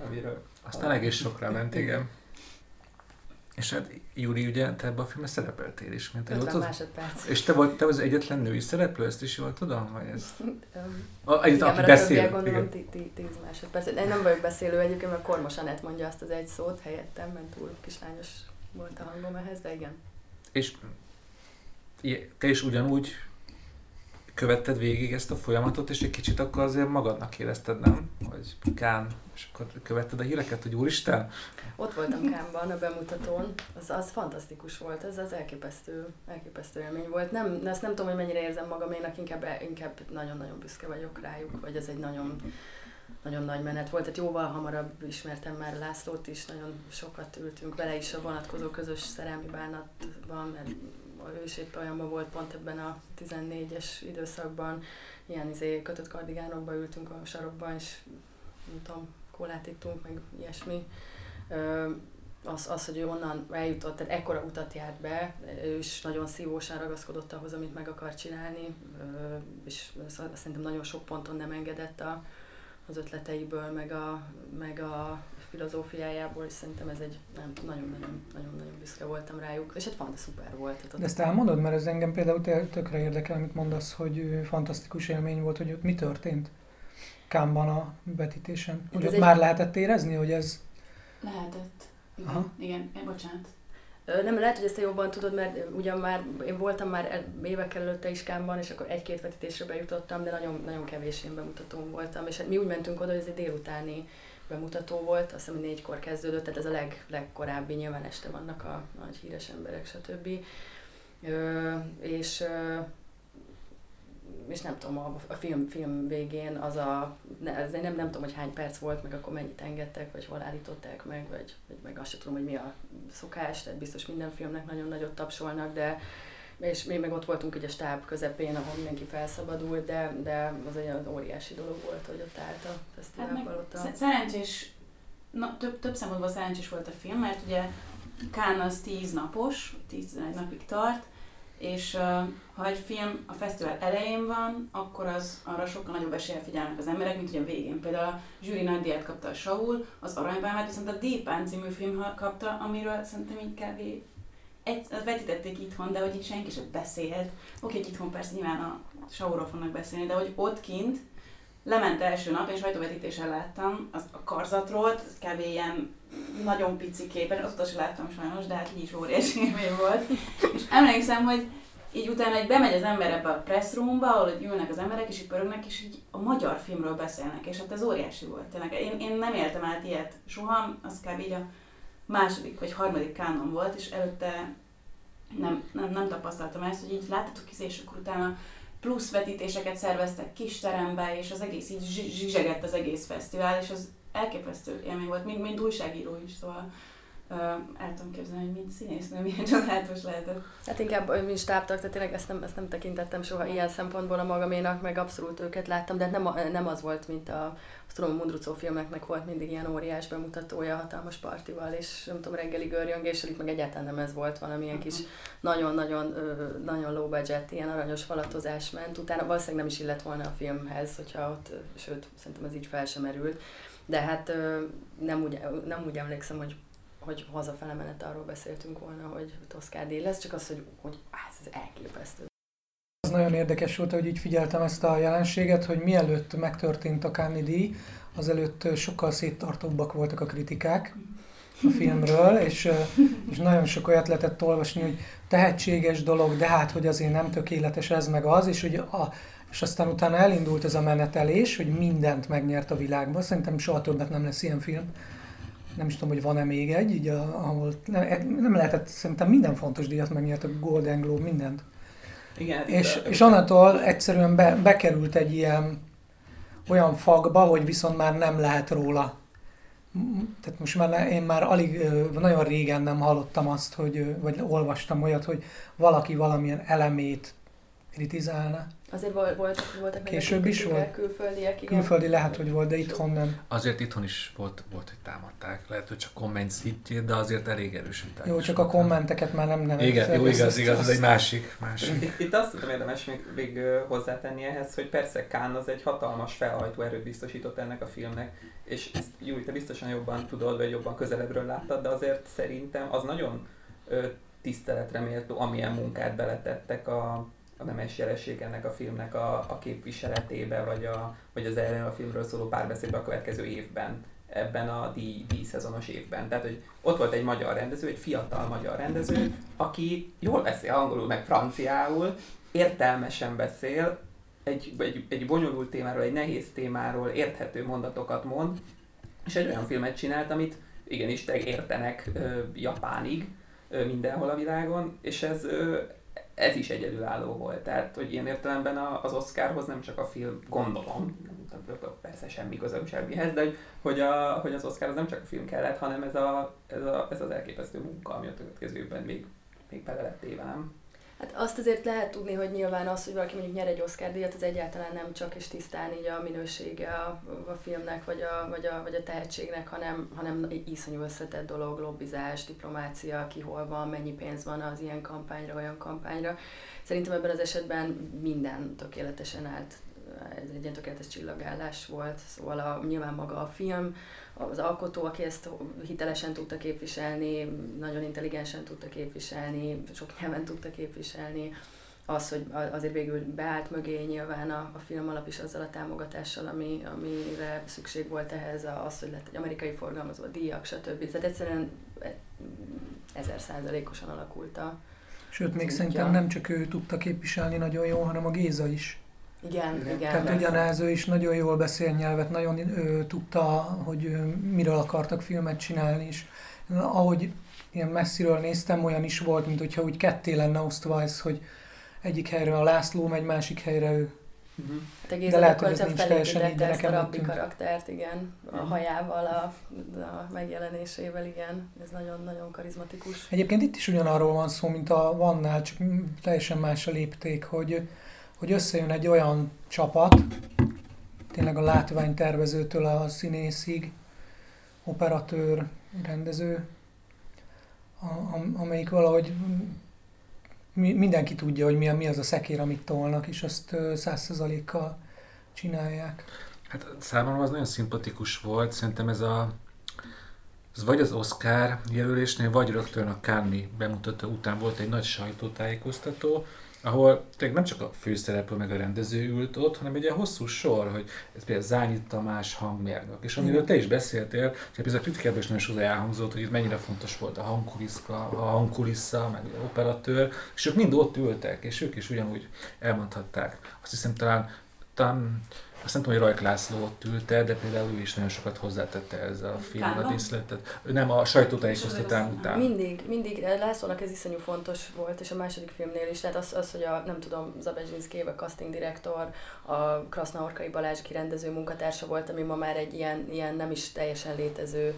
Amiről Aztán egész sokra ment, igen. És hát Júri, ugye te ebben a filmben szerepeltél is, mint 50 másodperc. És te vagy, te az egyetlen női szereplő, ezt is jól tudom? Vagy ez... a, egyet, aki beszél. gondolom 10 másodperc. Én nem vagyok beszélő egyébként, mert Kormos Anett mondja azt az egy szót helyettem, mert túl kislányos volt a hangom ehhez, de igen. És te is ugyanúgy követted végig ezt a folyamatot, és egy kicsit akkor azért magadnak érezted, nem? Hogy Kán, és akkor követted a híreket, hogy úristen? Ott voltam Kánban a bemutatón, az, az fantasztikus volt, ez az elképesztő, elképesztő élmény volt. Nem, ezt nem tudom, hogy mennyire érzem magam, én inkább, inkább nagyon-nagyon büszke vagyok rájuk, vagy ez egy nagyon, nagyon nagy menet volt. Tehát jóval hamarabb ismertem már Lászlót is, nagyon sokat ültünk vele is a vonatkozó közös szerelmi bánatban, mert ő is épp olyanban volt pont ebben a 14-es időszakban, ilyen izé, kötött kardigánokba ültünk a sarokban, és nem tudom, kólát ittunk, meg ilyesmi. Az, az, hogy ő onnan eljutott, tehát ekkora utat járt be, ő is nagyon szívósan ragaszkodott ahhoz, amit meg akar csinálni, és szerintem nagyon sok ponton nem engedett a, az ötleteiből, meg a, meg a filozófiájából, és szerintem ez egy nagyon-nagyon büszke voltam rájuk, és hát szuper volt. Tehát De ezt elmondod, mert ez engem például tökre érdekel, amit mondasz, hogy fantasztikus élmény volt, hogy ott mi történt Kámban a vetítésen. Hogy ott egy... már lehetett érezni, hogy ez... Lehetett. Igen, Aha. igen, bocsánat. Nem, lehet, hogy ezt te jobban tudod, mert ugyan már én voltam már évekkel előtte is Kámban, és akkor egy-két vetítésre bejutottam, de nagyon, nagyon kevés én bemutatón voltam, és hát mi úgy mentünk oda, hogy ez egy délutáni bemutató volt, azt hiszem, hogy négykor kezdődött, tehát ez a leg, legkorábbi, nyilván este vannak a nagy híres emberek, stb. Ö, és és nem tudom, a, a film, film végén az a, ne, ez nem, nem tudom, hogy hány perc volt, meg akkor mennyit engedtek, vagy hol állították meg, vagy, vagy meg azt sem tudom, hogy mi a szokás, tehát biztos minden filmnek nagyon nagyot tapsolnak, de és mi meg ott voltunk ugye a stáb közepén, ahol mindenki felszabadult, de, de az egy óriási dolog volt, hogy ott állt a fesztivál Hát palota. szerencsés, na, több, több szempontból szerencsés volt a film, mert ugye Cannes az 10 napos, 10-11 napig tart, és ha egy film a fesztivál elején van, akkor az arra sokkal nagyobb eséllyel figyelnek az emberek, mint ugye a végén. Például a zsűri nagy díjat kapta a Saul, az Aranypálmát, viszont a Dépán című film kapta, amiről szerintem így kb. Egy, vetítették itthon, de hogy itt senki sem beszélt. Oké, hogy itthon persze nyilván a Saulról fognak beszélni, de hogy ott kint lement első nap, és sajtóvetítésen láttam az a karzatról, kb. ilyen nagyon pici képen, azóta sem láttam sajnos, de hát így is óriási élmény volt. És emlékszem, hogy így utána egy bemegy az ember ebbe a press roomba, ahol ülnek az emberek, és így pörögnek, és így a magyar filmről beszélnek, és hát ez óriási volt. Tényleg. Én, én nem éltem át ilyet soha, az kb. így a második vagy harmadik kánon volt, és előtte nem, nem, nem tapasztaltam ezt, hogy így láttatok ki, és akkor utána plusz vetítéseket szerveztek kis terembe, és az egész így zsizsegett az egész fesztivál, és az elképesztő élmény volt, mint, mint újságíró is, szóval uh, el tudom képzelni, hogy mint színésznő milyen <laughs> csodálatos lehetett. Hát inkább, mint stábtag, tehát tényleg ezt nem, ezt nem tekintettem soha ilyen szempontból a magaménak, meg abszolút őket láttam, de nem, nem az volt, mint a, azt tudom, a Mundrucó filmeknek volt mindig ilyen óriás bemutatója hatalmas partival, és nem tudom, reggeli görjöngéssel, itt meg egyáltalán nem ez volt, valamilyen kis nagyon-nagyon nagyon low budget, ilyen aranyos falatozás ment, utána valószínűleg nem is illett volna a filmhez, hogyha ott, sőt, szerintem ez így fel sem merült, de hát nem úgy, nem úgy emlékszem, hogy hogy hazafele menet arról beszéltünk volna, hogy Toszkádi lesz, csak az, hogy, hogy áh, ez elképesztő. Az nagyon érdekes volt, hogy így figyeltem ezt a jelenséget, hogy mielőtt megtörtént a Cannes díj, azelőtt sokkal széttartóbbak voltak a kritikák a filmről, és, és nagyon sok olyat lehetett olvasni, hogy tehetséges dolog, de hát, hogy azért nem tökéletes ez meg az, és, hogy a, és aztán utána elindult ez a menetelés, hogy mindent megnyert a világban. Szerintem soha többet nem lesz ilyen film. Nem is tudom, hogy van-e még egy, így a, ahol nem, nem lehetett, szerintem minden fontos díjat megnyert a Golden Globe, mindent. Igen, és, de, és onnantól egyszerűen be, bekerült egy ilyen olyan fagba, hogy viszont már nem lehet róla. Tehát most már én már alig, nagyon régen nem hallottam azt, hogy, vagy olvastam olyat, hogy valaki valamilyen elemét kritizálna. Azért volt, voltak, voltak Később is volt? Külföldiek, igen. Külföldi lehet, hogy volt, de itthon nem. Azért itthon is volt, volt hogy támadták. Lehet, hogy csak komment szintjén, de azért elég erős viták. Jó, csak a kommenteket már nem nem. Igen, jó, igaz, igaz, ez egy másik. másik. Itt, itt azt tudom érdemes még, még hozzátenni ehhez, hogy persze Kán az egy hatalmas felhajtó erőt biztosított ennek a filmnek, és ezt Júli, te biztosan jobban tudod, vagy jobban közelebbről láttad, de azért szerintem az nagyon ö, tiszteletre méltó, amilyen munkát beletettek a, a nemes jelenség ennek a filmnek a, a képviseletébe, vagy, a, vagy az erről a filmről szóló párbeszédbe a következő évben, ebben a díj, díj szezonos évben. Tehát, hogy ott volt egy magyar rendező, egy fiatal magyar rendező, aki jól beszél angolul, meg franciául, értelmesen beszél, egy, egy, egy bonyolult témáról, egy nehéz témáról érthető mondatokat mond, és egy olyan filmet csinált, amit igenis értenek ö, Japánig, ö, mindenhol a világon, és ez, ö, ez is egyedülálló volt. Tehát, hogy ilyen értelemben az Oscarhoz nem csak a film, gondolom, persze semmi közöm semmihez, de hogy, a, hogy az Oscarhoz nem csak a film kellett, hanem ez, a, ez, a, ez az elképesztő munka, ami a következő évben még, még bele lett nem? Hát azt azért lehet tudni, hogy nyilván az, hogy valaki mondjuk nyer egy Oscar díjat, az egyáltalán nem csak és tisztán így a minősége a, a filmnek, vagy a, vagy, a, vagy a tehetségnek, hanem, hanem iszonyú összetett dolog, lobbizás, diplomácia, ki hol van, mennyi pénz van az ilyen kampányra, olyan kampányra. Szerintem ebben az esetben minden tökéletesen állt ez egy ilyen tökéletes csillagállás volt, szóval a, nyilván maga a film, az alkotó, aki ezt hitelesen tudta képviselni, nagyon intelligensen tudta képviselni, sok nyelven tudta képviselni, az, hogy azért végül beállt mögé nyilván a, a film alap is azzal a támogatással, ami, amire szükség volt ehhez, az, hogy lett egy amerikai forgalmazó, díjak, stb. Tehát egyszerűen ezer százalékosan alakult a Sőt, még szerintem nem csak ő tudta képviselni nagyon jó, hanem a Géza is. Igen, igen. Tehát persze. ugyanez, ő is nagyon jól beszél nyelvet, nagyon ő, tudta, hogy ő, miről akartak filmet csinálni, és ahogy ilyen messziről néztem, olyan is volt, mint hogyha úgy ketté lenne osztva ez, hogy egyik helyre a László megy, másik helyre ő. Uh-huh. De Géza lehet, hogy ez nincs teljesen így, de a nekem úgy rabbi karaktert, igen, a Mhm. hajával, a, a megjelenésével, igen, ez nagyon-nagyon karizmatikus. Egyébként itt is ugyanarról van szó, mint a Vannál, csak teljesen más a lépték, hogy, hogy összejön egy olyan csapat, tényleg a látványtervezőtől a színészig, operatőr, rendező, a, am- amelyik valahogy mi, mindenki tudja, hogy mi, mi az a szekér, amit tolnak, és azt ö, száz százalékkal csinálják. Hát számomra az nagyon szimpatikus volt, szerintem ez a ez vagy az Oscar jelölésnél, vagy rögtön a Cannes bemutató után volt egy nagy sajtótájékoztató, ahol tényleg nem csak a főszereplő meg a rendező ült ott, hanem egy ilyen hosszú sor, hogy ez például Zányi Tamás hangmérnök, és amiről te is beszéltél, és például a kritikában is nagyon sokszor elhangzott, hogy itt mennyire fontos volt a hangkuliszka, a hangkulissza, meg az operatőr, és ők mind ott ültek, és ők is ugyanúgy elmondhatták. Azt hiszem talán, talán azt nem tudom, hogy Rajk László ott ülte, de például ő is nagyon sokat hozzátette ezzel a filmre a díszletet. Nem a sajtótájékoztatán után. Mindig, mindig, eh, Lászlónak ez iszonyú fontos volt, és a második filmnél is, tehát az, az hogy a, nem tudom, Zabezsinszki, a casting direktor, a Krasznaorkai Balázs kirendező munkatársa volt, ami ma már egy ilyen, ilyen nem is teljesen létező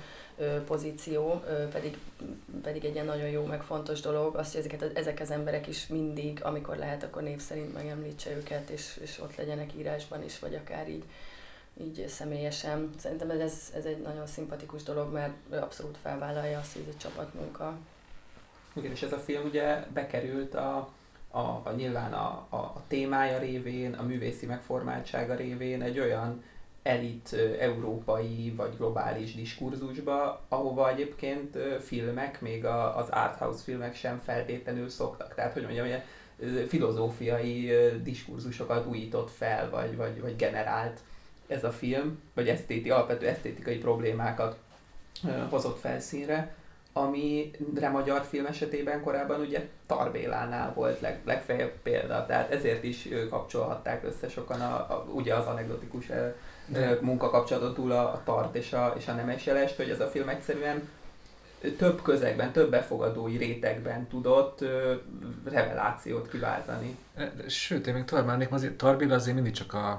pozíció, pedig, pedig egy ilyen nagyon jó, meg fontos dolog, azt, hogy ezeket, ezek az emberek is mindig, amikor lehet, akkor név szerint megemlítse őket, és, és ott legyenek írásban is, vagy akár így, így személyesen. Szerintem ez, ez, egy nagyon szimpatikus dolog, mert abszolút felvállalja azt, hogy ez egy csapatmunka. Igen, és ez a film ugye bekerült a, a, a nyilván a, a, a témája révén, a művészi megformáltsága révén egy olyan elit európai vagy globális diskurzusba, ahova egyébként filmek, még az arthouse filmek sem feltétlenül szoktak. Tehát, hogy mondjam, ö, filozófiai diskurzusokat újított fel, vagy, vagy, vagy generált ez a film, vagy esztéti, alapvető esztétikai problémákat hozott felszínre, amire magyar film esetében korábban ugye Tarbélánál volt leg, legfeljebb példa, tehát ezért is kapcsolhatták össze sokan a, a, ugye az anekdotikus munkakapcsolaton túl a, a tart és a, és a nemes jelest, hogy ez a film egyszerűen több közegben, több befogadói rétegben tudott ö, revelációt kiváltani. De, sőt, én még tovább mennék, azért Tarbéla azért mindig csak a,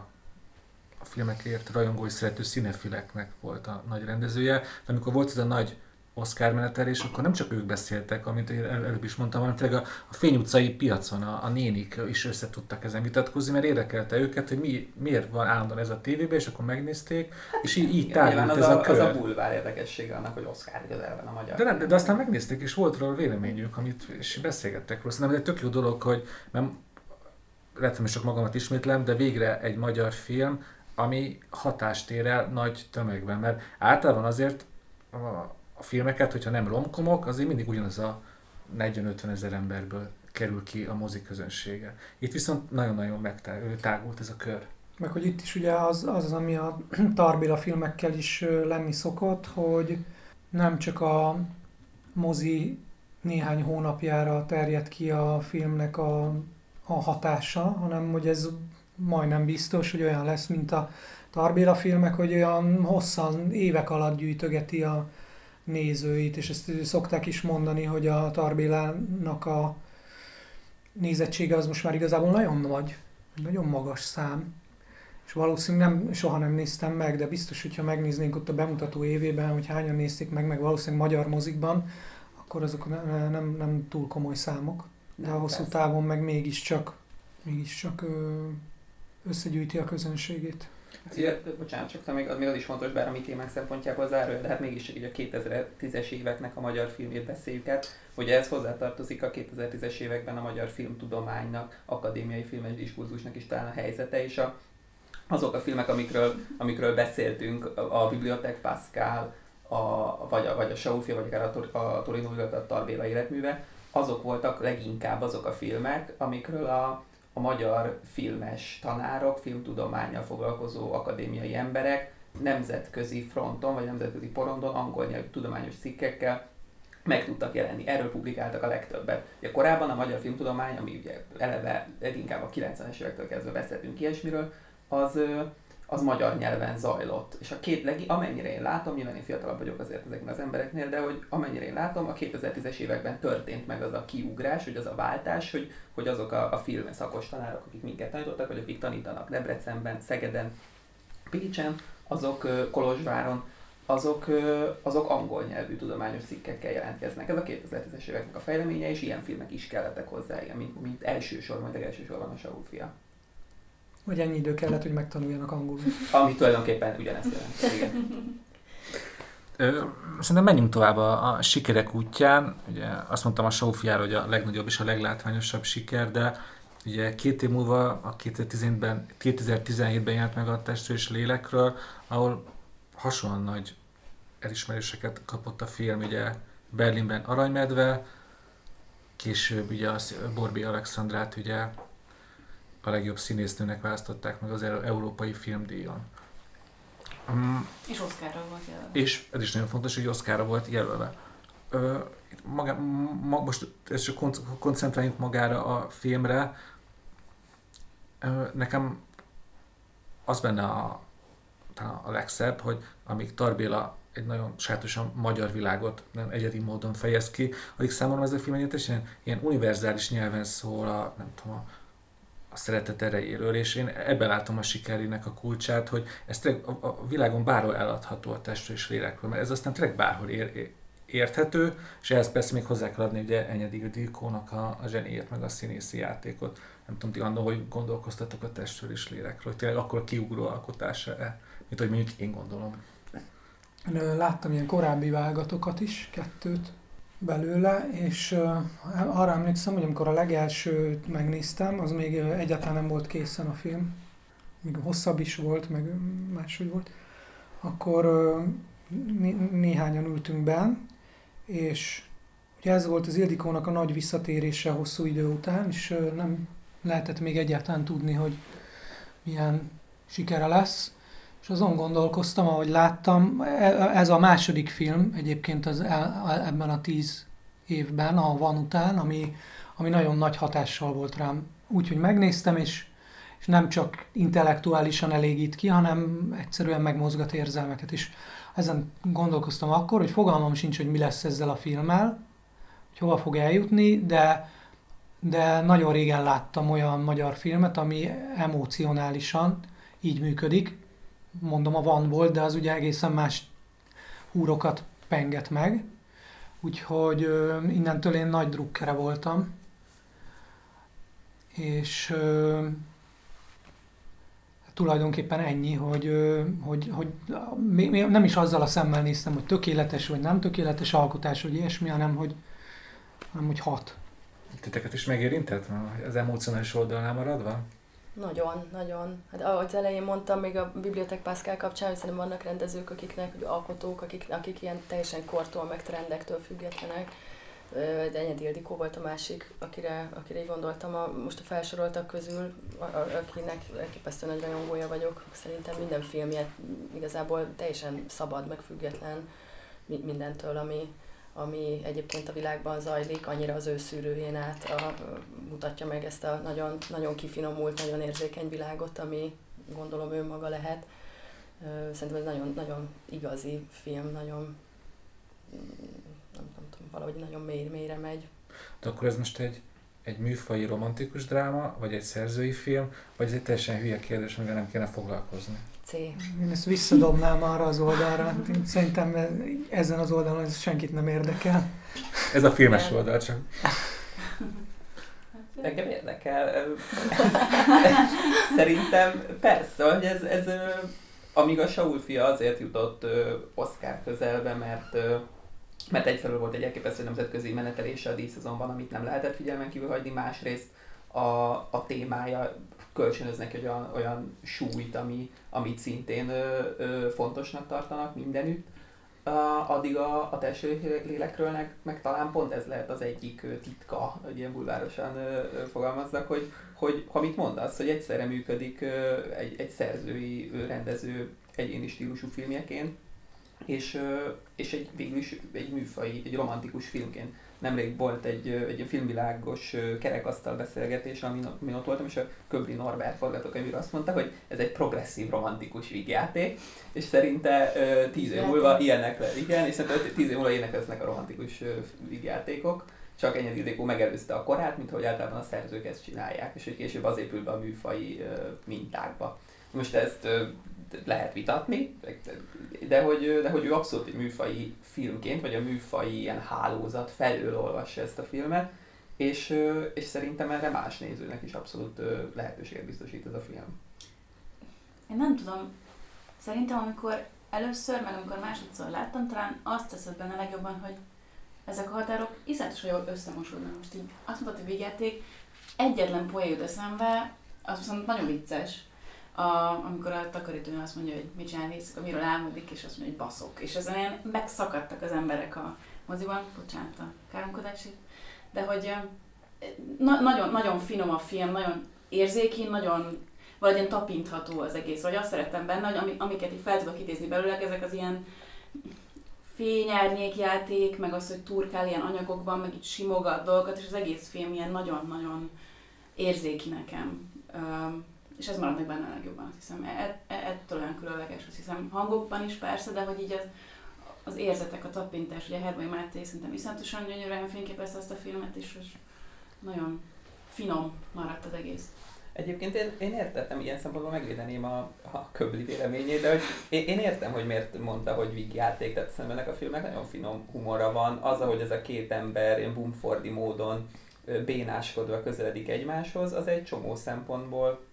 a filmekért rajongói szerető színefileknek volt a nagy rendezője, de amikor volt ez a nagy Oscar menetelés, akkor nem csak ők beszéltek, amit én el, előbb is mondtam, hanem tényleg a, a Fény utcai piacon a, a nénik is össze tudtak ezen vitatkozni, mert érdekelte őket, hogy mi, miért van állandóan ez a tévében, és akkor megnézték, és így, így tárgyult ez a, a kör. az a bulvár érdekessége annak, hogy Oscar közel van a magyar. De, nem, de, de aztán megnézték, és volt róla véleményük, amit és beszélgettek róla. Szerintem ez egy tök jó dolog, hogy mert lehet, hogy csak magamat ismétlem, de végre egy magyar film, ami hatást ér el nagy tömegben. Mert általában azért a filmeket, hogyha nem romkomok, azért mindig ugyanaz a 40-50 ezer emberből kerül ki a mozi közönsége. Itt viszont nagyon-nagyon megtágult ez a kör. Meg hogy itt is ugye az, az ami a <clears throat> Tarbéla filmekkel is lenni szokott, hogy nem csak a mozi néhány hónapjára terjed ki a filmnek a, a hatása, hanem hogy ez majdnem biztos, hogy olyan lesz, mint a Tarbéla filmek, hogy olyan hosszan, évek alatt gyűjtögeti a nézőit, és ezt szokták is mondani, hogy a Tarbélának a nézettsége az most már igazából nagyon nagy, nagyon magas szám. És valószínűleg nem, soha nem néztem meg, de biztos, hogyha megnéznénk ott a bemutató évében, hogy hányan nézték meg, meg valószínűleg magyar mozikban, akkor azok nem, nem, nem túl komoly számok. De a hosszú persze. távon meg mégiscsak, mégiscsak összegyűjti a közönségét. Ugye, bocsánat, csak még, még az is fontos, bár a mi témánk szempontjából zárója, de hát mégis így a 2010-es éveknek a magyar filmét beszéljük át, hogy ez hozzátartozik a 2010-es években a magyar filmtudománynak, akadémiai filmes diskurzusnak is talán a helyzete, és a, azok a filmek, amikről, amikről beszéltünk, a, a Bibliotek Pascal, a, vagy, a, vagy a Saufia, vagy akár a, Tor- a Torino a Tarbéla életműve, azok voltak leginkább azok a filmek, amikről a, a magyar filmes tanárok, filmtudományjal foglalkozó akadémiai emberek nemzetközi fronton, vagy nemzetközi porondon angol nyelvű tudományos cikkekkel meg tudtak jelenni. Erről publikáltak a legtöbbet. Ugye korábban a magyar filmtudomány, ami ugye eleve leginkább a 90-es évektől kezdve beszéltünk ilyesmiről, az, az magyar nyelven zajlott. És a két legi, amennyire én látom, nyilván én fiatalabb vagyok azért ezeknél az embereknél, de hogy amennyire én látom, a 2010-es években történt meg az a kiugrás, hogy az a váltás, hogy, hogy azok a, a film szakos tanárok, akik minket tanítottak, vagy akik tanítanak Debrecenben, Szegeden, Pécsen, azok Kolozsváron, azok, azok angol nyelvű tudományos cikkekkel jelentkeznek. Ez a 2010-es éveknek a fejleménye, és ilyen filmek is kellettek hozzá, ilyen, mint, mint elsősorban, vagy elsősorban a Saul fia. Vagy ennyi idő kellett, hogy megtanuljanak angolul. Ami tulajdonképpen ugyanezt jelent. Igen. Szerintem menjünk tovább a, a sikerek útján. Ugye azt mondtam a Sófiára, hogy a legnagyobb és a leglátványosabb siker, de ugye két év múlva, a 2017-ben, 2017-ben járt meg a Testről és Lélekről, ahol hasonlóan nagy elismeréseket kapott a film, ugye Berlinben Aranymedve, később ugye a Borbi Alexandrát ugye a legjobb színésznőnek választották meg az Európai Filmdíjon. Um, és Oszkára volt jelölve. És ez is nagyon fontos, hogy Oszkára volt jelölve. Ö, maga, ma, most ezt csak koncentráljunk magára a filmre. Ö, nekem az benne a, a legszebb, hogy amíg Tarbéla egy nagyon sajátosan magyar világot nem egyedi módon fejez ki, addig számomra ez a film egyetesen ilyen univerzális nyelven szól a, nem tudom, a a szeretet erejéről, és én ebben látom a sikerének a kulcsát, hogy ez tényleg a, a világon bárhol eladható a testről és lélekről, mert ez aztán tényleg bárhol ér, érthető, és ehhez persze még hozzá kell adni ugye Enyedi Ildikónak a, a zseniét, meg a színészi játékot. Nem tudom, ti andó, hogy gondolkoztatok a testről és lélekről, hogy tényleg akkor kiugró alkotása-e, mint hogy mondjuk én gondolom. Láttam ilyen korábbi vágatokat is, kettőt, belőle, és uh, arra emlékszem, hogy amikor a legelsőt megnéztem, az még egyáltalán nem volt készen a film, még hosszabb is volt, meg máshogy volt, akkor uh, né- néhányan ültünk be, és ugye ez volt az Ildikónak a nagy visszatérése hosszú idő után, és uh, nem lehetett még egyáltalán tudni, hogy milyen sikere lesz. És azon gondolkoztam, ahogy láttam, e, ez a második film egyébként az ebben a tíz évben, a Van után, ami, ami nagyon nagy hatással volt rám. Úgyhogy megnéztem, és, és nem csak intellektuálisan elégít ki, hanem egyszerűen megmozgat érzelmeket. És ezen gondolkoztam akkor, hogy fogalmam sincs, hogy mi lesz ezzel a filmmel, hogy hova fog eljutni, de, de nagyon régen láttam olyan magyar filmet, ami emocionálisan így működik, mondom a van volt, de az ugye egészen más húrokat penget meg. Úgyhogy innentől én nagy drukkere voltam. És tulajdonképpen ennyi, hogy, hogy, hogy nem is azzal a szemmel néztem, hogy tökéletes vagy nem tökéletes alkotás, vagy ilyesmi, hanem hogy, hanem hogy hat. Titeket is megérintett az emocionális oldalnál maradva? Nagyon, nagyon. Hát ahogy az elején mondtam, még a Bibliotek Pascal kapcsán, hogy szerintem vannak rendezők, akiknek, alkotók, akik, akik ilyen teljesen kortól, meg trendektől függetlenek. De Enyedi Ildikó volt a másik, akire, akire így gondoltam a, most a felsoroltak közül, a, a, akinek elképesztő nagy rajongója vagyok. Szerintem minden filmje igazából teljesen szabad, meg független mindentől, ami, ami egyébként a világban zajlik, annyira az ő szűrőjén át a, mutatja meg ezt a nagyon, nagyon kifinomult, nagyon érzékeny világot, ami gondolom ő maga lehet. Szerintem ez nagyon, nagyon igazi film, nagyon nem, nem tudom, valahogy nagyon mély, mélyre megy. De akkor ez most egy, egy műfai romantikus dráma, vagy egy szerzői film, vagy ez egy teljesen hülye kérdés, amivel nem kéne foglalkozni? C. Én ezt visszadobnám arra az oldalra. Szerintem ezen az oldalon ez senkit nem érdekel. Ez a filmes oldal csak. <laughs> Engem érdekel. <laughs> Szerintem persze, hogy ez, ez amíg a Saul fia azért jutott Oscar közelbe, mert mert egyfelől volt egy elképesztő nemzetközi menetelése a díszezonban, amit nem lehetett figyelmen kívül hagyni, másrészt a, a témája kölcsönöz neki olyan, olyan súlyt, ami, amit szintén ö, ö, fontosnak tartanak mindenütt. Uh, addig a, a lélekről meg, meg talán pont ez lehet az egyik ö, titka, hogy ilyen bulvárosan ö, fogalmazzak, hogy, hogy amit mondasz, hogy egyszerre működik egy, egy szerzői, rendező egyéni stílusú filmjeként, és, és egy, végül is egy műfai, egy romantikus filmként nemrég volt egy, egy filmvilágos kerekasztal beszélgetés, amin, amin ott voltam, és a Köbli Norbert forgatókönyvíró azt mondta, hogy ez egy progresszív, romantikus vígjáték, és szerinte tíz év múlva ilyenek le, igen, és szerinte tíz év múlva ilyenek lesznek a romantikus vígjátékok csak Enyedi Ildikó megelőzte a korát, mint hogy általában a szerzők ezt csinálják, és hogy később az épül be a műfai mintákba. Most ezt lehet vitatni, de hogy, de hogy ő abszolút egy műfai filmként, vagy a műfai ilyen hálózat felől olvassa ezt a filmet, és, és szerintem erre más nézőnek is abszolút lehetőséget biztosít ez a film. Én nem tudom, szerintem amikor először, meg amikor másodszor láttam, talán azt teszed benne legjobban, hogy ezek a határok iszonyatosan jól összemosódnak. Most így azt mondtad, hogy vigyáték, egyetlen poén jut eszembe, az viszont nagyon vicces, a, amikor a takarítónő azt mondja, hogy mit csinál éjszaka, miről álmodik, és azt mondja, hogy baszok. És ezen ilyen megszakadtak az emberek a moziban, bocsánat a káromkodásért, de hogy na, nagyon, nagyon finom a film, nagyon érzékeny, nagyon valahogy tapintható az egész, vagy azt szerettem benne, hogy amiket így fel tudok idézni belőle, ezek az ilyen fényárnyékjáték, meg az, hogy turkál ilyen anyagokban, meg itt simogat dolgokat, és az egész film ilyen nagyon-nagyon érzéki nekem. És ez maradt meg benne a legjobban, azt hiszem. E, e, ettől olyan különleges, azt hiszem. Hangokban is persze, de hogy így az, az érzetek, a tapintás, ugye Herbai Máté szerintem iszonyatosan gyönyörűen fényképezte ezt a filmet, és nagyon finom maradt az egész. Egyébként én, én értettem, ilyen szempontból megvédeném a, a köbli véleményét, de hogy én, én értem, hogy miért mondta, hogy vígjáték, tehát szerintem ennek a filmnek nagyon finom humora van. Az, ahogy ez a két ember ilyen bumfordi módon bénáskodva közeledik egymáshoz, az egy csomó szempontból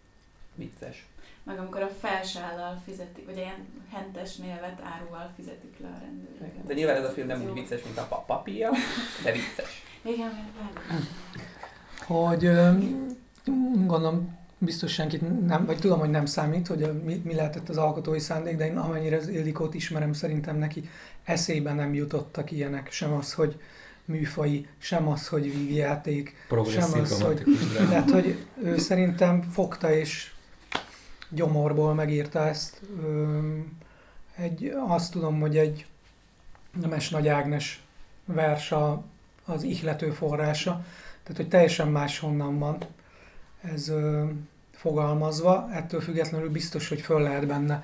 vicces. Meg amikor a felsállal fizetik, vagy ilyen hentes névet áruval fizetik le a rendőrök. De nyilván ez a film nem úgy vicces, mint a papír, de vicces. Igen, Hogy gondolom biztos senkit nem, vagy tudom, hogy nem számít, hogy mi, mi lehetett az alkotói szándék, de én amennyire az Ildikót ismerem, szerintem neki eszébe nem jutottak ilyenek, sem az, hogy műfai, sem az, hogy vígjáték, sem az, hogy... Tehát, hogy ő szerintem fogta és gyomorból megírta ezt. Egy, azt tudom, hogy egy Nemes Nagy Ágnes vers az ihlető forrása, tehát hogy teljesen máshonnan van ez ö, fogalmazva, ettől függetlenül biztos, hogy föl lehet benne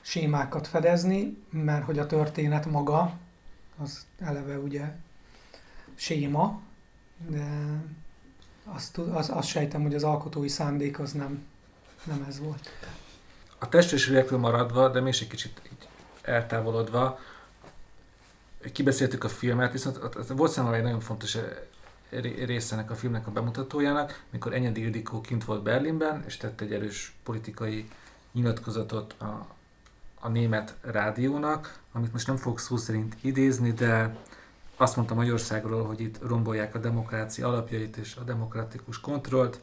sémákat fedezni, mert hogy a történet maga, az eleve ugye séma, de azt, azt, azt sejtem, hogy az alkotói szándék az nem, nem ez volt. A testvérsülekről maradva, de még egy kicsit így eltávolodva, kibeszéltük a filmet, viszont volt számomra egy nagyon fontos részenek a filmnek a bemutatójának, mikor Enyedi Ildikó kint volt Berlinben, és tett egy erős politikai nyilatkozatot a, a német rádiónak, amit most nem fogok szó szerint idézni, de azt mondta Magyarországról, hogy itt rombolják a demokrácia alapjait és a demokratikus kontrollt,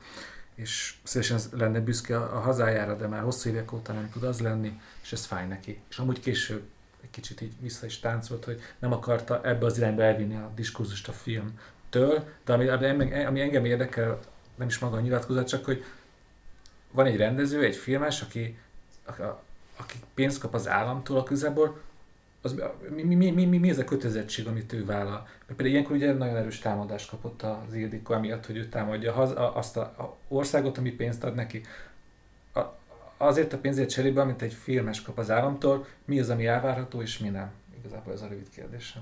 és szívesen lenne büszke a hazájára, de már hosszú évek óta nem tud az lenni, és ez fáj neki. És amúgy később egy kicsit így vissza is táncolt, hogy nem akarta ebbe az irányba elvinni a diskurzust a film, től, de ami, ami engem érdekel, nem is maga a nyilatkozat, csak hogy van egy rendező, egy filmes, aki, aki pénzt kap az államtól a közelből, az, mi, mi, mi, mi, mi, ez a kötelezettség, amit ő vállal? Mert például ilyenkor ugye nagyon erős támadást kapott az Ildikó, amiatt, hogy ő támadja azt a, a országot, ami pénzt ad neki. A, azért a pénzért cserébe, amit egy filmes kap az államtól, mi az, ami elvárható, és mi nem? Igazából ez a rövid kérdésem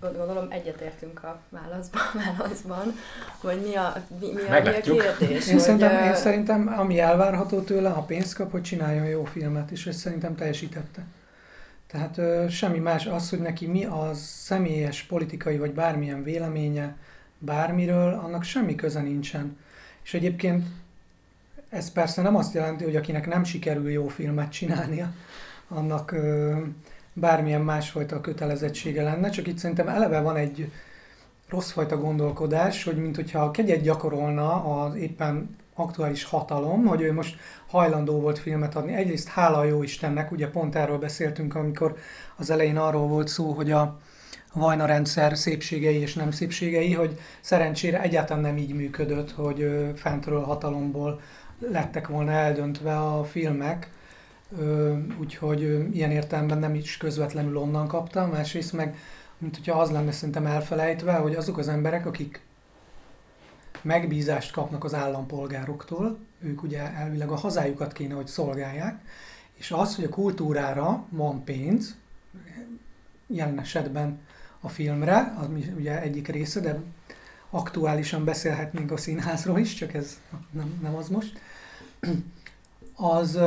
gondolom egyetértünk a válaszban, <laughs> válaszban hogy mi a, mi, mi, a, mi a kérdés. Én, hogy, szerintem, én szerintem, ami elvárható tőle, ha pénzt kap, hogy csináljon jó filmet, és ezt szerintem teljesítette. Tehát ö, semmi más, az, hogy neki mi a személyes, politikai vagy bármilyen véleménye bármiről, annak semmi köze nincsen. És egyébként ez persze nem azt jelenti, hogy akinek nem sikerül jó filmet csinálnia, annak ö, bármilyen másfajta kötelezettsége lenne, csak itt szerintem eleve van egy rosszfajta gondolkodás, hogy mint hogyha kegyet gyakorolna az éppen aktuális hatalom, hogy ő most hajlandó volt filmet adni. Egyrészt hála a jó Istennek, ugye pont erről beszéltünk, amikor az elején arról volt szó, hogy a Vajna rendszer szépségei és nem szépségei, hogy szerencsére egyáltalán nem így működött, hogy fentről hatalomból lettek volna eldöntve a filmek, úgyhogy ilyen értelemben nem is közvetlenül onnan kaptam, másrészt meg mint hogyha az lenne szerintem elfelejtve, hogy azok az emberek, akik megbízást kapnak az állampolgároktól, ők ugye elvileg a hazájukat kéne, hogy szolgálják, és az, hogy a kultúrára van pénz, jelen esetben a filmre, az ugye egyik része, de aktuálisan beszélhetnénk a színházról is, csak ez nem, nem az most, az,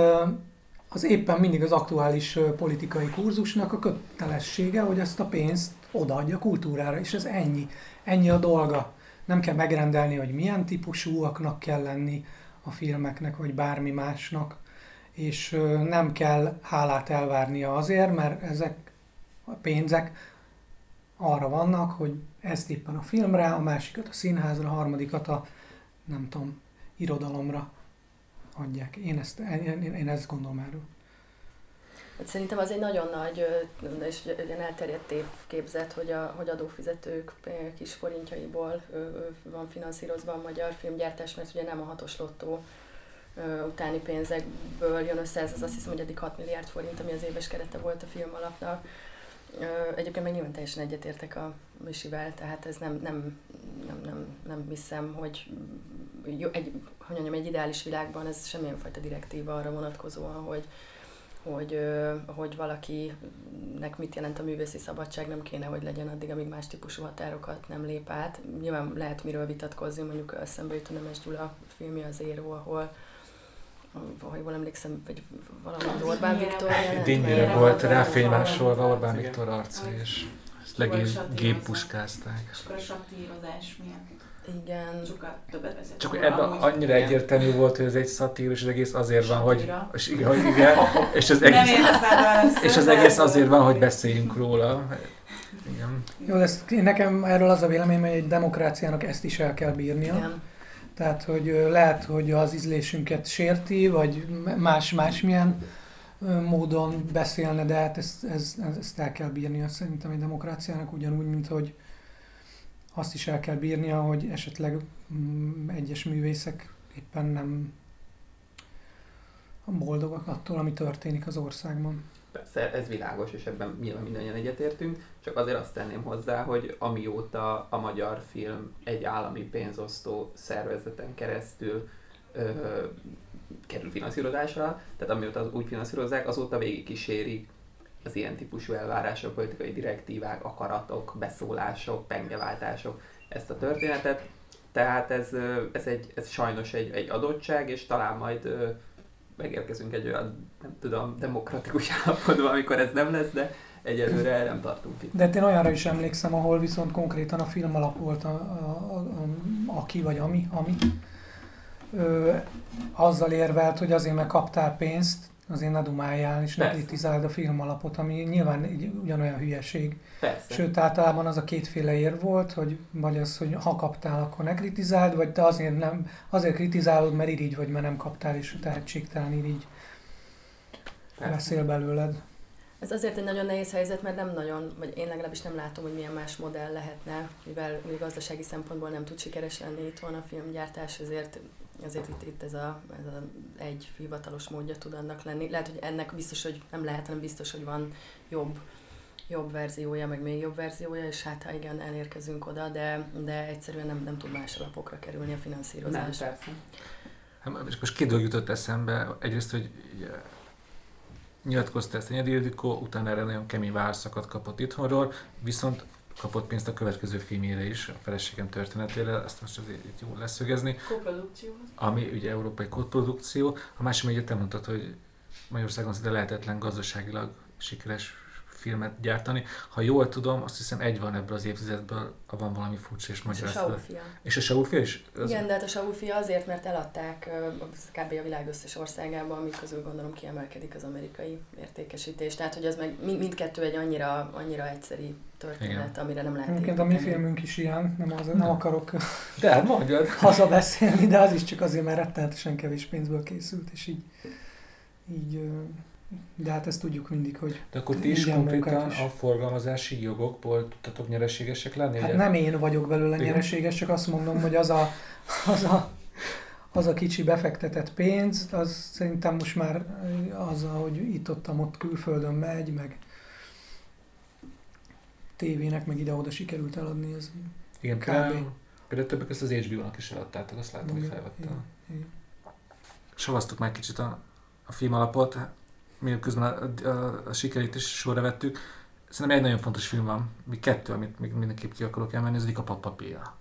az éppen mindig az aktuális politikai kurzusnak a kötelessége, hogy ezt a pénzt odaadja a kultúrára, és ez ennyi. Ennyi a dolga. Nem kell megrendelni, hogy milyen típusúaknak kell lenni a filmeknek, vagy bármi másnak, és nem kell hálát elvárnia azért, mert ezek a pénzek arra vannak, hogy ezt éppen a filmre, a másikat a színházra, a harmadikat a, nem tudom, irodalomra adják. Én ezt, én, én ezt gondolom erről. Hát szerintem az egy nagyon nagy és egy elterjedt képzet, hogy, a, hogy adófizetők kis forintjaiból van finanszírozva a magyar filmgyártás, mert ugye nem a hatos lottó utáni pénzekből jön össze, ez az azt hiszem, hogy eddig 6 milliárd forint, ami az éves kerete volt a film alapnak. Egyébként meg nyilván teljesen egyetértek a Misivel, tehát ez nem, nem, nem, nem, nem hiszem, hogy jó, egy, hogy mondjam, egy ideális világban ez semmilyen fajta direktíva arra vonatkozóan, hogy, hogy, hogy valakinek mit jelent a művészi szabadság, nem kéne, hogy legyen addig, amíg más típusú határokat nem lép át. Nyilván lehet miről vitatkozni, mondjuk eszembe jut a Nemes Gyula filmje az Éró, ahol ha jól emlékszem, vagy valami Orbán Viktor jelent. Dinnyire volt ráfénymásolva Orbán Viktor arca, és legint géppuskázták. És akkor a satírozás miatt. Igen. Sokkal többet beszélt. Csak ebben annyira egyértelmű volt, hogy ez egy szatír, és az egész azért van, hogy... És igen, hogy igen, <laughs> és az egész, és az egész azért van, hogy beszéljünk róla. Igen. Jó, ez, nekem erről az a véleményem, hogy egy demokráciának ezt is el kell bírnia. Igen. Tehát, hogy lehet, hogy az ízlésünket sérti, vagy más másmilyen módon beszélne, de hát ezt, ezt, ezt el kell bírnia szerintem egy demokráciának, ugyanúgy, mint hogy azt is el kell bírnia, hogy esetleg mm, egyes művészek éppen nem boldogak attól, ami történik az országban. Persze, ez világos, és ebben nyilván mindannyian egyetértünk, csak azért azt tenném hozzá, hogy amióta a magyar film egy állami pénzosztó szervezeten keresztül ö, kerül finanszírozásra, tehát amióta az úgy finanszírozzák, azóta végig kísérik az ilyen típusú elvárások, politikai direktívák, akaratok, beszólások, pengeváltások ezt a történetet. Tehát ez, ez, egy, ez sajnos egy, egy adottság, és talán majd megérkezünk egy olyan, nem tudom, demokratikus <laughs> állapotba, amikor ez nem lesz, de egyelőre nem tartunk itt. De én olyanra is emlékszem, ahol viszont konkrétan a film alap volt a, a, a, aki vagy ami, ami. Ö, azzal érvelt, hogy azért meg kaptál pénzt, azért ne dumáljál, és ne kritizáld a film alapot, ami nyilván egy ugyanolyan hülyeség. Persze. Sőt, általában az a kétféle ér volt, hogy vagy az, hogy ha kaptál, akkor ne kritizáld, vagy te azért, nem, azért kritizálod, mert irigy vagy, mert nem kaptál, és tehetségtelen irigy Persze. beszél belőled. Ez azért egy nagyon nehéz helyzet, mert nem nagyon, vagy én legalábbis nem látom, hogy milyen más modell lehetne, mivel még gazdasági szempontból nem tud sikeres lenni itthon a filmgyártás, ezért, ezért itt, itt ez, a, ez a egy hivatalos módja tud annak lenni. Lehet, hogy ennek biztos, hogy nem lehet, hanem biztos, hogy van jobb, jobb verziója, meg még jobb verziója, és hát ha igen, elérkezünk oda, de, de egyszerűen nem, nem tud más alapokra kerülni a finanszírozás. Nem, persze. Hát, most két dolog jutott eszembe. Egyrészt, hogy nyilatkozta ezt a Ildikó, utána erre nagyon kemény válaszokat kapott itthonról, viszont kapott pénzt a következő filmjére is, a feleségem történetére, ezt most azért itt jól leszögezni. Koprodukció. Ami ugye európai kódprodukció. A másik még te mondtad, hogy Magyarországon szinte lehetetlen gazdaságilag sikeres filmet gyártani. Ha jól tudom, azt hiszem egy van ebből az évtizedből, van valami furcsa és magyar. És a Saúfia. És a Saúfia is? Az... Igen, de hát a Saúfia azért, mert eladták kb. a világ összes országában, amik közül gondolom kiemelkedik az amerikai értékesítés. Tehát, hogy az meg mind, mindkettő egy annyira, annyira egyszeri történet, Igen. amire nem lehet Egyébként a mi filmünk is ilyen, nem, az, nem akarok de hát mondjad. hazabeszélni, de az is csak azért, mert rettenetesen kevés pénzből készült, és így, így de hát ezt tudjuk mindig, hogy De akkor ti is konkrétan is. a forgalmazási jogokból tudtatok nyereségesek lenni? Hát ugye? nem én vagyok belőle Igen? nyereséges, csak azt mondom, hogy az a, az a, az a kicsi befektetett pénz, az szerintem most már az, hogy itt ott, ott külföldön megy, meg tévének, meg ide-oda sikerült eladni, ez Igen, kb. például, például többek között az HBO-nak is eladtátok, azt látom, hogy Igen, felvette. igen, igen. Savaztuk már kicsit a, a film alapot, mi közben a, a, a sikerét is sorra vettük. Szerintem egy nagyon fontos film van, még kettő, amit még mindenképp ki akarok emelni, az egyik a Papapia.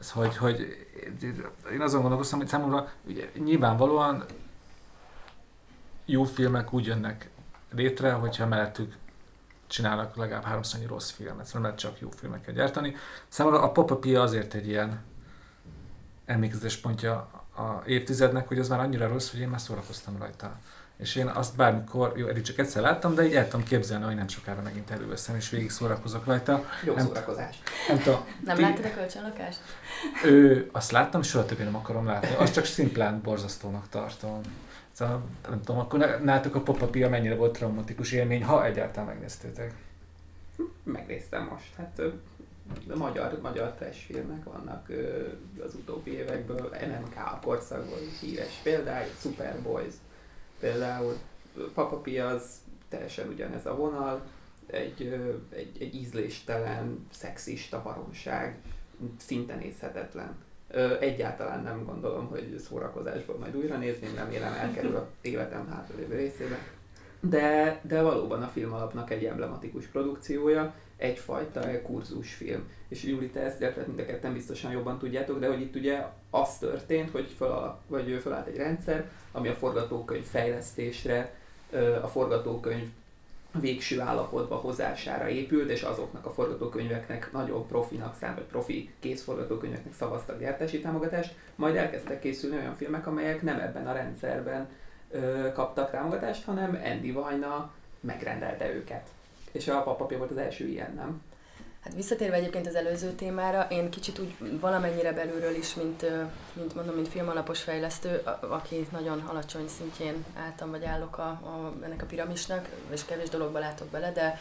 Ez, hogy, hogy én azon gondolkoztam, hogy számomra ugye, nyilvánvalóan jó filmek úgy jönnek létre, hogyha mellettük csinálnak legalább háromszor rossz filmet, szóval nem lehet csak jó filmeket gyártani. Számomra a Papapia azért egy ilyen emlékezetes pontja a évtizednek, hogy az már annyira rossz, hogy én már szórakoztam rajta. És én azt bármikor, jó, eddig csak egyszer láttam, de így el tudom képzelni, hogy nem sokára megint előveszem, és végig szórakozok rajta. Jó Nem- szórakozás. Nem tudom, Nem ti- láttad a kölcsönlakást? ő, azt láttam, soha többé nem akarom látni. Azt csak szimplán borzasztónak tartom. Szóval, nem tudom, akkor nálatok a Papapia mennyire volt traumatikus élmény, ha egyáltalán megnéztétek. Megnéztem most. Hát a magyar, magyar trash filmek vannak az utóbbi évekből. NMK a korszakból híres például, Superboys például. Papa Pia az teljesen ugyanez a vonal, egy, egy, egy ízléstelen, szexista baromság, szinte nézhetetlen. Egyáltalán nem gondolom, hogy szórakozásból majd újra nézném, remélem elkerül a életem hátralévő részébe. De, de valóban a film alapnak egy emblematikus produkciója, egyfajta kurzusfilm. És Júli, te ezt, illetve mind a ketten biztosan jobban tudjátok, de hogy itt ugye az történt, hogy fölalak, vagy fölállt egy rendszer, ami a forgatókönyv fejlesztésre, a forgatókönyv végső állapotba hozására épült, és azoknak a forgatókönyveknek nagyon profinak szám, vagy profi készforgatókönyveknek szavaztak gyártási támogatást, majd elkezdtek készülni olyan filmek, amelyek nem ebben a rendszerben ö, kaptak támogatást, hanem Andy Vajna megrendelte őket. És a papapja volt az első ilyen, nem? Hát visszatérve egyébként az előző témára, én kicsit úgy valamennyire belülről is, mint, mint mondom, mint filmalapos fejlesztő, aki nagyon alacsony szintjén álltam, vagy állok a, a, ennek a piramisnak, és kevés dologba látok bele, de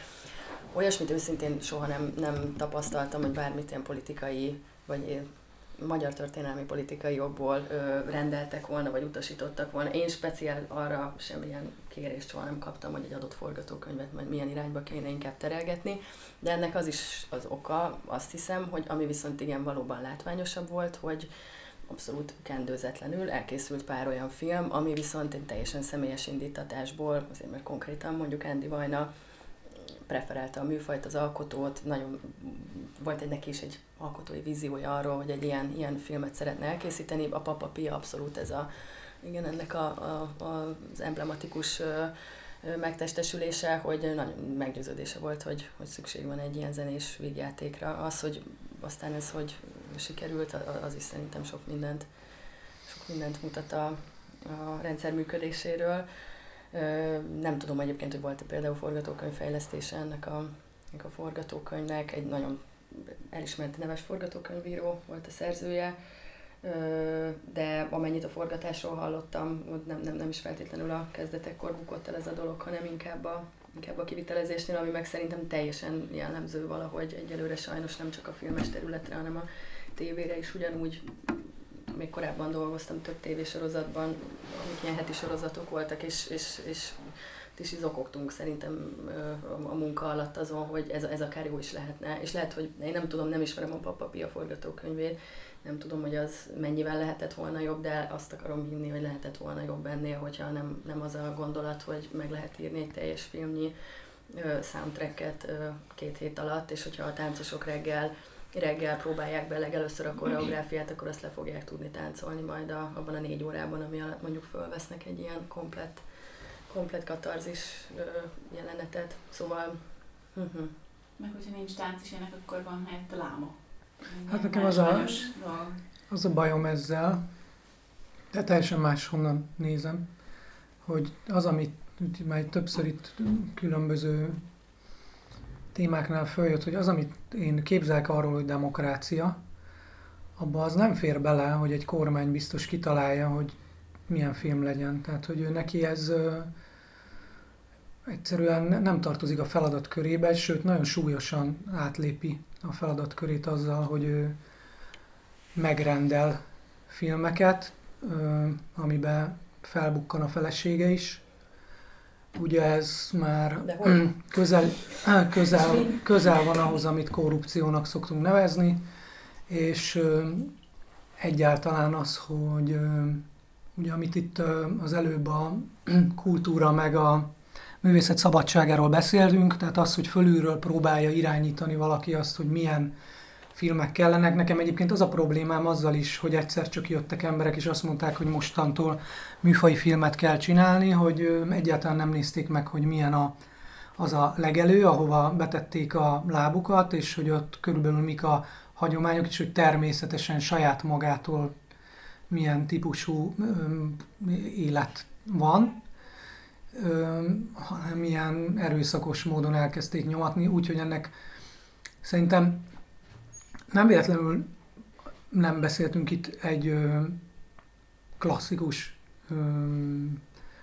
olyasmit őszintén soha nem, nem tapasztaltam, hogy bármit ilyen politikai, vagy magyar történelmi politikai jogból ö, rendeltek volna, vagy utasítottak volna. Én speciál arra semmilyen kérést soha nem kaptam, hogy egy adott forgatókönyvet majd milyen irányba kéne inkább terelgetni. De ennek az is az oka, azt hiszem, hogy ami viszont igen valóban látványosabb volt, hogy abszolút kendőzetlenül elkészült pár olyan film, ami viszont egy teljesen személyes indítatásból, azért mert konkrétan mondjuk Andy Vajna preferálta a műfajt, az alkotót, nagyon volt egy neki is egy alkotói víziója arról, hogy egy ilyen, ilyen filmet szeretne elkészíteni. A Papa Pia abszolút ez a, igen, ennek a, a, a, az emblematikus megtestesülése, hogy nagyon meggyőződése volt, hogy, hogy szükség van egy ilyen zenés vígjátékra. Az, hogy aztán ez hogy sikerült, az is szerintem sok mindent, sok mindent mutat a, a rendszer működéséről. Nem tudom egyébként, hogy volt-e például forgatókönyvfejlesztése ennek a, ennek a forgatókönyvnek. Egy nagyon elismert neves forgatókönyvíró volt a szerzője, de amennyit a forgatásról hallottam, ott nem, nem, nem is feltétlenül a kezdetekkor bukott el ez a dolog, hanem inkább a, inkább a kivitelezésnél, ami meg szerintem teljesen jellemző valahogy egyelőre sajnos nem csak a filmes területre, hanem a tévére is ugyanúgy még korábban dolgoztam több tévésorozatban, amik ilyen heti sorozatok voltak, és, és, és is izokogtunk szerintem a, munka alatt azon, hogy ez, ez akár jó is lehetne. És lehet, hogy én nem tudom, nem ismerem a Papa Pia forgatókönyvét, nem tudom, hogy az mennyivel lehetett volna jobb, de azt akarom hinni, hogy lehetett volna jobb ennél, hogyha nem, nem az a gondolat, hogy meg lehet írni egy teljes filmnyi soundtracket két hét alatt, és hogyha a táncosok reggel reggel próbálják be legelőször a koreográfiát, akkor azt le fogják tudni táncolni majd a, abban a négy órában, ami alatt mondjuk fölvesznek egy ilyen komplet, komplet katarzis ö, jelenetet. Szóval uh-huh. Meg hogyha nincs tánc is ennek, akkor van helyett a láma. Hát nekem az a-. Az a bajom ezzel, de teljesen máshonnan nézem, hogy az, amit már többször itt különböző témáknál följött, hogy az, amit én képzelek arról, hogy demokrácia, abba az nem fér bele, hogy egy kormány biztos kitalálja, hogy milyen film legyen. Tehát, hogy ő neki ez ö, egyszerűen ne- nem tartozik a feladat körébe, sőt, nagyon súlyosan átlépi a feladat körét azzal, hogy ő megrendel filmeket, ö, amiben felbukkan a felesége is, ugye ez már <clears throat> közel, <clears throat> közel, közel van ahhoz, amit korrupciónak szoktunk nevezni, és egyáltalán az, hogy ugye amit itt az előbb a <clears throat> kultúra meg a művészet szabadságáról beszéltünk, tehát az, hogy fölülről próbálja irányítani valaki azt, hogy milyen filmek kellenek. Nekem egyébként az a problémám azzal is, hogy egyszer csak jöttek emberek, és azt mondták, hogy mostantól műfai filmet kell csinálni, hogy egyáltalán nem nézték meg, hogy milyen a, az a legelő, ahova betették a lábukat, és hogy ott körülbelül mik a hagyományok, és hogy természetesen saját magától milyen típusú ö, élet van, ö, hanem ilyen erőszakos módon elkezdték nyomatni, úgyhogy ennek szerintem nem véletlenül nem beszéltünk itt egy ö, klasszikus ö,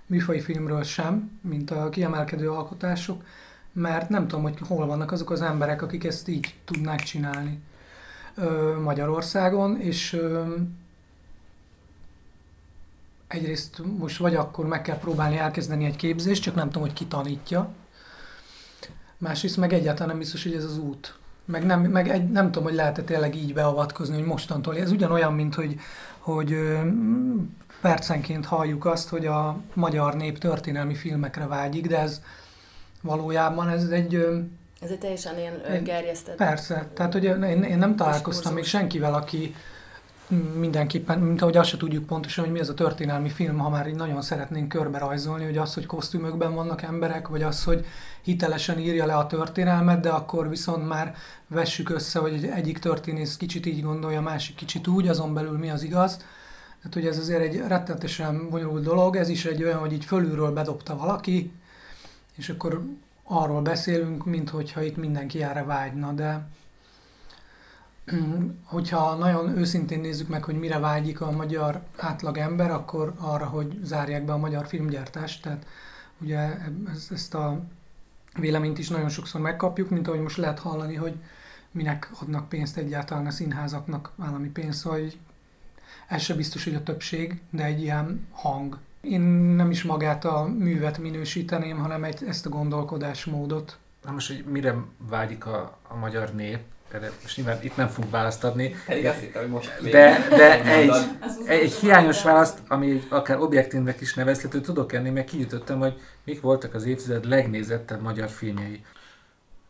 műfai filmről sem, mint a kiemelkedő alkotások, mert nem tudom, hogy hol vannak azok az emberek, akik ezt így tudnák csinálni ö, Magyarországon, és ö, egyrészt most vagy akkor meg kell próbálni elkezdeni egy képzést, csak nem tudom, hogy ki tanítja. Másrészt meg egyáltalán nem biztos, hogy ez az út. Meg nem, meg egy, nem tudom, hogy lehet-e tényleg így beavatkozni, hogy mostantól. Ez ugyanolyan, mint hogy, hogy percenként halljuk azt, hogy a magyar nép történelmi filmekre vágyik, de ez valójában ez egy... Ez egy teljesen ilyen gerjesztett. Persze, tehát hogy én, én nem találkoztam még senkivel, aki mindenképpen, mint ahogy azt se tudjuk pontosan, hogy mi az a történelmi film, ha már így nagyon szeretnénk körbe rajzolni, hogy az, hogy kosztümökben vannak emberek, vagy az, hogy hitelesen írja le a történelmet, de akkor viszont már vessük össze, hogy egyik történész kicsit így gondolja, másik kicsit úgy, azon belül mi az igaz. Tehát, hogy ez azért egy rettenetesen bonyolult dolog, ez is egy olyan, hogy így fölülről bedobta valaki, és akkor arról beszélünk, mint hogyha itt mindenki erre vágyna, de <clears throat> hogyha nagyon őszintén nézzük meg, hogy mire vágyik a magyar átlag ember, akkor arra, hogy zárják be a magyar filmgyártást. Tehát ugye ezt, a véleményt is nagyon sokszor megkapjuk, mint ahogy most lehet hallani, hogy minek adnak pénzt egyáltalán a színházaknak állami pénzt, szóval hogy ez se biztos, hogy a többség, de egy ilyen hang. Én nem is magát a művet minősíteném, hanem egy, ezt a gondolkodásmódot. Na most, hogy mire vágyik a, a magyar nép, erre most nyilván itt nem fogunk választ adni, Pedig azt hittem, hogy most de, de egy, egy, egy hiányos választ, ami akár objektívnek is nevezhető, tudok enni, mert kiütöttem, hogy mik voltak az évtized legnézettebb magyar filmjei.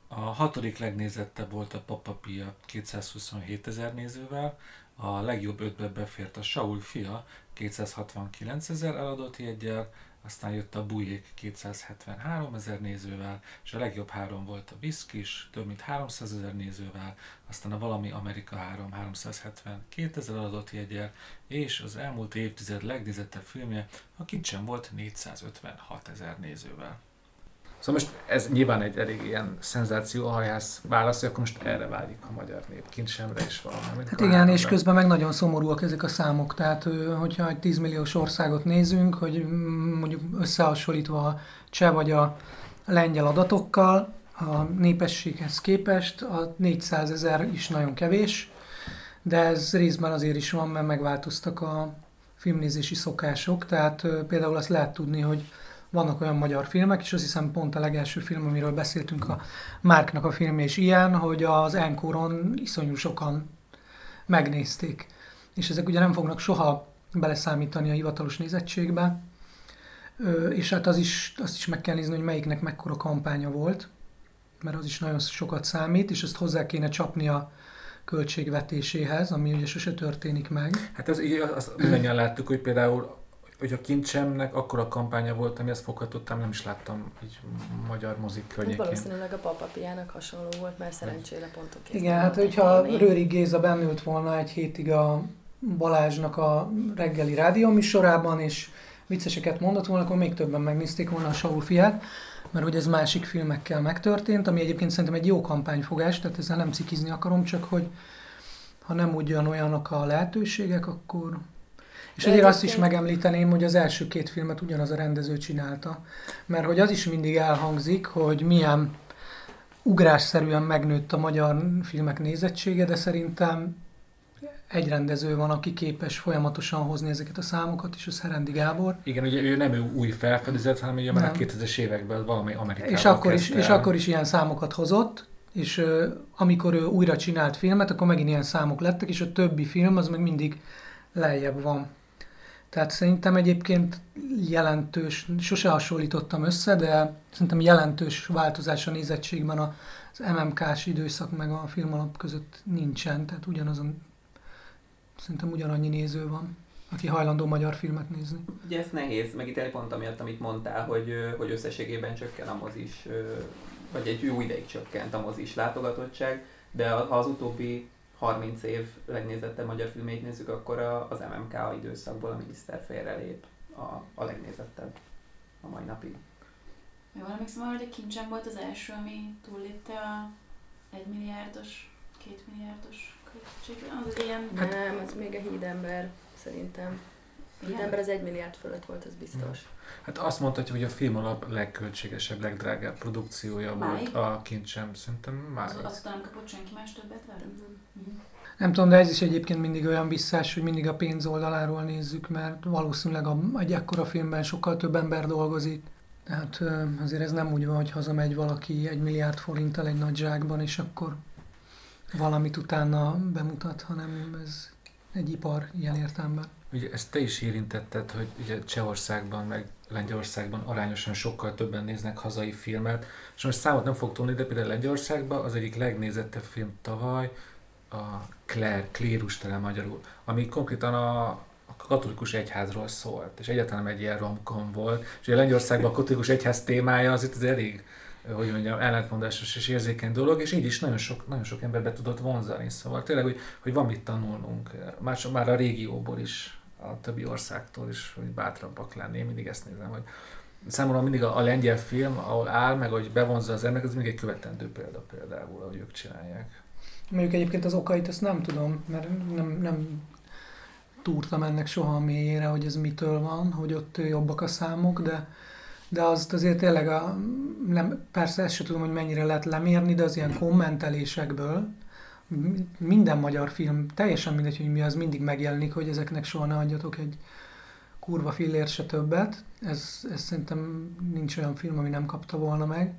A hatodik legnézettebb volt a Papa Pia 227 ezer nézővel, a legjobb ötbe befért a Saul fia 269 ezer eladott jeggyel, aztán jött a Bujék 273 ezer nézővel, és a legjobb három volt a Viszkis, több mint 300 ezer nézővel, aztán a Valami Amerika 3 372 ezer adott jegyel, és az elmúlt évtized legnézettebb filmje a Kincsen volt 456 ezer nézővel. Szóval most ez nyilván egy elég ilyen szenzációhajász válasz, hogy akkor most erre vágyik a magyar nép, kincsemre is valami. amit Hát igen, és közben meg nagyon szomorúak ezek a számok. Tehát, hogyha egy 10 milliós országot nézünk, hogy mm, mondjuk összehasonlítva a cseh vagy a lengyel adatokkal, a népességhez képest a 400 ezer is nagyon kevés, de ez részben azért is van, mert megváltoztak a filmnézési szokások, tehát például azt lehet tudni, hogy vannak olyan magyar filmek, és azt hiszem pont a legelső film, amiről beszéltünk, a Márknak a filmje is ilyen, hogy az Enkoron iszonyú sokan megnézték. És ezek ugye nem fognak soha beleszámítani a hivatalos nézettségbe, és hát az is, azt is meg kell nézni, hogy melyiknek mekkora kampánya volt, mert az is nagyon sokat számít, és ezt hozzá kéne csapni a költségvetéséhez, ami ugye sose történik meg. Hát ez így, azt mindannyian láttuk, hogy például hogy a kincsemnek akkor a kampánya volt, ami ezt foghatottam, nem is láttam így magyar mozik Hát környékén. valószínűleg a papapiának hasonló volt, mert szerencsére pontok Igen, hát hogyha. Rőri Géza bennült volna egy hétig a Balázsnak a reggeli rádióműsorában, és vicceseket mondott volna, akkor még többen megnézték volna a Saul fiát, mert hogy ez másik filmekkel megtörtént, ami egyébként szerintem egy jó kampányfogás, tehát ezzel nem cikizni akarom, csak hogy ha nem ugyanolyanok a lehetőségek, akkor... És azért azt is egyébként- megemlíteném, hogy az első két filmet ugyanaz a rendező csinálta. Mert hogy az is mindig elhangzik, hogy milyen ugrásszerűen megnőtt a magyar filmek nézettsége, de szerintem egy rendező van, aki képes folyamatosan hozni ezeket a számokat, és az Herendi Gábor. Igen, ugye ő nem ő új felfedezett, hanem ugye már a Nem. 2000-es években valami Amerikában És akkor, is, és akkor is ilyen számokat hozott, és ö, amikor ő újra csinált filmet, akkor megint ilyen számok lettek, és a többi film az meg mindig lejjebb van. Tehát szerintem egyébként jelentős, sose hasonlítottam össze, de szerintem jelentős változás a nézettségben az MMK-s időszak meg a filmalap között nincsen, tehát ugyanazon, szerintem ugyanannyi néző van, aki hajlandó magyar filmet nézni. Ugye ez nehéz megítélni pont amiatt, amit mondtál, hogy, hogy összességében csökken a mozis, vagy egy jó ideig csökkent a mozis látogatottság, de ha az utóbbi 30 év legnézettebb magyar filmét nézzük, akkor a, az MMK időszakból a miniszter félrelép a, a legnézettebb a mai napig. Jól emlékszem arra, hogy a kincsem volt az első, ami túllépte a 1 milliárdos, 2 milliárdos költség. Az egy ilyen... Nem, ez még a hídember, szerintem. Hídember az egy milliárd fölött volt, az biztos. Hát azt mondhatjuk, hogy a film alap legköltségesebb, legdrágább produkciója Máig? volt a kincsem, szerintem már. Az, azóta nem kapott senki más többet vele? Mhm. Nem tudom, de ez is egyébként mindig olyan visszás, hogy mindig a pénz oldaláról nézzük, mert valószínűleg a, egy ekkora filmben sokkal több ember dolgozik. Tehát azért ez nem úgy van, hogy hazamegy valaki egy milliárd forinttal egy nagy zsákban, és akkor valamit utána bemutat, hanem ez egy ipar ilyen értelemben. Ugye ezt te is érintetted, hogy ugye Csehországban meg Lengyelországban arányosan sokkal többen néznek hazai filmet, és most számot nem fog tudni, de például Lengyelországban az egyik legnézettebb film tavaly a Claire, Klérus tele magyarul, ami konkrétan a, a katolikus egyházról szólt, és egyáltalán egy ilyen romkom volt, és ugye Lengyelországban a katolikus egyház témája az itt az elég hogy mondjam, ellentmondásos és érzékeny dolog, és így is nagyon sok, nagyon sok emberbe tudott vonzani. Szóval tényleg, hogy, hogy van mit tanulnunk, már, már a régióból is, a többi országtól is, hogy bátrabbak lenni. Én mindig ezt nézem, hogy számomra mindig a, a lengyel film, ahol áll, meg hogy bevonza az emberek, az mindig egy követendő példa például, ahogy ők csinálják. Mondjuk egyébként az okait ezt nem tudom, mert nem, nem túrtam ennek soha a mélyére, hogy ez mitől van, hogy ott jobbak a számok, de, de azt azért tényleg, a, nem, persze ezt sem tudom, hogy mennyire lehet lemérni, de az ilyen kommentelésekből minden magyar film, teljesen mindegy, hogy mi az, mindig megjelenik, hogy ezeknek soha ne adjatok egy kurva fillért se többet. Ez, ez szerintem nincs olyan film, ami nem kapta volna meg.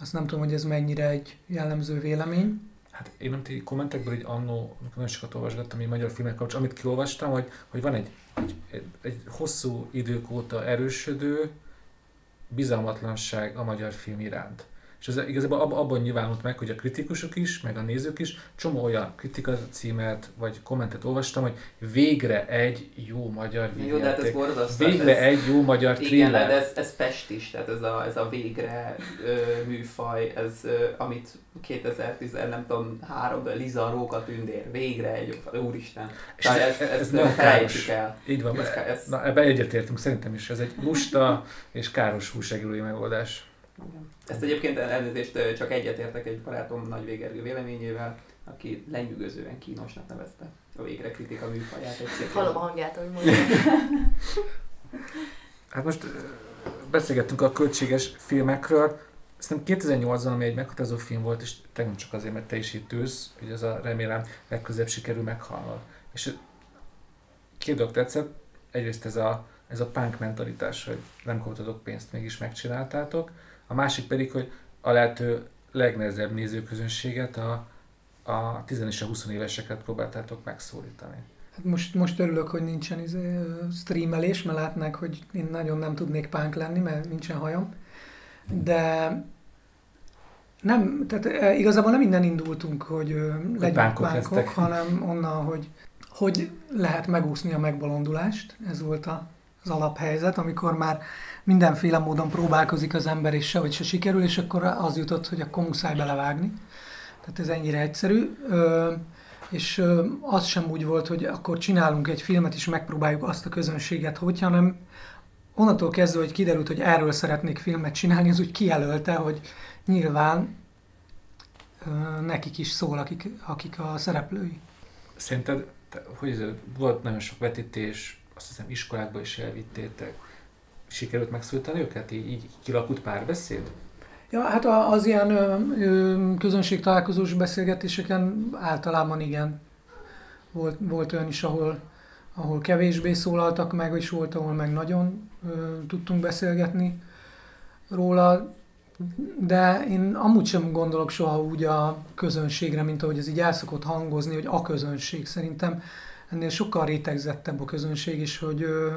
Azt nem tudom, hogy ez mennyire egy jellemző vélemény. Hát én nem ti kommentekből, hogy annó, nagyon sokat olvasgattam így magyar filmek kapcsolatban, amit kiolvastam, hogy, hogy van egy, egy, egy, egy hosszú idők óta erősödő bizalmatlanság a magyar film iránt. És ez igazából ab, abban nyilvánult meg, hogy a kritikusok is, meg a nézők is csomó olyan kritika címet, vagy kommentet olvastam, hogy végre egy jó magyar Jó, de hát ez vígjáték. borzasztó. Végre ez, egy jó magyar Igen, de thriller. ez, ez Pest is, tehát ez a, ez a végre ö, műfaj, ez ö, amit 2010, nem tudom, háromban Liza Róka Tündér, végre egy jó, úristen. És Tehát ez, ez, ez ezt nagyon káros. el. Így van, Ez, ez, Na, ebben egyetértünk szerintem is. Ez egy lusta és káros újságírói megoldás. Igen. Ezt egyébként elnézést csak egyetértek egy barátom nagy végergő véleményével, aki lenyűgözően kínosnak nevezte a végre kritika műfaját. Hallom a hangját, ahogy mondja. <laughs> Hát most beszélgettünk a költséges filmekről. Szerintem 2008-ban, ami egy meghatározó film volt, és tegnap csak azért, mert te is itt ülsz, hogy ez a remélem legközelebb sikerül meghalnod. És két dolog tetszett. Egyrészt ez a, ez a punk mentalitás, hogy nem kaptatok pénzt, mégis megcsináltátok. A másik pedig, hogy a lehető legnehezebb nézőközönséget, a, a 10 és a 20 éveseket próbáltátok megszólítani. Hát most, most örülök, hogy nincsen izé, streamelés, mert látnák, hogy én nagyon nem tudnék pánk lenni, mert nincsen hajam. De nem, tehát eh, igazából nem innen indultunk, hogy legyünk pánkok pánkok, <laughs> hanem onnan, hogy hogy lehet megúszni a megbolondulást. Ez volt az alaphelyzet, amikor már mindenféle módon próbálkozik az ember, és sehogy se sikerül, és akkor az jutott, hogy akkor muszáj belevágni. Tehát ez ennyire egyszerű. És az sem úgy volt, hogy akkor csinálunk egy filmet, és megpróbáljuk azt a közönséget, hogy, hanem onnantól kezdve, hogy kiderült, hogy erről szeretnék filmet csinálni, az úgy kijelölte, hogy nyilván nekik is szól, akik, akik a szereplői. Szerinted, te, hogy ez, volt nagyon sok vetítés, azt hiszem iskolákba is elvittétek. Sikerült megszólítani őket? Így, így kilakult párbeszéd? Ja, hát az ilyen ö, ö, közönségtalálkozós beszélgetéseken általában igen. volt, volt olyan is, ahol, ahol kevésbé szólaltak meg, és volt, ahol meg nagyon ö, tudtunk beszélgetni róla, de én amúgy sem gondolok soha úgy a közönségre, mint ahogy ez így el szokott hangozni, hogy a közönség. Szerintem ennél sokkal rétegzettebb a közönség is, hogy ö,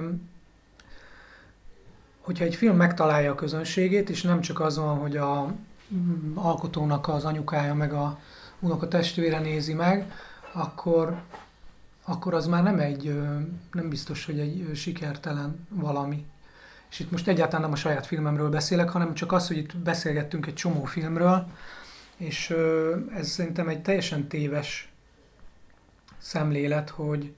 hogyha egy film megtalálja a közönségét, és nem csak az van, hogy a mm, alkotónak az anyukája meg a unoka testvére nézi meg, akkor, akkor az már nem egy, nem biztos, hogy egy sikertelen valami. És itt most egyáltalán nem a saját filmemről beszélek, hanem csak az, hogy itt beszélgettünk egy csomó filmről, és ez szerintem egy teljesen téves szemlélet, hogy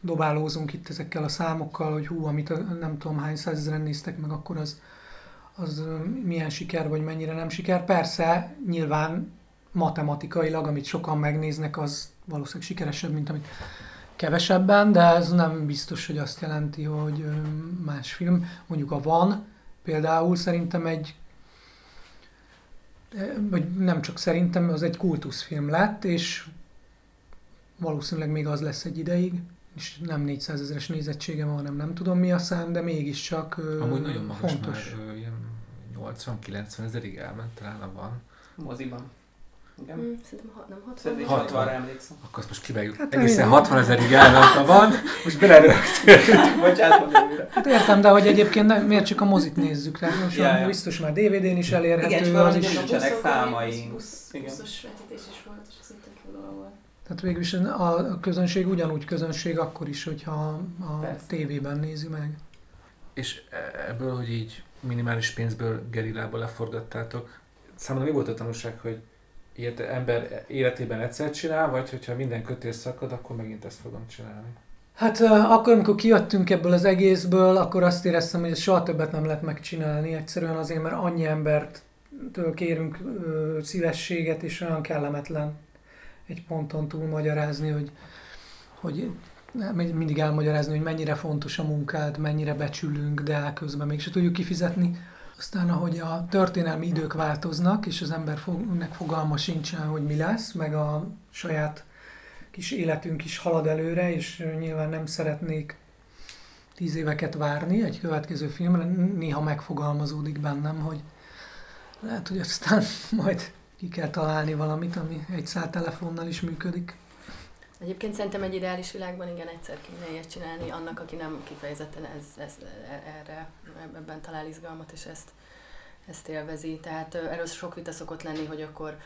dobálózunk itt ezekkel a számokkal, hogy hú, amit ö, nem tudom hány százezeren néztek meg, akkor az, az milyen siker, vagy mennyire nem siker. Persze, nyilván matematikailag, amit sokan megnéznek, az valószínűleg sikeresebb, mint amit kevesebben, de ez nem biztos, hogy azt jelenti, hogy más film. Mondjuk a Van például szerintem egy vagy nem csak szerintem, az egy kultuszfilm lett, és valószínűleg még az lesz egy ideig, és nem 400 ezeres nézettsége van, hanem nem tudom mi a szám, de mégiscsak Amúgy nagyon magas fontos. már, ilyen 80-90 ezerig elment talán van. Moziban. Igen. Mm, szerintem ha, nem 60 Szerintem vagy 60 60. emlékszem. Akkor azt most kivágjuk. Hát, Egészen én- 60 ezerig elment a van, most belerögtünk. <laughs> Bocsánat. Hát értem, de hogy egyébként nem, miért csak a mozit nézzük, tehát most Ja, biztos már DVD-n is elérhető, Igen, az is. nincsenek számaink. Busz, buszos vetítés is volt, és az egy tök jó dolog volt. Tehát végül is a közönség ugyanúgy közönség akkor is, hogyha a Persze. tévében nézi meg. És e- ebből, hogy így minimális pénzből gerillából leforgattátok, számomra mi volt a tanulság, hogy ilyet ember életében egyszer csinál, vagy hogyha minden kötél szakad, akkor megint ezt fogom csinálni. Hát uh, akkor, amikor kijöttünk ebből az egészből, akkor azt éreztem, hogy ezt soha többet nem lehet megcsinálni. Egyszerűen azért, mert annyi embert től kérünk uh, szívességet, és olyan kellemetlen egy ponton túl magyarázni, hogy, hogy mindig elmagyarázni, hogy mennyire fontos a munkád, mennyire becsülünk, de közben mégse tudjuk kifizetni. Aztán, ahogy a történelmi idők változnak, és az embernek fogalma sincsen, hogy mi lesz, meg a saját kis életünk is halad előre, és nyilván nem szeretnék tíz éveket várni egy következő filmre, néha megfogalmazódik bennem, hogy lehet, hogy aztán <laughs> majd ki kell találni valamit, ami egy szál telefonnal is működik. Egyébként szerintem egy ideális világban igen egyszer kéne ilyet csinálni annak, aki nem kifejezetten ez, ez, erre, ebben talál izgalmat, és ezt, ezt élvezi. Tehát erről sok vita szokott lenni, hogy akkor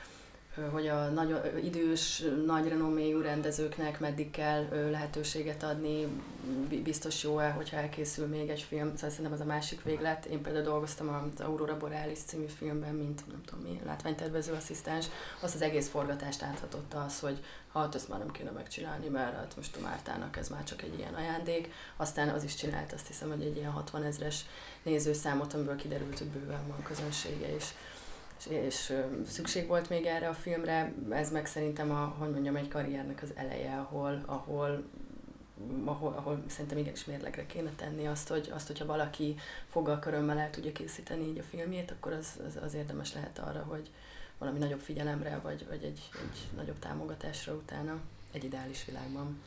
hogy a nagyon ö, idős, nagy renoméjú rendezőknek meddig kell lehetőséget adni, bi- biztos jó-e, hogyha elkészül még egy film, szóval szerintem ez a másik véglet. Én például dolgoztam az Aurora Borealis című filmben, mint nem tudom mi, látványtervező asszisztens, azt az egész forgatást áthatotta az, hogy hát ezt már nem kéne megcsinálni, mert hát most a Mártának ez már csak egy ilyen ajándék. Aztán az is csinált, azt hiszem, hogy egy ilyen 60 ezres nézőszámot, amiből kiderült, hogy bőven van közönsége is. És, és szükség volt még erre a filmre, ez meg szerintem a, hogy mondjam, egy karriernek az eleje, ahol, ahol ahol, ahol szerintem igenis mérlegre kéne tenni azt, hogy azt, hogyha valaki foggal körömmel el tudja készíteni így a filmjét, akkor az, az, az érdemes lehet arra, hogy valami nagyobb figyelemre, vagy, vagy egy, egy nagyobb támogatásra utána egy ideális világban.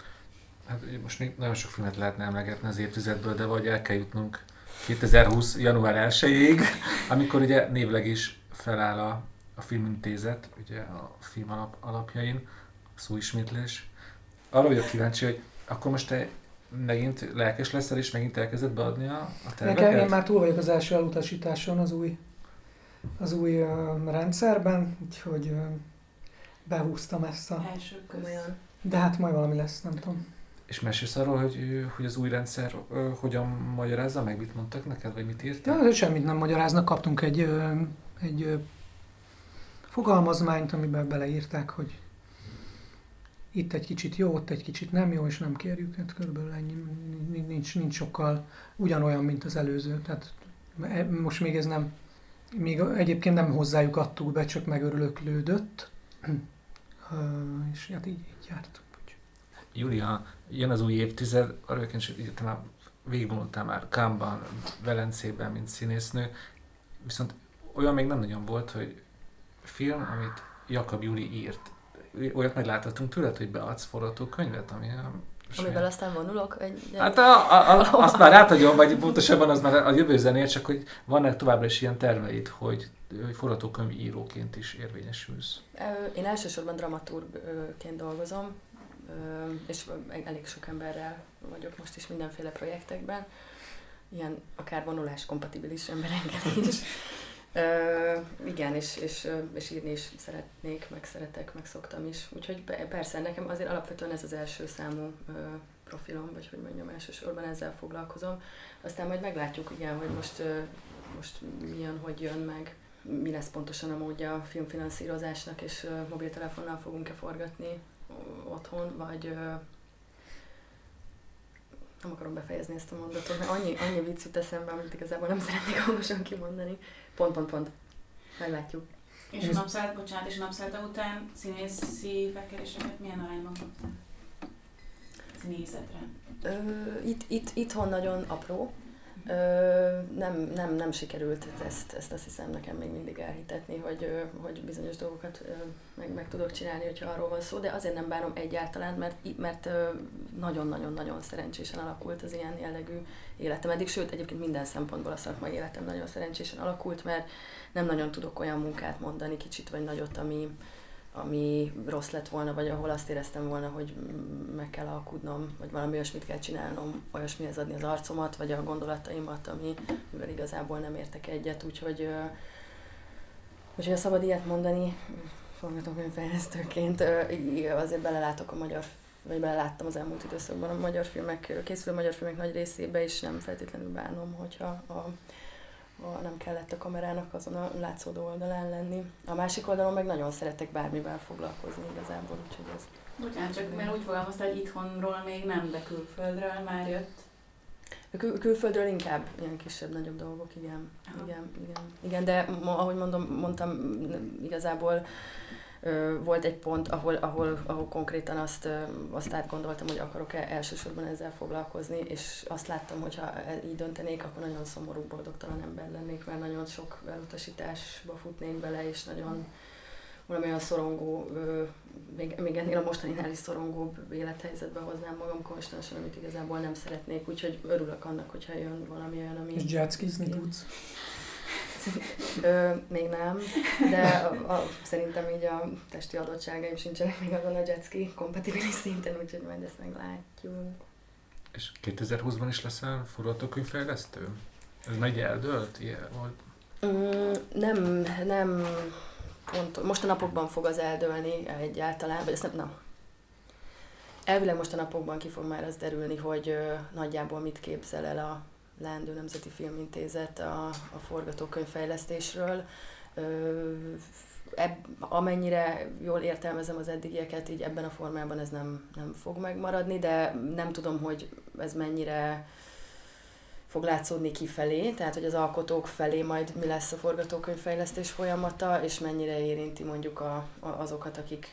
Hát most még nagyon sok filmet lehetne emlegetni az évtizedből, de vagy el kell jutnunk 2020. január 1-ig, amikor ugye névleg is feláll a, a filmintézet, ugye a film alap, alapjain, szóismétlés. Arra vagyok kíváncsi, hogy akkor most te megint lelkes leszel, és megint elkezded beadni a, a Nekem, én terveket? már túl vagyok az első elutasításon az új, az új uh, rendszerben, úgyhogy uh, behúztam ezt a... Első. Komolyan. De hát majd valami lesz, nem tudom. És mesélsz arról, hogy, hogy az új rendszer ö, hogyan magyarázza meg, mit mondtak neked, vagy mit írtak? Ja, semmit nem magyaráznak, kaptunk egy, ö, egy fogalmazmányt, amiben beleírták, hogy itt egy kicsit jó, ott egy kicsit nem jó, és nem kérjük, hát körülbelül ennyi, nincs, nincs sokkal ugyanolyan, mint az előző. Tehát e- most még ez nem, még egyébként nem hozzájuk adtuk be, csak megörülöklődött, <clears throat> és hát így, így jártunk. Júlia, jön az új évtized, arra te már végigvonultál már Kámban, Velencében, mint színésznő, viszont olyan még nem nagyon volt, hogy film, amit Jakab Júli írt. olyat megláthatunk tőled, hogy beadsz forgatókönyvet, ami a Amivel aztán vonulok egy... Hát a, a, a, azt már átadjon, vagy pontosabban az már a jövő zenér, csak hogy vannak továbbra is ilyen terveid, hogy, hogy forgatókönyv íróként is érvényesülsz. Én elsősorban dramaturgként dolgozom, és elég sok emberrel vagyok most is mindenféle projektekben, ilyen akár vonulás kompatibilis emberekkel is. Uh, igen, és, és, és írni is szeretnék, meg szeretek, meg szoktam is. Úgyhogy persze, nekem azért alapvetően ez az első számú uh, profilom, vagy hogy mondjam, elsősorban ezzel foglalkozom. Aztán majd meglátjuk, igen, hogy most, uh, most milyen, hogy jön meg, mi lesz pontosan a módja a filmfinanszírozásnak, és uh, mobiltelefonnal fogunk-e forgatni otthon, vagy uh, nem akarom befejezni ezt a mondatot, mert annyi, annyi vicc jut eszembe, amit igazából nem szeretnék <laughs> hangosan kimondani. Pont, pont, pont. Meglátjuk. És a napszállt, bocsánat, és a napszállta után színészi felkeréseket milyen arányban kaptál? Színészetre? itt, itt, itthon nagyon apró, nem, nem, nem sikerült ezt, ezt azt hiszem nekem még mindig elhitetni, hogy, hogy bizonyos dolgokat meg, meg tudok csinálni, hogyha arról van szó, de azért nem bánom egyáltalán, mert, mert nagyon-nagyon-nagyon szerencsésen alakult az ilyen jellegű életem. Eddig, sőt egyébként minden szempontból a szakmai életem nagyon szerencsésen alakult, mert nem nagyon tudok olyan munkát mondani, kicsit vagy nagyot, ami, ami rossz lett volna, vagy ahol azt éreztem volna, hogy meg kell alkudnom, vagy valami olyasmit kell csinálnom, olyasmihez adni az arcomat, vagy a gondolataimat, ami, mivel igazából nem értek egyet, úgyhogy, úgyhogy a szabad ilyet mondani, forgatókönyvfejlesztőként azért belelátok a magyar vagy beleláttam az elmúlt időszakban a magyar filmek, készülő magyar filmek nagy részébe, és nem feltétlenül bánom, hogyha a, nem kellett a kamerának azon a látszódó oldalán lenni. A másik oldalon meg nagyon szeretek bármivel foglalkozni igazából, úgyhogy ez... Bocsánat, csak mert úgy fogalmazta, hogy itthonról még nem, de külföldről már jött. Kül- külföldről inkább ilyen kisebb-nagyobb dolgok, igen. Igen, igen. Igen, de ahogy mondom, mondtam, igazából volt egy pont, ahol, ahol, ahol konkrétan azt, azt átgondoltam, hogy akarok-e elsősorban ezzel foglalkozni, és azt láttam, hogy ha e, így döntenék, akkor nagyon szomorú, boldogtalan ember lennék, mert nagyon sok elutasításba futnék bele, és nagyon valami olyan szorongó, még, még ennél a mostaninál is szorongóbb élethelyzetbe hoznám magam konstantan, amit igazából nem szeretnék, úgyhogy örülök annak, hogyha jön valami olyan, ami... És jetskizni tudsz? <laughs> Ö, még nem, de a, a, szerintem így a testi adottságaim sincsenek még azon a jetski kompatibilis szinten, úgyhogy majd ezt meglátjuk. És 2020-ban is leszel forgatókönyvfejlesztő? Ez megy eldőlt? Ilyen volt? Mm, nem, nem pont, most a napokban fog az eldőlni egyáltalán, vagy ezt nem, nem. Elvileg most a napokban ki fog már az derülni, hogy ö, nagyjából mit képzel el a Leendő Nemzeti Filmintézet a, a forgatókönyvfejlesztésről. Ebb, amennyire jól értelmezem az eddigieket, így ebben a formában ez nem, nem fog megmaradni, de nem tudom, hogy ez mennyire fog látszódni kifelé, tehát hogy az alkotók felé majd mi lesz a forgatókönyvfejlesztés folyamata, és mennyire érinti mondjuk a, a, azokat, akik,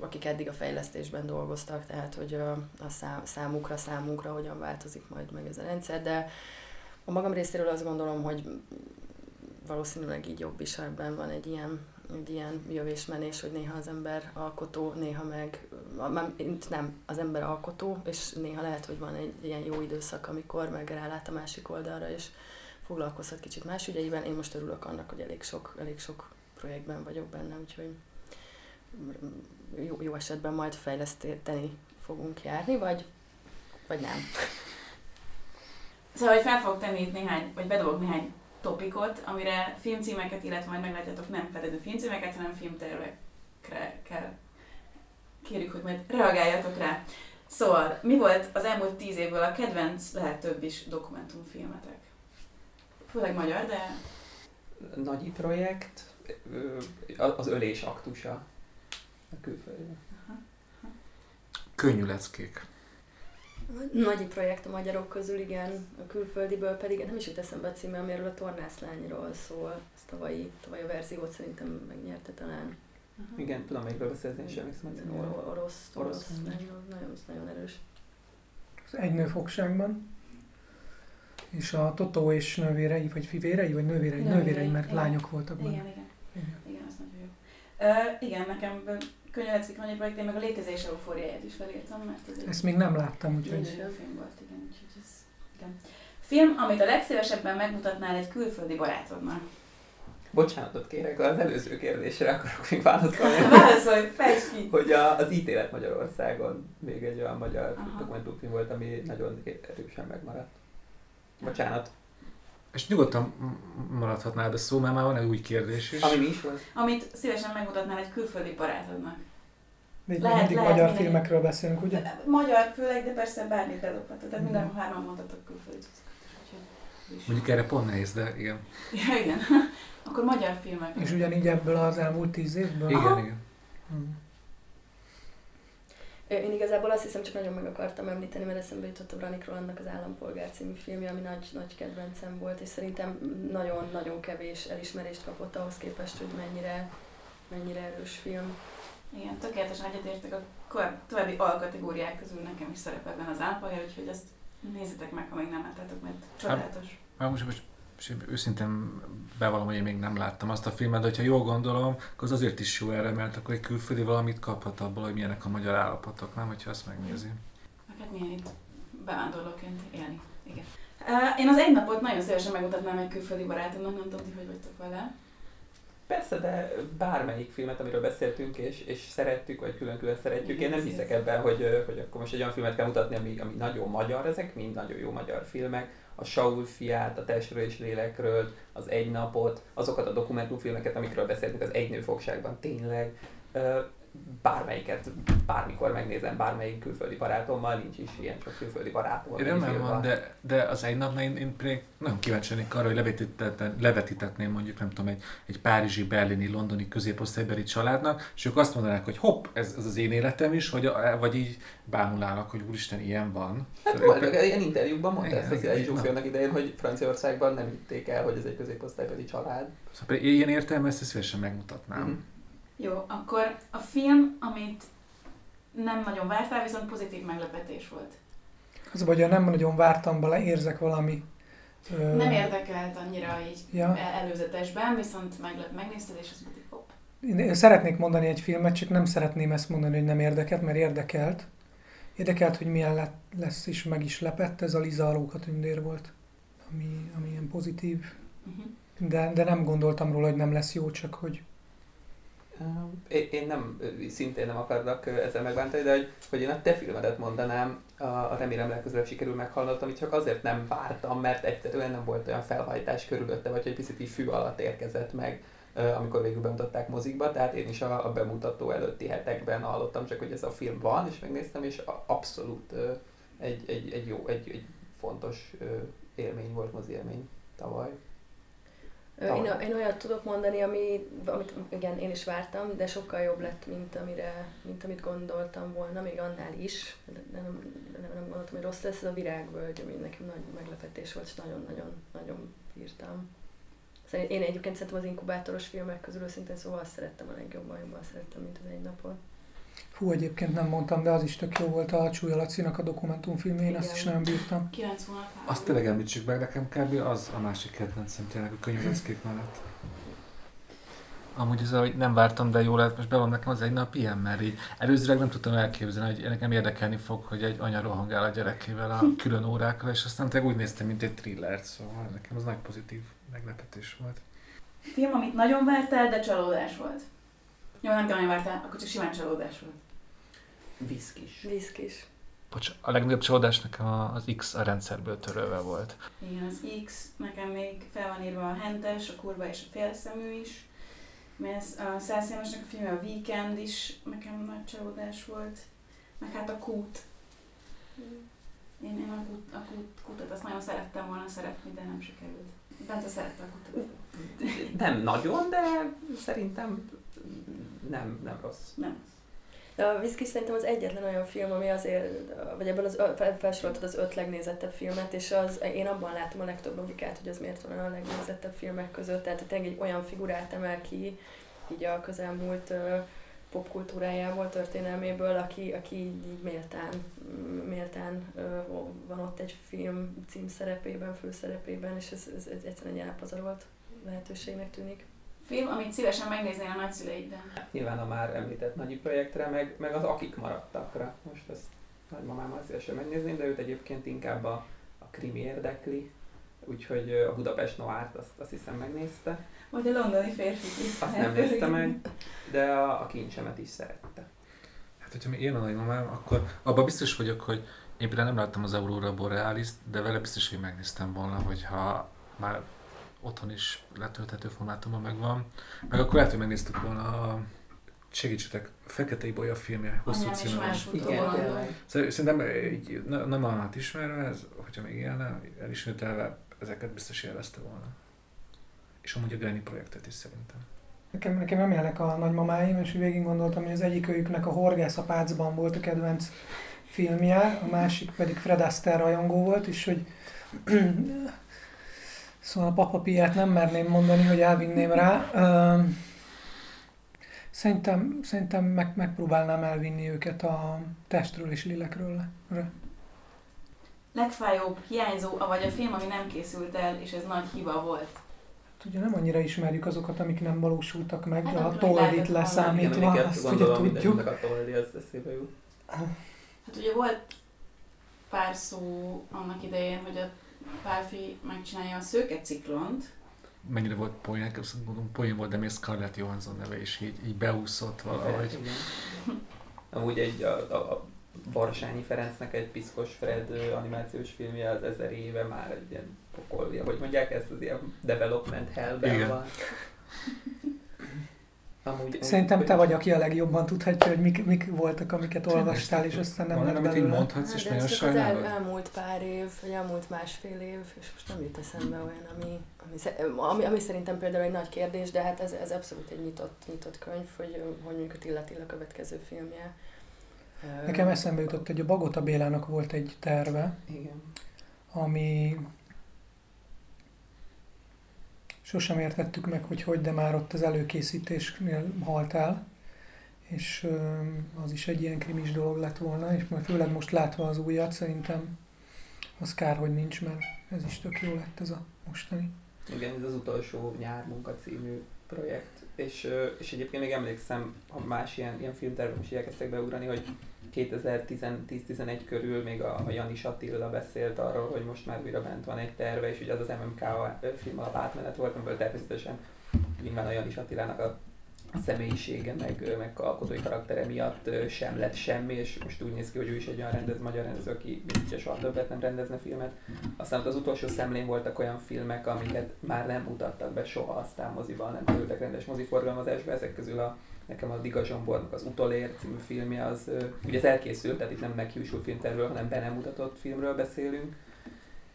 akik eddig a fejlesztésben dolgoztak, tehát hogy a, szám, számukra, számunkra hogyan változik majd meg ez a rendszer, de a magam részéről azt gondolom, hogy valószínűleg így jobb is, ebben van egy ilyen, egy ilyen jövésmenés, hogy néha az ember alkotó, néha meg, nem, az ember alkotó, és néha lehet, hogy van egy ilyen jó időszak, amikor meg rálát a másik oldalra, és foglalkozhat kicsit más ügyeivel. Én most örülök annak, hogy elég sok, elég sok projektben vagyok benne, úgyhogy jó, jó esetben majd fejleszteni fogunk járni, vagy, vagy nem. Szóval, hogy fel fogok tenni itt néhány, vagy bedobok néhány topikot, amire filmcímeket, illetve majd meglátjátok nem feltétlenül filmcímeket, hanem filmtervekre kell. Kérjük, hogy majd reagáljatok rá. Szóval, mi volt az elmúlt tíz évből a kedvenc, lehet több is dokumentumfilmetek? Főleg magyar, de... Nagyi projekt, az ölés aktusa a külföldön. Könnyű leckék. Nagy projekt a magyarok közül, igen, a külföldiből pedig nem is jut eszembe a címe, amiről a tornászlányról szól. Ez tavalyi, tavaly a verziót szerintem megnyerte talán. Uh-huh. Igen, tudom, melyikről beszélni, és emlékszem. Orosz, orosz, orosz, nagyon, nagyon erős. Az egy nő fogságban, és a Totó és nővérei, vagy fivérei, vagy nővérei, nővérei, nővérei mert igen. lányok voltak benne. Igen, igen. Igen, igen az nagyon jó. Uh, igen, nekem Könyvelecki Kronyi projekt, én meg a létezés eufóriáját is felírtam, mert ez egy Ezt még nem láttam, úgyhogy jó film volt, igen, úgyhogy ez, igen. Film, amit a legszívesebben megmutatnál egy külföldi barátodnak. Bocsánatot kérek, az előző kérdésre akarok még válaszolni. <laughs> Válaszolj, fejtsd ki! hogy a, az ítélet Magyarországon még egy olyan magyar dokumentumfilm volt, ami nagyon erősen megmaradt. Bocsánat. És nyugodtan m- maradhatnál, de szó, mert már van egy új kérdés is. Ami mi is volt? Amit szívesen megmutatnál egy külföldi barátodnak. még Lehet- mindig lehet magyar mindegy. filmekről beszélünk, ugye? Magyar főleg, de persze bármit bedobhatod. Tehát minden Mhm. hárman mondhatok külföldi Mondjuk erre pont nehéz, de igen. Ja, igen. <laughs> Akkor magyar filmek. És ugyanígy ebből az elmúlt tíz évből? Igen, Aha. igen. Hmm. Én igazából azt hiszem, csak nagyon meg akartam említeni, mert eszembe jutott a Branik Rolandnak az Állampolgár című filmje, ami nagy, nagy kedvencem volt, és szerintem nagyon-nagyon kevés elismerést kapott ahhoz képest, hogy mennyire, mennyire erős film. Igen, tökéletesen egyetértek a további alkategóriák közül nekem is szerepel benne az állampolgár, úgyhogy ezt nézzétek meg, ha még nem láttátok, mert csodálatos. Már most, most, én őszintén bevallom, hogy én még nem láttam azt a filmet, de hogyha jól gondolom, akkor az azért is jó erre, mert akkor egy külföldi valamit kaphat abból, hogy milyenek a magyar állapotok, nem, hogyha azt megnézi. Meg hát milyen itt bevándorlóként élni. Igen. Uh, én az egy napot nagyon szívesen megmutatnám egy külföldi barátomnak, nem tudom, hogy vagytok vele. Persze, de bármelyik filmet, amiről beszéltünk, és, és szerettük, vagy külön-külön szeretjük, én nem hiszek ebben, hogy, hogy akkor most egy olyan filmet kell mutatni, ami, ami nagyon magyar, ezek mind nagyon jó magyar filmek. A Saul fiát, a Testről és Lélekről, az Egy napot, azokat a dokumentumfilmeket, amikről beszéltünk, az Egy nő fogságban tényleg. Bármelyiket, bármikor megnézem, bármelyik külföldi barátommal, nincs is ilyen sok külföldi barátom. Rendben film van, de, de az egy napnál én, én pedig nagyon kíváncsi lennék arra, hogy levetítetne- levetítetném mondjuk, nem tudom, egy, egy párizsi, berlini, londoni középosztálybeli családnak, és ők azt mondanák, hogy hopp, ez, ez az én életem is, vagy, vagy így bámulálnak, hogy úristen, ilyen van. Hát Szóval volt, ők- ilyen interjúkban mondta Igen, ezt az igen, Eli Zsófi na. annak idején, hogy Franciaországban nem hitték el, hogy ez egy középosztálybeli család. Szóval ilyen értelme ezt szívesen megmutatnám. Mhm. Jó, akkor a film, amit nem nagyon vártál, viszont pozitív meglepetés volt. Az vagy, nem nagyon vártam bele, érzek valami... Ö, Nem érdekelt annyira így Ja. el- előzetesben, viszont meglep, megnézted, és azt mondtad, hopp. Én szeretnék mondani egy filmet, csak nem szeretném ezt mondani, hogy nem érdekelt, mert érdekelt. Érdekelt, hogy milyen lett, lesz, és meg is lepett. Ez a Liza Alóka tündér volt, ami, ami ilyen pozitív. Uh-huh. De, de nem gondoltam róla, hogy nem lesz jó, csak hogy Én, nem, szintén nem akarlak ezzel megbántani, de hogy, hogy én a te filmedet mondanám, a, remélem legközelebb sikerül meghallgatni, amit csak azért nem vártam, mert egyszerűen nem volt olyan felhajtás körülötte, vagy hogy picit így fű alatt érkezett meg, amikor végül bemutatták mozikba, tehát én is a, a bemutató előtti hetekben hallottam csak, hogy ez a film van, és megnéztem, és abszolút egy, egy, egy jó, egy, egy fontos élmény volt, mozi élmény tavaly. Én, én olyat tudok mondani, ami, amit igen, én is vártam, de sokkal jobb lett, mint, amire, mint amit gondoltam volna, még annál is, de nem, nem, nem gondoltam, hogy rossz lesz, ez a virágvölgy, ami nekem nagy meglepetés volt, és nagyon-nagyon nagyon bírtam. Szóval én egyébként szerintem az inkubátoros filmek közül őszintén szóval azt szerettem a legjobban, jobban szerettem, mint az egy napon. Hú, egyébként nem mondtam, de az is tök jó volt a Csúlya Lacinak a dokumentumfilmje, én azt is nagyon bírtam. 9 hónap háború. Azt tényleg említsük meg, nekem kb. az a másik kedvencem tényleg a könyveszkék mellett. Amúgy ez, hogy nem vártam, de jó lehet, most bevallom nekem az egy nap ilyen, mert így előzőleg nem tudtam elképzelni, hogy nekem érdekelni fog, hogy egy anya rohangál a gyerekével a külön órákra, és aztán tényleg úgy néztem, mint egy thrillert, szóval nekem az nagy pozitív meglepetés volt. Film, amit nagyon vártál, de csalódás volt. Jó, nem kell vártál, akkor csak simán csalódás volt. Viszkis. Viszkis. Bocs, a legnagyobb csalódás nekem az X a rendszerből törölve volt. Igen, az X, nekem még fel van írva a hentes, a kurva és a félszemű is. Mert a Szász Jánosnak a filmje, a Weekend is nekem nagy csalódás volt. Meg hát a Kút. Én, én a, kút, a kút, kutat azt nagyon szerettem volna szeretni, de nem sikerült. Bence szerette a kutat. Nem nagyon, de szerintem nem, nem rossz. Nem. De a Viszkis szerintem az egyetlen olyan film, ami azért, vagy ebből az felsoroltad az öt legnézettebb filmet, és az, én abban látom a legtöbb logikát, hogy az miért van a legnézettebb filmek között. Tehát tényleg egy olyan figurát emel ki, így a közelmúlt popkultúrájából, történelméből, aki, aki így, méltán, méltán van ott egy film címszerepében, főszerepében, és ez, ez, ez egyszerűen egy elpazarolt lehetőségnek tűnik. Film, amit szívesen megnéznél a nagyszüleiddel? Nyilván a már említett nagyi projektre, meg, meg az akik maradtakra. Most ezt nagymamámmal szívesen megnézném, de őt egyébként inkább a, a krimi érdekli, úgyhogy a Budapest Noárt azt, azt hiszem megnézte. Vagy a londoni férfi is. Azt nem nézte <laughs> meg, de a, a kincsemet is szerette. Hát, hogyha én a nagymamám, akkor abban biztos vagyok, hogy én például nem láttam az Aurora Borealis, de vele biztos, hogy megnéztem volna, hogyha már otthon is letölthető formátumban megvan. Meg akkor lehet, hogy megnéztük volna a segítsetek, Fekete Ibolya filmje, hosszú címe van. Szóval Szerintem így, ne- nem a hát ismerve, ez, hogyha még élne, elismételve, ezeket biztos élvezte volna. És amúgy a Granny projektet is szerintem. Nekem, nekem nem élnek a nagymamáim, és végig gondoltam, hogy az egyik őjüknek a Horgász a Pácban volt a kedvenc filmje, a másik pedig Fred Astaire rajongó volt, és hogy szóval a Papa Piát nem merném mondani, hogy elvinném rá. Szerintem, szerintem meg, megpróbálnám elvinni őket a testről és lélekről. Legfájóbb, hiányzó, vagy a film, ami nem készült el, és ez nagy hiba volt. Hát ugye nem annyira ismerjük azokat, amik nem valósultak meg, Hát de a Toldit leszámítva, Igen, azt ugye tudjuk. a Toldi, az eszébe jut. Hát ugye volt pár szó annak idején, hogy a Pálfi megcsinálja a szőke ciklont, Mennyire volt poén, azt gondolom poén volt, de még Scarlett Johansson neve is így, így beúszott valahogy. Igen. Amúgy egy a, a, a Varsányi Ferencnek egy Piszkos Fred animációs filmje az ezer éve már egy ilyen pokolja, hogy mondják ezt az ilyen development hellben Igen. van. <laughs> Amúgy, Szerintem te vagy, aki a legjobban tudhatja, hogy mik, mik voltak, amiket olvastál, és aztán nem lett amit így mondhatsz, és nagyon az el, sajnálod? elmúlt pár év, vagy elmúlt másfél év, és most nem jut eszembe olyan, ami, ami, ami, ami szerintem például egy nagy kérdés, de hát ez, ez abszolút egy nyitott, nyitott könyv, hogy, hogy mondjuk a Tilla Tilla következő filmje. Nekem eszembe jutott, hogy a Bagota Bélának volt egy terve, Igen. ami sosem értettük meg, hogy hogy, de már ott az előkészítésnél halt el, és az is egy ilyen krimis dolog lett volna, és majd főleg most látva az újat, szerintem az kár, hogy nincs, mert ez is tök jó lett ez a mostani. Igen, ez az utolsó nyár munka című projekt. És, és egyébként még emlékszem, ha más ilyen, ilyen filmtervek is beugrani, hogy 2010-11 körül még a, a Janis Attila beszélt arról, hogy most már újra bent van egy terve, és ugye az az MMK film alap átmenet volt, amiből természetesen nyilván a Janis Attilának a személyisége, meg, meg alkotói karaktere miatt sem lett semmi, és most úgy néz ki, hogy ő is egy olyan rendez, magyar rendező, aki ugye soha többet nem rendezne filmet. Aztán ott az utolsó szemlén voltak olyan filmek, amiket már nem mutattak be soha aztán moziban, nem kerültek rendes moziforgalmazásba, ezek közül a nekem a Diga Zsombornak az Utolér című filmje, az ugye ez elkészült, tehát itt nem meghiúsult filmtervről, hanem be nem mutatott filmről beszélünk.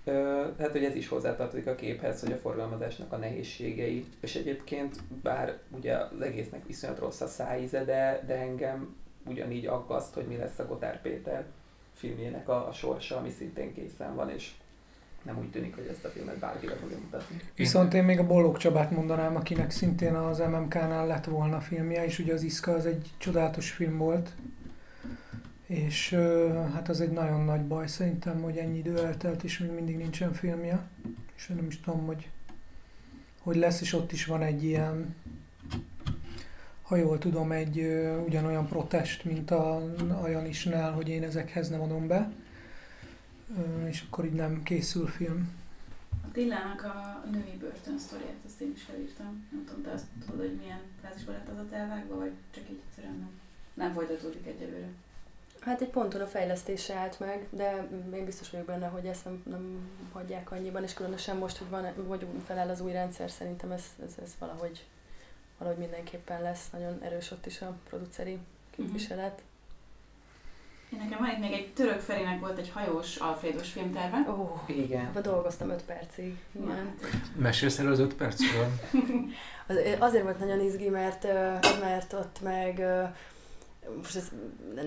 Ö, hát, hogy ez is hozzátartozik a képhez, hogy a forgalmazásnak a nehézségei, és egyébként bár ugye az egésznek viszonyat rossz a szájíze, de, de engem ugyanígy aggaszt, hogy mi lesz a Gotár Péter filmjének a, a sorsa, ami szintén készen van, és nem úgy tűnik, hogy ezt a filmet bárki be fogja mutatni. Viszont én még a Bollók Csabát mondanám, akinek szintén az MMK-nál lett volna filmje, és ugye az Iszka az egy csodálatos film volt, és hát az egy nagyon nagy baj szerintem, hogy ennyi idő eltelt, és még mindig nincsen filmje, és én nem is tudom, hogy hogy lesz, és ott is van egy ilyen, ha jól tudom, egy ugyanolyan protest, mint a, a Janisnál, hogy én ezekhez nem adom be, és akkor így nem készül film. A Tillának a női börtön sztoriát, azt én is felírtam. Nem tudom, te azt tudod, hogy milyen fázisban lett az ott elvágva, vagy csak így egyszerűen nem, nem folytatódik egyelőre. Hát egy ponton a fejlesztése állt meg, de én biztos vagyok benne, hogy ezt nem, nem hagyják annyiban, és különösen most, hogy van, vagy feláll az új rendszer, szerintem ez, ez, ez valahogy, valahogy mindenképpen lesz. Nagyon erős ott is a produceri képviselet. Én nekem van itt még egy török Ferinek volt egy hajós Alfredos filmterve. Ó, oh, Igen. abban dolgoztam 5 percig. Igen. Mesélsz erről az öt percről? <laughs> Az, azért volt nagyon izgi, mert, mert ott meg most ez,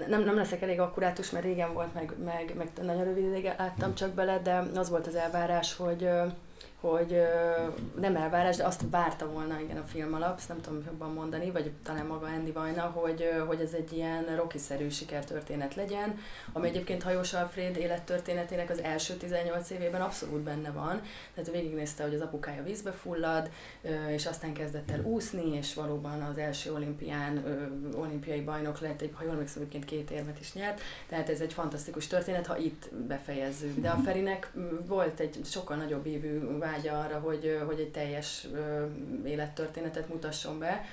nem, nem leszek elég akkurátus, mert régen volt, meg, meg, meg nagyon rövid ideig láttam csak bele, de az volt az elvárás, hogy, hogy nem elvárás, de azt várta volna igen a film alap, nem tudom jobban mondani, vagy talán maga Andy Vajna, hogy, hogy ez egy ilyen rocky-szerű sikertörténet legyen, ami egyébként Hajós Alfred élettörténetének az első 18 évében abszolút benne van, tehát végignézte, hogy az apukája vízbe fullad, és aztán kezdett el úszni, és valóban az első olimpián olimpiai bajnok lett, egy, ha jól emlékszem, két érmet is nyert, tehát ez egy fantasztikus történet, ha itt befejezzük. De a Ferinek volt egy sokkal nagyobb évű vágya arra, hogy, hogy egy teljes élettörténetet mutasson be,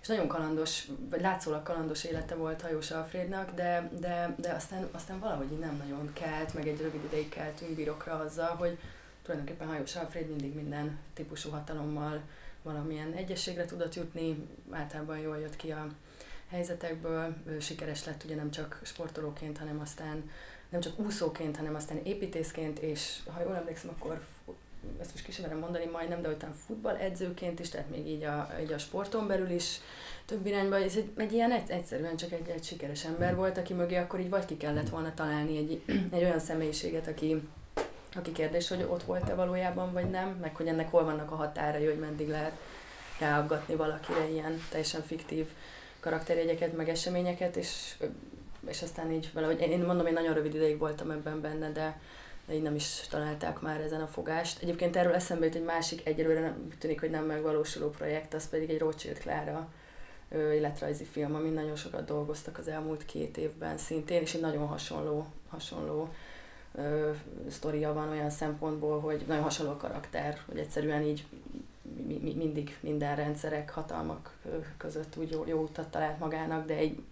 és nagyon kalandos, vagy látszólag kalandos élete volt Hajós Alfrednak, de, de, de aztán, aztán valahogy nem nagyon kelt, meg egy rövid ideig keltünk birokra azzal, hogy tulajdonképpen Hajós Alfred mindig minden típusú hatalommal valamilyen egyességre tudott jutni, általában jól jött ki a helyzetekből, ő sikeres lett ugye nem csak sportolóként, hanem aztán nem csak úszóként, hanem aztán építészként, és ha jól emlékszem, akkor ezt most kisebben mondani majdnem, de utána futballedzőként is, tehát még így a, így a sporton belül is több irányba. Ez egy, egy ilyen egy, egyszerűen csak egy, egy sikeres ember volt, aki mögé akkor így vagy ki kellett volna találni egy, <clears throat> egy olyan személyiséget, aki, aki kérdés, hogy ott volt-e valójában, vagy nem, meg hogy ennek hol vannak a határai, hogy meddig lehet ráaggatni valakire ilyen teljesen fiktív karakterjegyeket, meg eseményeket, és, és aztán így valahogy, én mondom, én nagyon rövid ideig voltam ebben benne, de, de így nem is találták már ezen a fogást. Egyébként erről eszembe jut egy másik, egyelőre nem tűnik, hogy nem megvalósuló projekt, az pedig egy Rothschild Klára életrajzi film, amin nagyon sokat dolgoztak az elmúlt két évben szintén, és egy nagyon hasonló, hasonló ö, sztoria van olyan szempontból, hogy nagyon hasonló karakter, hogy egyszerűen így mi, mi, mindig minden rendszerek, hatalmak között úgy jó, jó utat talált magának, de egy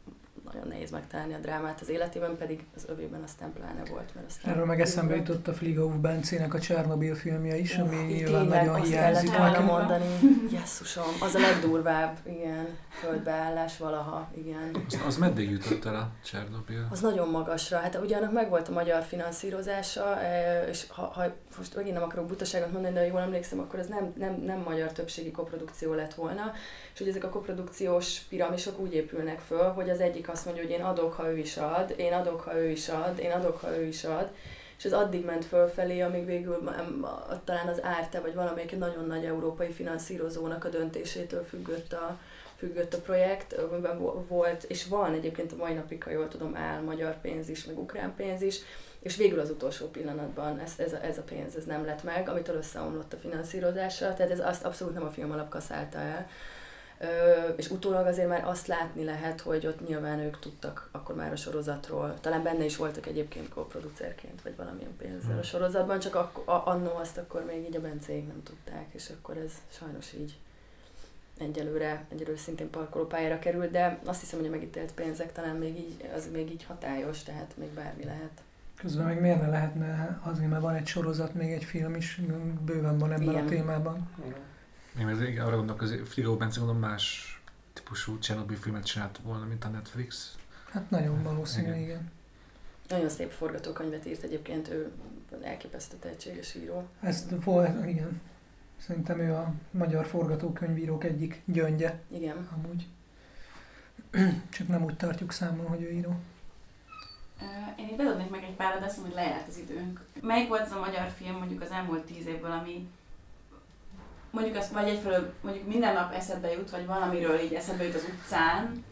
nagyon nehéz megtalálni a drámát az életében, pedig az övében aztán pláne volt. Mert aztán Erről meg eszembe jutott a Fligov Bencének a Csernobil filmje is, ami uh, nyilván nagyon azt hiányzik volna mondani. Jesszusom, az a legdurvább, igen, földbeállás valaha, igen. Az, az meddig jutott el a Csernobil? Az nagyon magasra. Hát ugye annak megvolt a magyar finanszírozása, és ha, ha most megint nem akarok butaságot mondani, de jól emlékszem, akkor ez nem, nem, nem magyar többségi koprodukció lett volna, és hogy ezek a koprodukciós piramisok úgy épülnek föl, hogy az egyik azt mondja, hogy én adok, ha ő is ad, én adok, ha ő is ad, én adok, ha ő is ad, és ez addig ment fölfelé, amíg végül talán az Árte, vagy valamelyik nagyon nagy európai finanszírozónak a döntésétől függött a, függött a projekt, amiben volt, és van egyébként a mai napig, ha jól tudom, áll magyar pénz is, meg ukrán pénz is, és végül az utolsó pillanatban ez, ez, a, ez a pénz ez nem lett meg, amitől összeomlott a finanszírozása, tehát ez azt abszolút nem a film alap kaszálta el. És utólag azért már azt látni lehet, hogy ott nyilván ők tudtak akkor már a sorozatról, talán benne is voltak egyébként co-producerként, vagy valamilyen pénzzel a hmm. sorozatban, csak ak- a, annó azt akkor még így a Bencéig nem tudták, és akkor ez sajnos így egyelőre, egyelőre szintén parkolópályára került, de azt hiszem, hogy a megítélt pénzek talán még így, az még így hatályos, tehát még bármi lehet. Közben meg miért ne lehetne, azért mert van egy sorozat, még egy film is, bőven van ebben Igen. a témában. Én ez igen, arra gondolok, hogy Frigó Bence gondolom más típusú Chernobyl filmet csinált volna, mint a Netflix. Hát nagyon valószínű, igen. igen. Nagyon szép forgatókönyvet írt egyébként, ő elképesztő tehetséges író. Ezt volt, igen. Szerintem ő a magyar forgatókönyvírók egyik gyöngye. Igen. Amúgy. Csak nem úgy tartjuk számon, hogy ő író. Én itt bedobnék meg egy párat, de azt mondom, hogy lejárt az időnk. Melyik volt az a magyar film mondjuk az elmúlt tíz évből, ami mondjuk azt vagy egyfelől mondjuk minden nap eszedbe jut, vagy valamiről így eszedbe jut az utcán,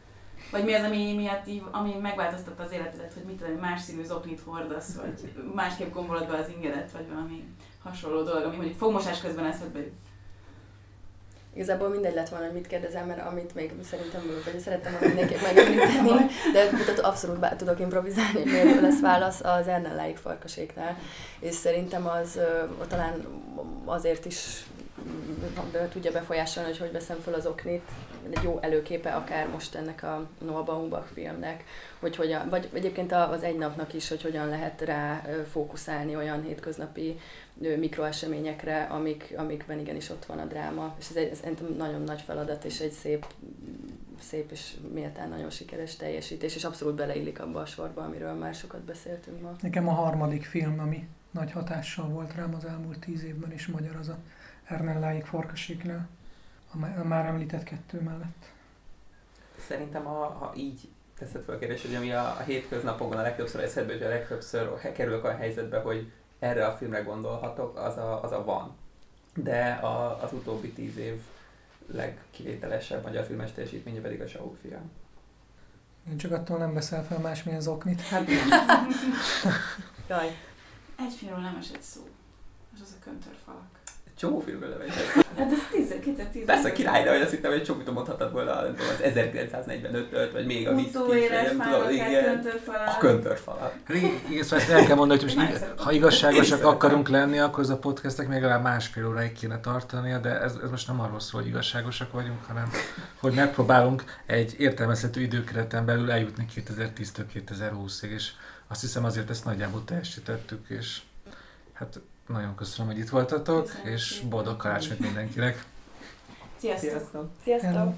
vagy mi az, ami miatt így, ami megváltoztatta az életedet, hogy mit tudom, más színű zoknit hordasz, vagy másképp gombolod be az ingedet, vagy valami hasonló dolog, ami mondjuk fogmosás közben eszedbe jut. Igazából mindegy lett volna, hogy mit kérdezem, mert amit még szerintem, vagy szerettem volna mindenképp megemlíteni, de tehát abszolút bár tudok improvizálni, miért lesz válasz az Ernelláig farkaséknál. És szerintem az talán azért is tudja befolyásolni, hogy hogy veszem fel az oknit, egy jó előképe akár most ennek a Noah Baumbach filmnek, hogy hogyan, vagy egyébként az egy napnak is, hogy hogyan lehet rá fókuszálni olyan hétköznapi mikroeseményekre, amik, amikben igenis ott van a dráma. És ez egy ez nagyon nagy feladat, és egy szép, szép és méltán nagyon sikeres teljesítés, és abszolút beleillik abba a sorba, amiről már sokat beszéltünk ma. Nekem a harmadik film, ami nagy hatással volt rám az elmúlt tíz évben, és magyar az a Ernelláig Farkasiknál, a már említett kettő mellett. Szerintem, ha, ha így teszed fel a kérdést, hogy ami a, a hétköznapokban a legtöbbször eszedbe, hogy a legtöbbször kerülök a helyzetbe, hogy erre a filmre gondolhatok, az a, az a van. de a, az utóbbi tíz év legkivételesebb magyar filmes teljesítménye pedig a Sauk fia. Én csak attól nem veszel fel másmilyen zoknit. Hát <laughs> Jaj. Egy filmről nem esett szó. És az a köntörfalak. Csomó filmről levegy. Hát ez 10, 2010. Persze király, de hogy azt hittem, hogy csomót mondhatod volna nem tudom, az 1945-öt, vagy még a fájlakát, igen. köntörfalak. A köntörfalak. Ré- Ezt ezt el kell mondani, hogy most ha igazságosak akarunk lenni, akkor ez a podcastnek még legalább másfél óráig kéne tartania, de ez, ez most nem arról szól, hogy igazságosak vagyunk, hanem hogy megpróbálunk egy értelmezhető időkereten belül eljutni 2010-től 2020-ig, és azt hiszem azért ezt nagyjából teljesítettük, és hát nagyon köszönöm, hogy itt voltatok, Köszönjük és boldog karácsonyt mindenkinek! Sziasztok! Sziasztok! Sziasztok!